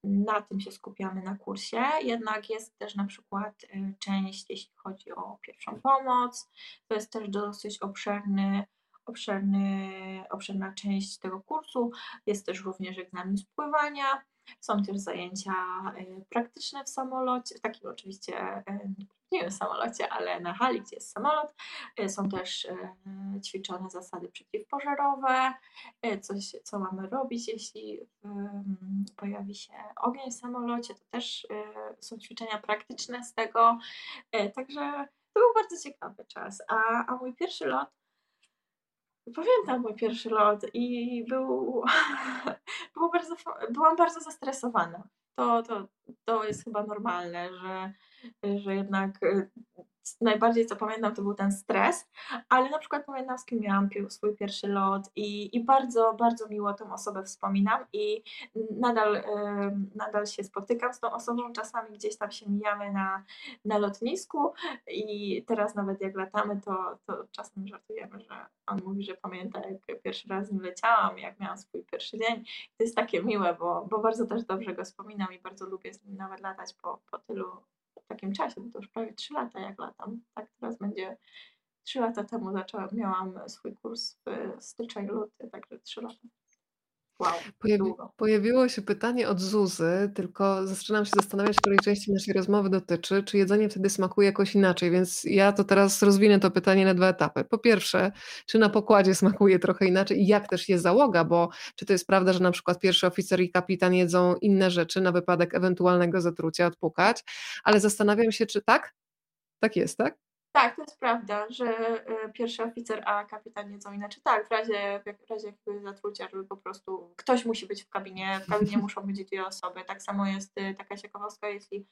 na tym się skupiamy na kursie, jednak jest też na przykład e, część, jeśli chodzi o pierwszą pomoc. To jest też dosyć obszerny, obszerny, obszerna część tego kursu. Jest też również egzamin z pływania. Są też zajęcia e, praktyczne w samolocie, w takim oczywiście e, nie w samolocie, ale na hali, gdzie jest samolot. E, są też ćwiczone zasady przeciwpożarowe, coś, co mamy robić, jeśli pojawi się ogień w samolocie, to też są ćwiczenia praktyczne z tego. Także to był bardzo ciekawy czas. A, a mój pierwszy lot Pamiętam mój pierwszy lot i był, *laughs* było bardzo, byłam bardzo zestresowana. To, to, to jest chyba normalne, że, że jednak najbardziej co pamiętam to był ten stres, ale na przykład pamiętam z kim miałam swój pierwszy lot i, i bardzo, bardzo miło tą osobę wspominam i nadal, nadal się spotykam z tą osobą, czasami gdzieś tam się mijamy na, na lotnisku i teraz nawet jak latamy, to, to czasem żartujemy, że on mówi, że pamięta jak pierwszy raz z leciałam, jak miałam swój pierwszy dzień. To jest takie miłe, bo, bo bardzo też dobrze go wspominam i bardzo lubię z nim nawet latać po, po tylu takim czasie, bo to już prawie 3 lata jak latam. Tak teraz będzie 3 lata temu zaczęłam, miałam swój kurs w styczeń, luty, także 3 lata. Wow, Pojawi, pojawiło się pytanie od Zuzy, tylko zaczynam się zastanawiać, której części naszej rozmowy dotyczy, czy jedzenie wtedy smakuje jakoś inaczej, więc ja to teraz rozwinę to pytanie na dwa etapy. Po pierwsze, czy na pokładzie *laughs* smakuje trochę inaczej i jak też jest załoga, bo czy to jest prawda, że na przykład pierwszy oficer i kapitan jedzą inne rzeczy na wypadek ewentualnego zatrucia, odpukać, ale zastanawiam się, czy tak? Tak jest, tak? Tak, to jest prawda, że e, pierwszy oficer, a kapitan jedzą inaczej. Tak, w razie, w razie jakiegoś zatrucia, żeby po prostu ktoś musi być w kabinie, w kabinie muszą być dwie osoby. Tak samo jest e, taka ciekawostka, jeśli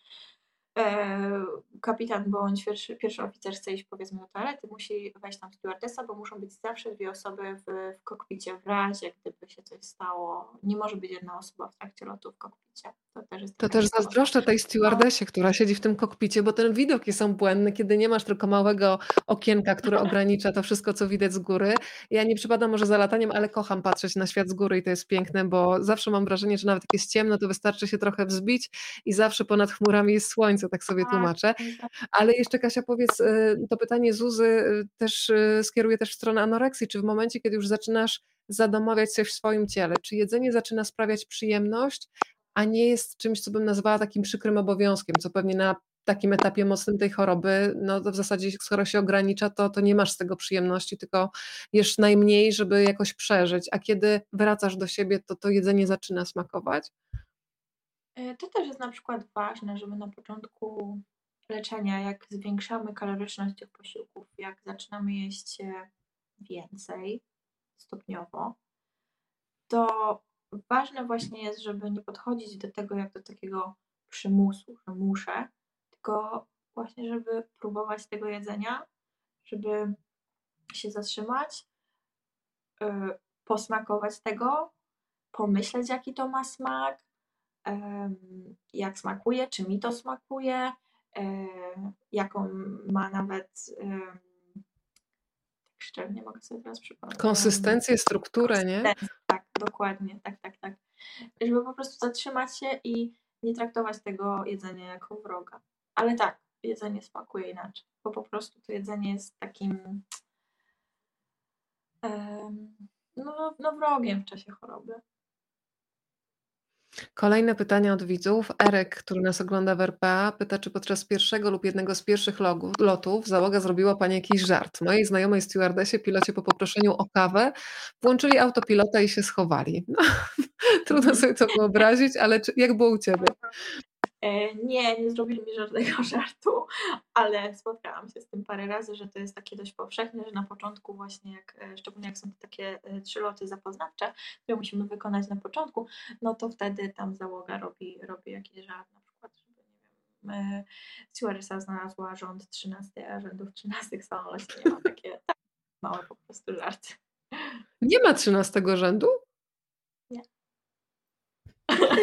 kapitan bądź pierwszy, pierwszy oficer chce iść powiedzmy do toalety, musi wejść tam stewardessa, bo muszą być zawsze dwie osoby w, w kokpicie w razie, gdyby się coś stało. Nie może być jedna osoba w trakcie lotu w kokpicie. To też, jest to też zazdroszczę tej stewardessie, która siedzi w tym kokpicie, bo ten widok jest obłędny, kiedy nie masz tylko małego okienka, które *laughs* ogranicza to wszystko, co widać z góry. Ja nie przypadam może za lataniem, ale kocham patrzeć na świat z góry i to jest piękne, bo zawsze mam wrażenie, że nawet jak jest ciemno, to wystarczy się trochę wzbić i zawsze ponad chmurami jest słońce, tak sobie tak, tłumaczę. Tak. Ale jeszcze Kasia powiedz, y, to pytanie Zuzy y, też y, skieruję też w stronę anoreksji, czy w momencie, kiedy już zaczynasz zadomawiać coś w swoim ciele, czy jedzenie zaczyna sprawiać przyjemność, a nie jest czymś, co bym nazwała takim przykrym obowiązkiem, co pewnie na takim etapie mocnym tej choroby, no to w zasadzie skoro się ogranicza, to, to nie masz z tego przyjemności, tylko jesz najmniej, żeby jakoś przeżyć, a kiedy wracasz do siebie, to to jedzenie zaczyna smakować? E, to też jest na przykład ważne, żeby na początku leczenia, jak zwiększamy kaloryczność tych posiłków, jak zaczynamy jeść więcej stopniowo, to ważne właśnie jest, żeby nie podchodzić do tego jak do takiego przymusu, że muszę, tylko właśnie, żeby próbować tego jedzenia, żeby się zatrzymać, yy, posmakować tego, pomyśleć, jaki to ma smak, jak smakuje, czy mi to smakuje, jaką ma nawet tak szczerze nie mogę sobie teraz przypomnieć. Konsystencję, strukturę, nie? Tak, dokładnie, tak, tak, tak. Żeby po prostu zatrzymać się i nie traktować tego jedzenia jako wroga. Ale tak, jedzenie smakuje inaczej, bo po prostu to jedzenie jest takim no, no wrogiem w czasie choroby. Kolejne pytanie od widzów. Erek, który nas ogląda w RPA, pyta, czy podczas pierwszego lub jednego z pierwszych lotów załoga zrobiła Pani jakiś żart. Mojej znajomej stewardessie pilocie po poproszeniu o kawę włączyli autopilota i się schowali. No, *laughs* trudno sobie to wyobrazić, ale czy, jak było u Ciebie? E, nie, nie zrobili mi żadnego *laughs* żartu, ale spotkałam się z tym parę razy, że to jest takie dość powszechne, że na początku właśnie, jak, e, szczególnie jak są takie e, trzy loty zapoznawcze, które musimy wykonać na początku, no to wtedy tam załoga robi, robi jakiś żart, na przykład, żeby, nie wiem, stewardessa znalazła rząd 13, a rzędów 13 samolocie, nie ma takie tak, małe po prostu żarty. Nie ma 13 rzędu?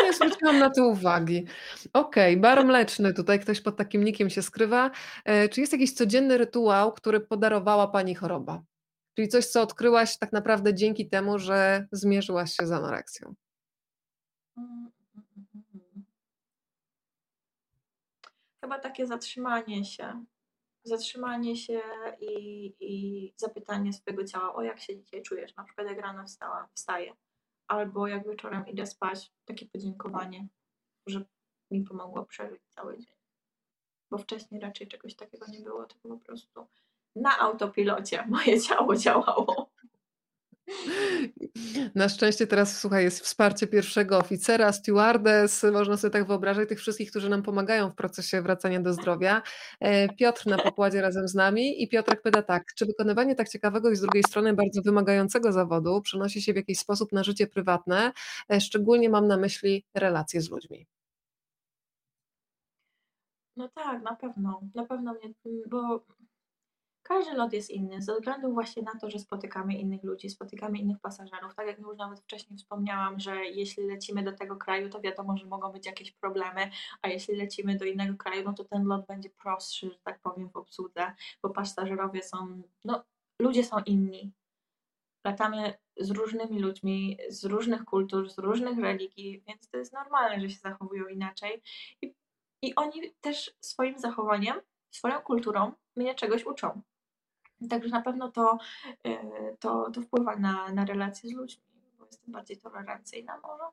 Nie zwróciłam na to uwagi. Okej, bar mleczny, tutaj ktoś pod takim nikiem się skrywa. E, czy jest jakiś codzienny rytuał, który podarowała Pani choroba? Czyli coś, co odkryłaś tak naprawdę dzięki temu, że zmierzyłaś się z anoreksją? Chyba takie zatrzymanie się. Zatrzymanie się i, i zapytanie swojego ciała, o jak się dzisiaj czujesz, na przykład jak rano wstała, wstaję albo jak wieczorem idę spać, takie podziękowanie, że mi pomogło przeżyć cały dzień. Bo wcześniej raczej czegoś takiego nie było, tylko po prostu na autopilocie moje ciało działało. Na szczęście teraz, słuchaj, jest wsparcie pierwszego oficera, stewardess, można sobie tak wyobrażać, tych wszystkich, którzy nam pomagają w procesie wracania do zdrowia. E, Piotr na pokładzie razem z nami i Piotrek pyta tak, czy wykonywanie tak ciekawego i z drugiej strony bardzo wymagającego zawodu przenosi się w jakiś sposób na życie prywatne, e, szczególnie mam na myśli relacje z ludźmi? No tak, na pewno. Na pewno mnie, bo każdy lot jest inny, ze względu właśnie na to, że spotykamy innych ludzi, spotykamy innych pasażerów. Tak jak już nawet wcześniej wspomniałam, że jeśli lecimy do tego kraju, to wiadomo, że mogą być jakieś problemy, a jeśli lecimy do innego kraju, no to ten lot będzie prostszy, że tak powiem, w obsłudze, bo pasażerowie są, no, ludzie są inni. Latamy z różnymi ludźmi, z różnych kultur, z różnych religii, więc to jest normalne, że się zachowują inaczej. I, i oni też swoim zachowaniem, swoją kulturą mnie czegoś uczą. Także na pewno to, e, to, to wpływa na, na relacje z ludźmi, bo jestem bardziej tolerancyjna może.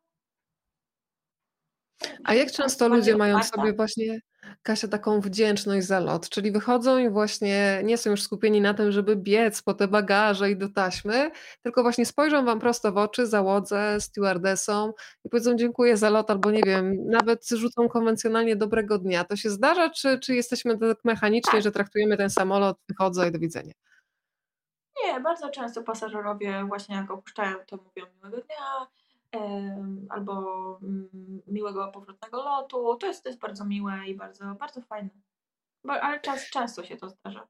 A jak często ludzie mają w sobie właśnie, Kasia, taką wdzięczność za lot? Czyli wychodzą i właśnie nie są już skupieni na tym, żeby biec po te bagaże i do taśmy, tylko właśnie spojrzą wam prosto w oczy, załodze, stewardessom i powiedzą dziękuję za lot, albo nie wiem, nawet rzucą konwencjonalnie dobrego dnia. To się zdarza, czy, czy jesteśmy tak mechanicznie, że traktujemy ten samolot, wychodzę i do widzenia? Nie, bardzo często pasażerowie właśnie jak opuszczają, to mówią miłego dnia, albo mm, miłego powrotnego lotu. To jest, to jest bardzo miłe i bardzo, bardzo fajne. Ale czas, często się to zdarza.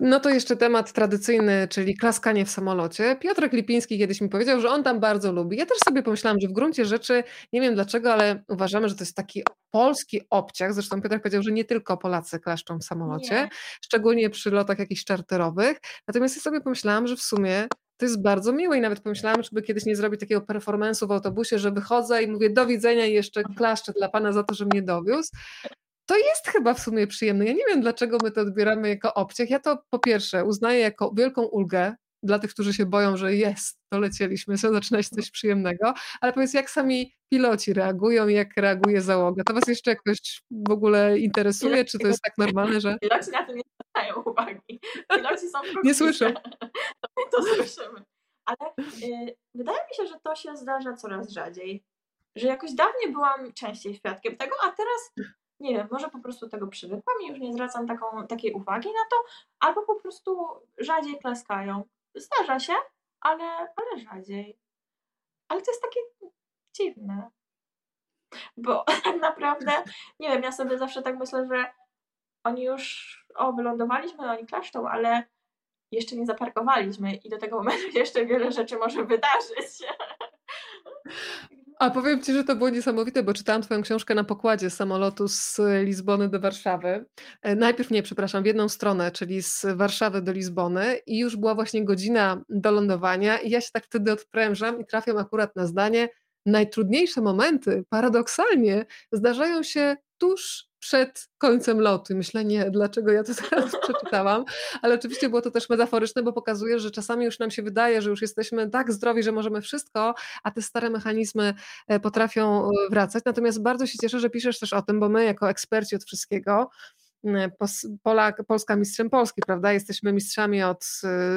No to jeszcze temat tradycyjny, czyli klaskanie w samolocie. Piotrek Lipiński kiedyś mi powiedział, że on tam bardzo lubi. Ja też sobie pomyślałam, że w gruncie rzeczy, nie wiem dlaczego, ale uważamy, że to jest taki polski obciach. Zresztą Piotrek powiedział, że nie tylko Polacy klaszczą w samolocie, nie. szczególnie przy lotach jakichś czarterowych. Natomiast ja sobie pomyślałam, że w sumie to jest bardzo miłe i nawet pomyślałam, żeby kiedyś nie zrobić takiego performance'u w autobusie, że wychodzę i mówię do widzenia i jeszcze klaszczę dla Pana za to, że mnie dowiózł. To jest chyba w sumie przyjemne. Ja nie wiem, dlaczego my to odbieramy jako obciech. Ja to po pierwsze uznaję jako wielką ulgę dla tych, którzy się boją, że jest, to lecieliśmy, co zaczyna się coś przyjemnego, ale powiedz, jak sami piloci reagują, jak reaguje załoga? To Was jeszcze jakoś w ogóle interesuje, czy to jest tak normalne, że... Piloci na to nie zwracają *laughs* uwagi. Piloci są Nie słyszę. *laughs* to słyszymy. Ale y, wydaje mi się, że to się zdarza coraz rzadziej, że jakoś dawniej byłam częściej świadkiem tego, a teraz nie wiem, może po prostu tego przywykłam i już nie zwracam taką, takiej uwagi na to, albo po prostu rzadziej klaskają. Zdarza się, ale, ale rzadziej. Ale to jest takie dziwne. Bo tak *laughs* naprawdę, nie wiem, ja sobie zawsze tak myślę, że oni już, o, wylądowaliśmy, oni klaszczą, ale jeszcze nie zaparkowaliśmy i do tego momentu *laughs* jeszcze wiele rzeczy może wydarzyć. A powiem Ci, że to było niesamowite, bo czytałam Twoją książkę na pokładzie samolotu z Lizbony do Warszawy. E, najpierw nie, przepraszam, w jedną stronę, czyli z Warszawy do Lizbony i już była właśnie godzina do lądowania i ja się tak wtedy odprężam i trafiam akurat na zdanie, najtrudniejsze momenty paradoksalnie zdarzają się tuż przed końcem lotu. Myślę, nie, dlaczego ja to *laughs* teraz przeczytałam? Ale oczywiście było to też metaforyczne, bo pokazuje, że czasami już nam się wydaje, że już jesteśmy tak zdrowi, że możemy wszystko, a te stare mechanizmy e, potrafią e, wracać. Natomiast bardzo się cieszę, że piszesz też o tym, bo my jako eksperci od wszystkiego, Polak, Polska mistrzem Polski, prawda? Jesteśmy mistrzami od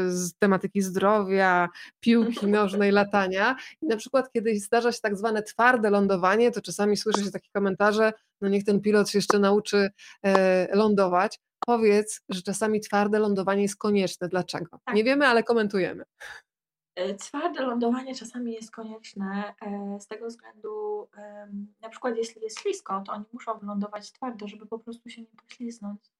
z tematyki zdrowia, piłki *laughs* nożnej, latania. I na przykład, kiedy zdarza się tak zwane twarde lądowanie, to czasami słyszy się takie komentarze, no niech ten pilot się jeszcze nauczy e, lądować. Powiedz, że czasami twarde lądowanie jest konieczne. Dlaczego? Tak. Nie wiemy, ale komentujemy. E, twarde lądowanie czasami jest konieczne e, z tego względu, na przykład jeśli jest ślisko, to oni muszą wylądować twardo, żeby po prostu się nie pośliznąć.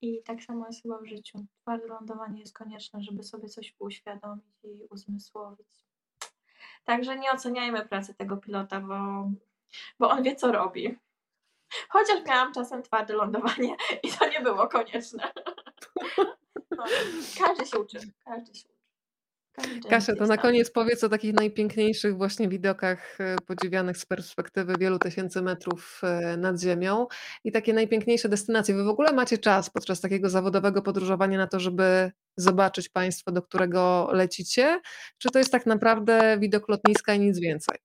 I tak samo jest chyba w życiu. Twarde lądowanie jest konieczne, żeby sobie coś uświadomić i uzmysłowić. Także nie oceniajmy pracy tego pilota, bo, bo on wie, co robi. Chociaż miałam czasem twarde lądowanie i to nie było konieczne. *laughs* No, każdy się uczy, każdy się uczy. Kasia, to na koniec powiedz o takich najpiękniejszych właśnie widokach e, podziwianych z perspektywy wielu tysięcy metrów e, nad ziemią i takie najpiękniejsze destynacje. Wy w ogóle macie czas podczas takiego zawodowego podróżowania na to, żeby zobaczyć państwo, do którego lecicie? Czy to jest tak naprawdę widok lotniska i nic więcej?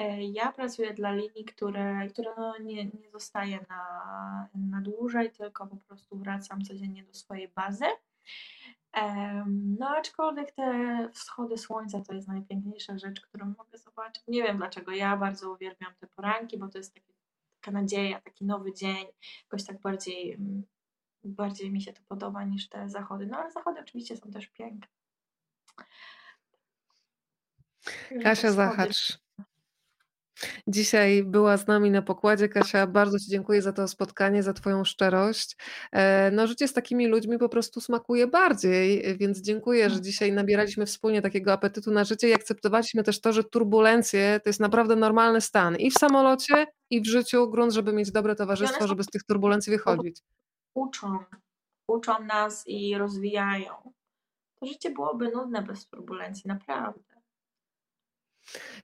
E, ja pracuję dla linii, które, które no nie, nie zostaje na, na dłużej, tylko po prostu wracam codziennie do swojej bazy. No, aczkolwiek te wschody słońca to jest najpiękniejsza rzecz, którą mogę zobaczyć. Nie wiem dlaczego. Ja bardzo uwielbiam te poranki, bo to jest taki, taka nadzieja, taki nowy dzień. Jakoś tak bardziej, mm, bardziej mi się to podoba niż te zachody. No, ale zachody oczywiście są też piękne. Kasia Zachacz. Dzisiaj była z nami na pokładzie. Kasia, bardzo Ci dziękuję za to spotkanie, za Twoją szczerość. E, no, życie z takimi ludźmi po prostu smakuje bardziej, więc dziękuję, że dzisiaj nabieraliśmy wspólnie takiego apetytu na życie i akceptowaliśmy też to, że turbulencje to jest naprawdę normalny stan i w samolocie, i w życiu, grunt, żeby mieć dobre towarzystwo, żeby z tych turbulencji wychodzić. Uczą, uczą nas i rozwijają. To życie byłoby nudne bez turbulencji, naprawdę.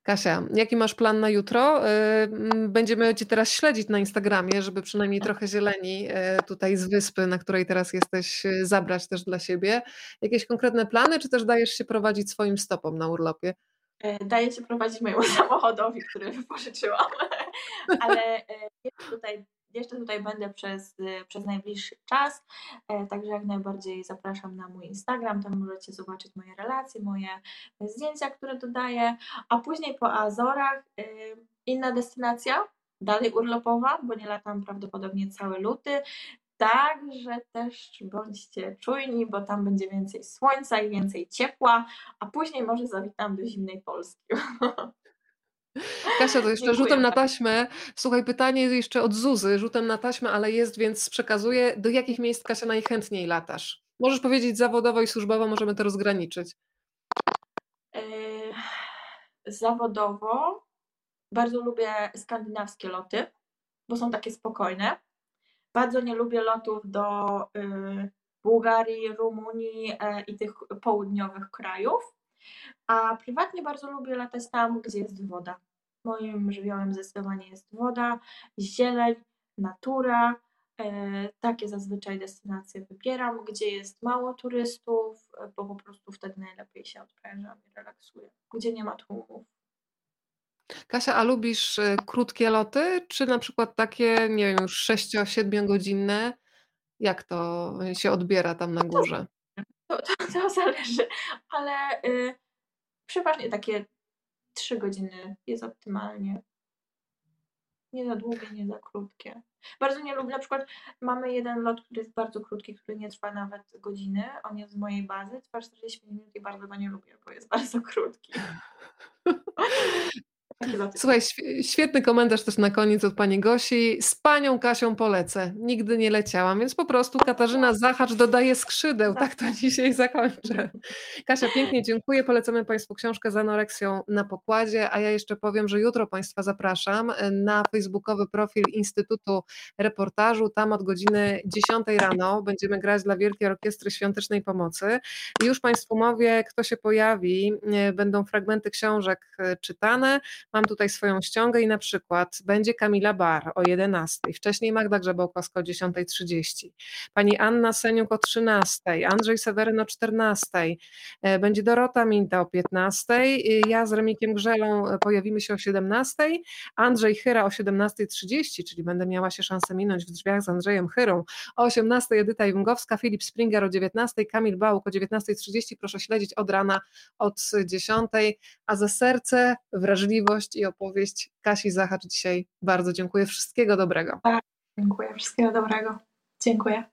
Kasia, jaki masz plan na jutro? Y, będziemy Cię teraz śledzić na Instagramie, żeby przynajmniej trochę zieleni y, tutaj z wyspy, na której teraz jesteś, y, zabrać też dla siebie. Jakieś konkretne plany, czy też dajesz się prowadzić swoim stopom na urlopie? E, daję się prowadzić mojemu *laughs* samochodowi, który wypożyczyłam, *laughs* ale jest tutaj jeszcze tutaj będę przez, y, przez najbliższy czas, e, także jak najbardziej zapraszam na mój Instagram, tam możecie zobaczyć moje relacje, moje zdjęcia, które dodaję, a później po Azorach y, inna destynacja, dalej urlopowa, bo nie latam prawdopodobnie cały luty, Także też bądźcie czujni, bo tam będzie więcej słońca i więcej ciepła, a później może zawitam do zimnej Polski. *laughs* Kasia, to jeszcze Dziękuję. rzutem na taśmę. Słuchaj, pytanie jeszcze od Zuzy, rzutem na taśmę, ale jest, więc przekazuję. Do jakich miejsc, Kasia, najchętniej latasz? Możesz powiedzieć zawodowo i służbowo, możemy to rozgraniczyć. Yy, zawodowo bardzo lubię skandynawskie loty, bo są takie spokojne. Bardzo nie lubię lotów do yy, Bułgarii, Rumunii yy, i tych południowych krajów a prywatnie bardzo lubię latać tam, gdzie jest woda. Moim żywiołem zdecydowanie jest woda, zieleń, natura. E, takie zazwyczaj destynacje wybieram, gdzie jest mało turystów, bo po prostu wtedy najlepiej się odprężam i relaksuję. Gdzie nie ma tłumów. Kasia, a lubisz y, krótkie loty, czy na przykład takie, nie wiem, już 6-7 godzinne? Jak to się odbiera tam na górze? To, to, *laughs* to zależy, ale y, przeważnie takie trzy godziny jest optymalnie. Nie za długie, nie za krótkie. Bardzo nie lubię, na przykład mamy jeden lot, który jest bardzo krótki, który nie trwa nawet godziny. On jest z mojej bazy, trwa 45 minut i bardzo go nie lubię, bo jest bardzo krótki. *laughs* Słuchaj, świetny komentarz też na koniec od pani Gosi. Z panią Kasią polecę. Nigdy nie leciałam, więc po prostu Katarzyna Zachacz dodaje skrzydeł. Tak to dzisiaj zakończę. Kasia, pięknie dziękuję. Polecamy Państwu książkę z anoreksją na pokładzie, a ja jeszcze powiem, że jutro Państwa zapraszam na facebookowy profil Instytutu Reportażu. Tam od godziny 10 rano będziemy grać dla Wielkiej Orkiestry Świątecznej Pomocy. Już Państwu mówię, kto się pojawi. Będą fragmenty książek e, czytane. Mam tutaj swoją ściągę i na przykład będzie Kamila Bar o 11, wcześniej Magda Grzebałkowska o 10.30, pani Anna Seniuk o 13, Andrzej Seweryn o 14, e, będzie Dorota Minta o 15, ja z Remikiem Grzelą e, pojawimy się o 17, Andrzej Chyra o 17.30, czyli będę miała się szansę minąć w drzwiach z Andrzejem Chyrą, o 18 Edyta Jungowska, Filip Springer o 19, Kamil Bałuk o 19.30, proszę śledzić od rana od 10, a za serce, wrażliwość i opowieść Kasi Zachacz dzisiaj bardzo dziękuję. Wszystkiego dobrego. Tak, dziękuję. Wszystkiego dobrego. Dziękuję.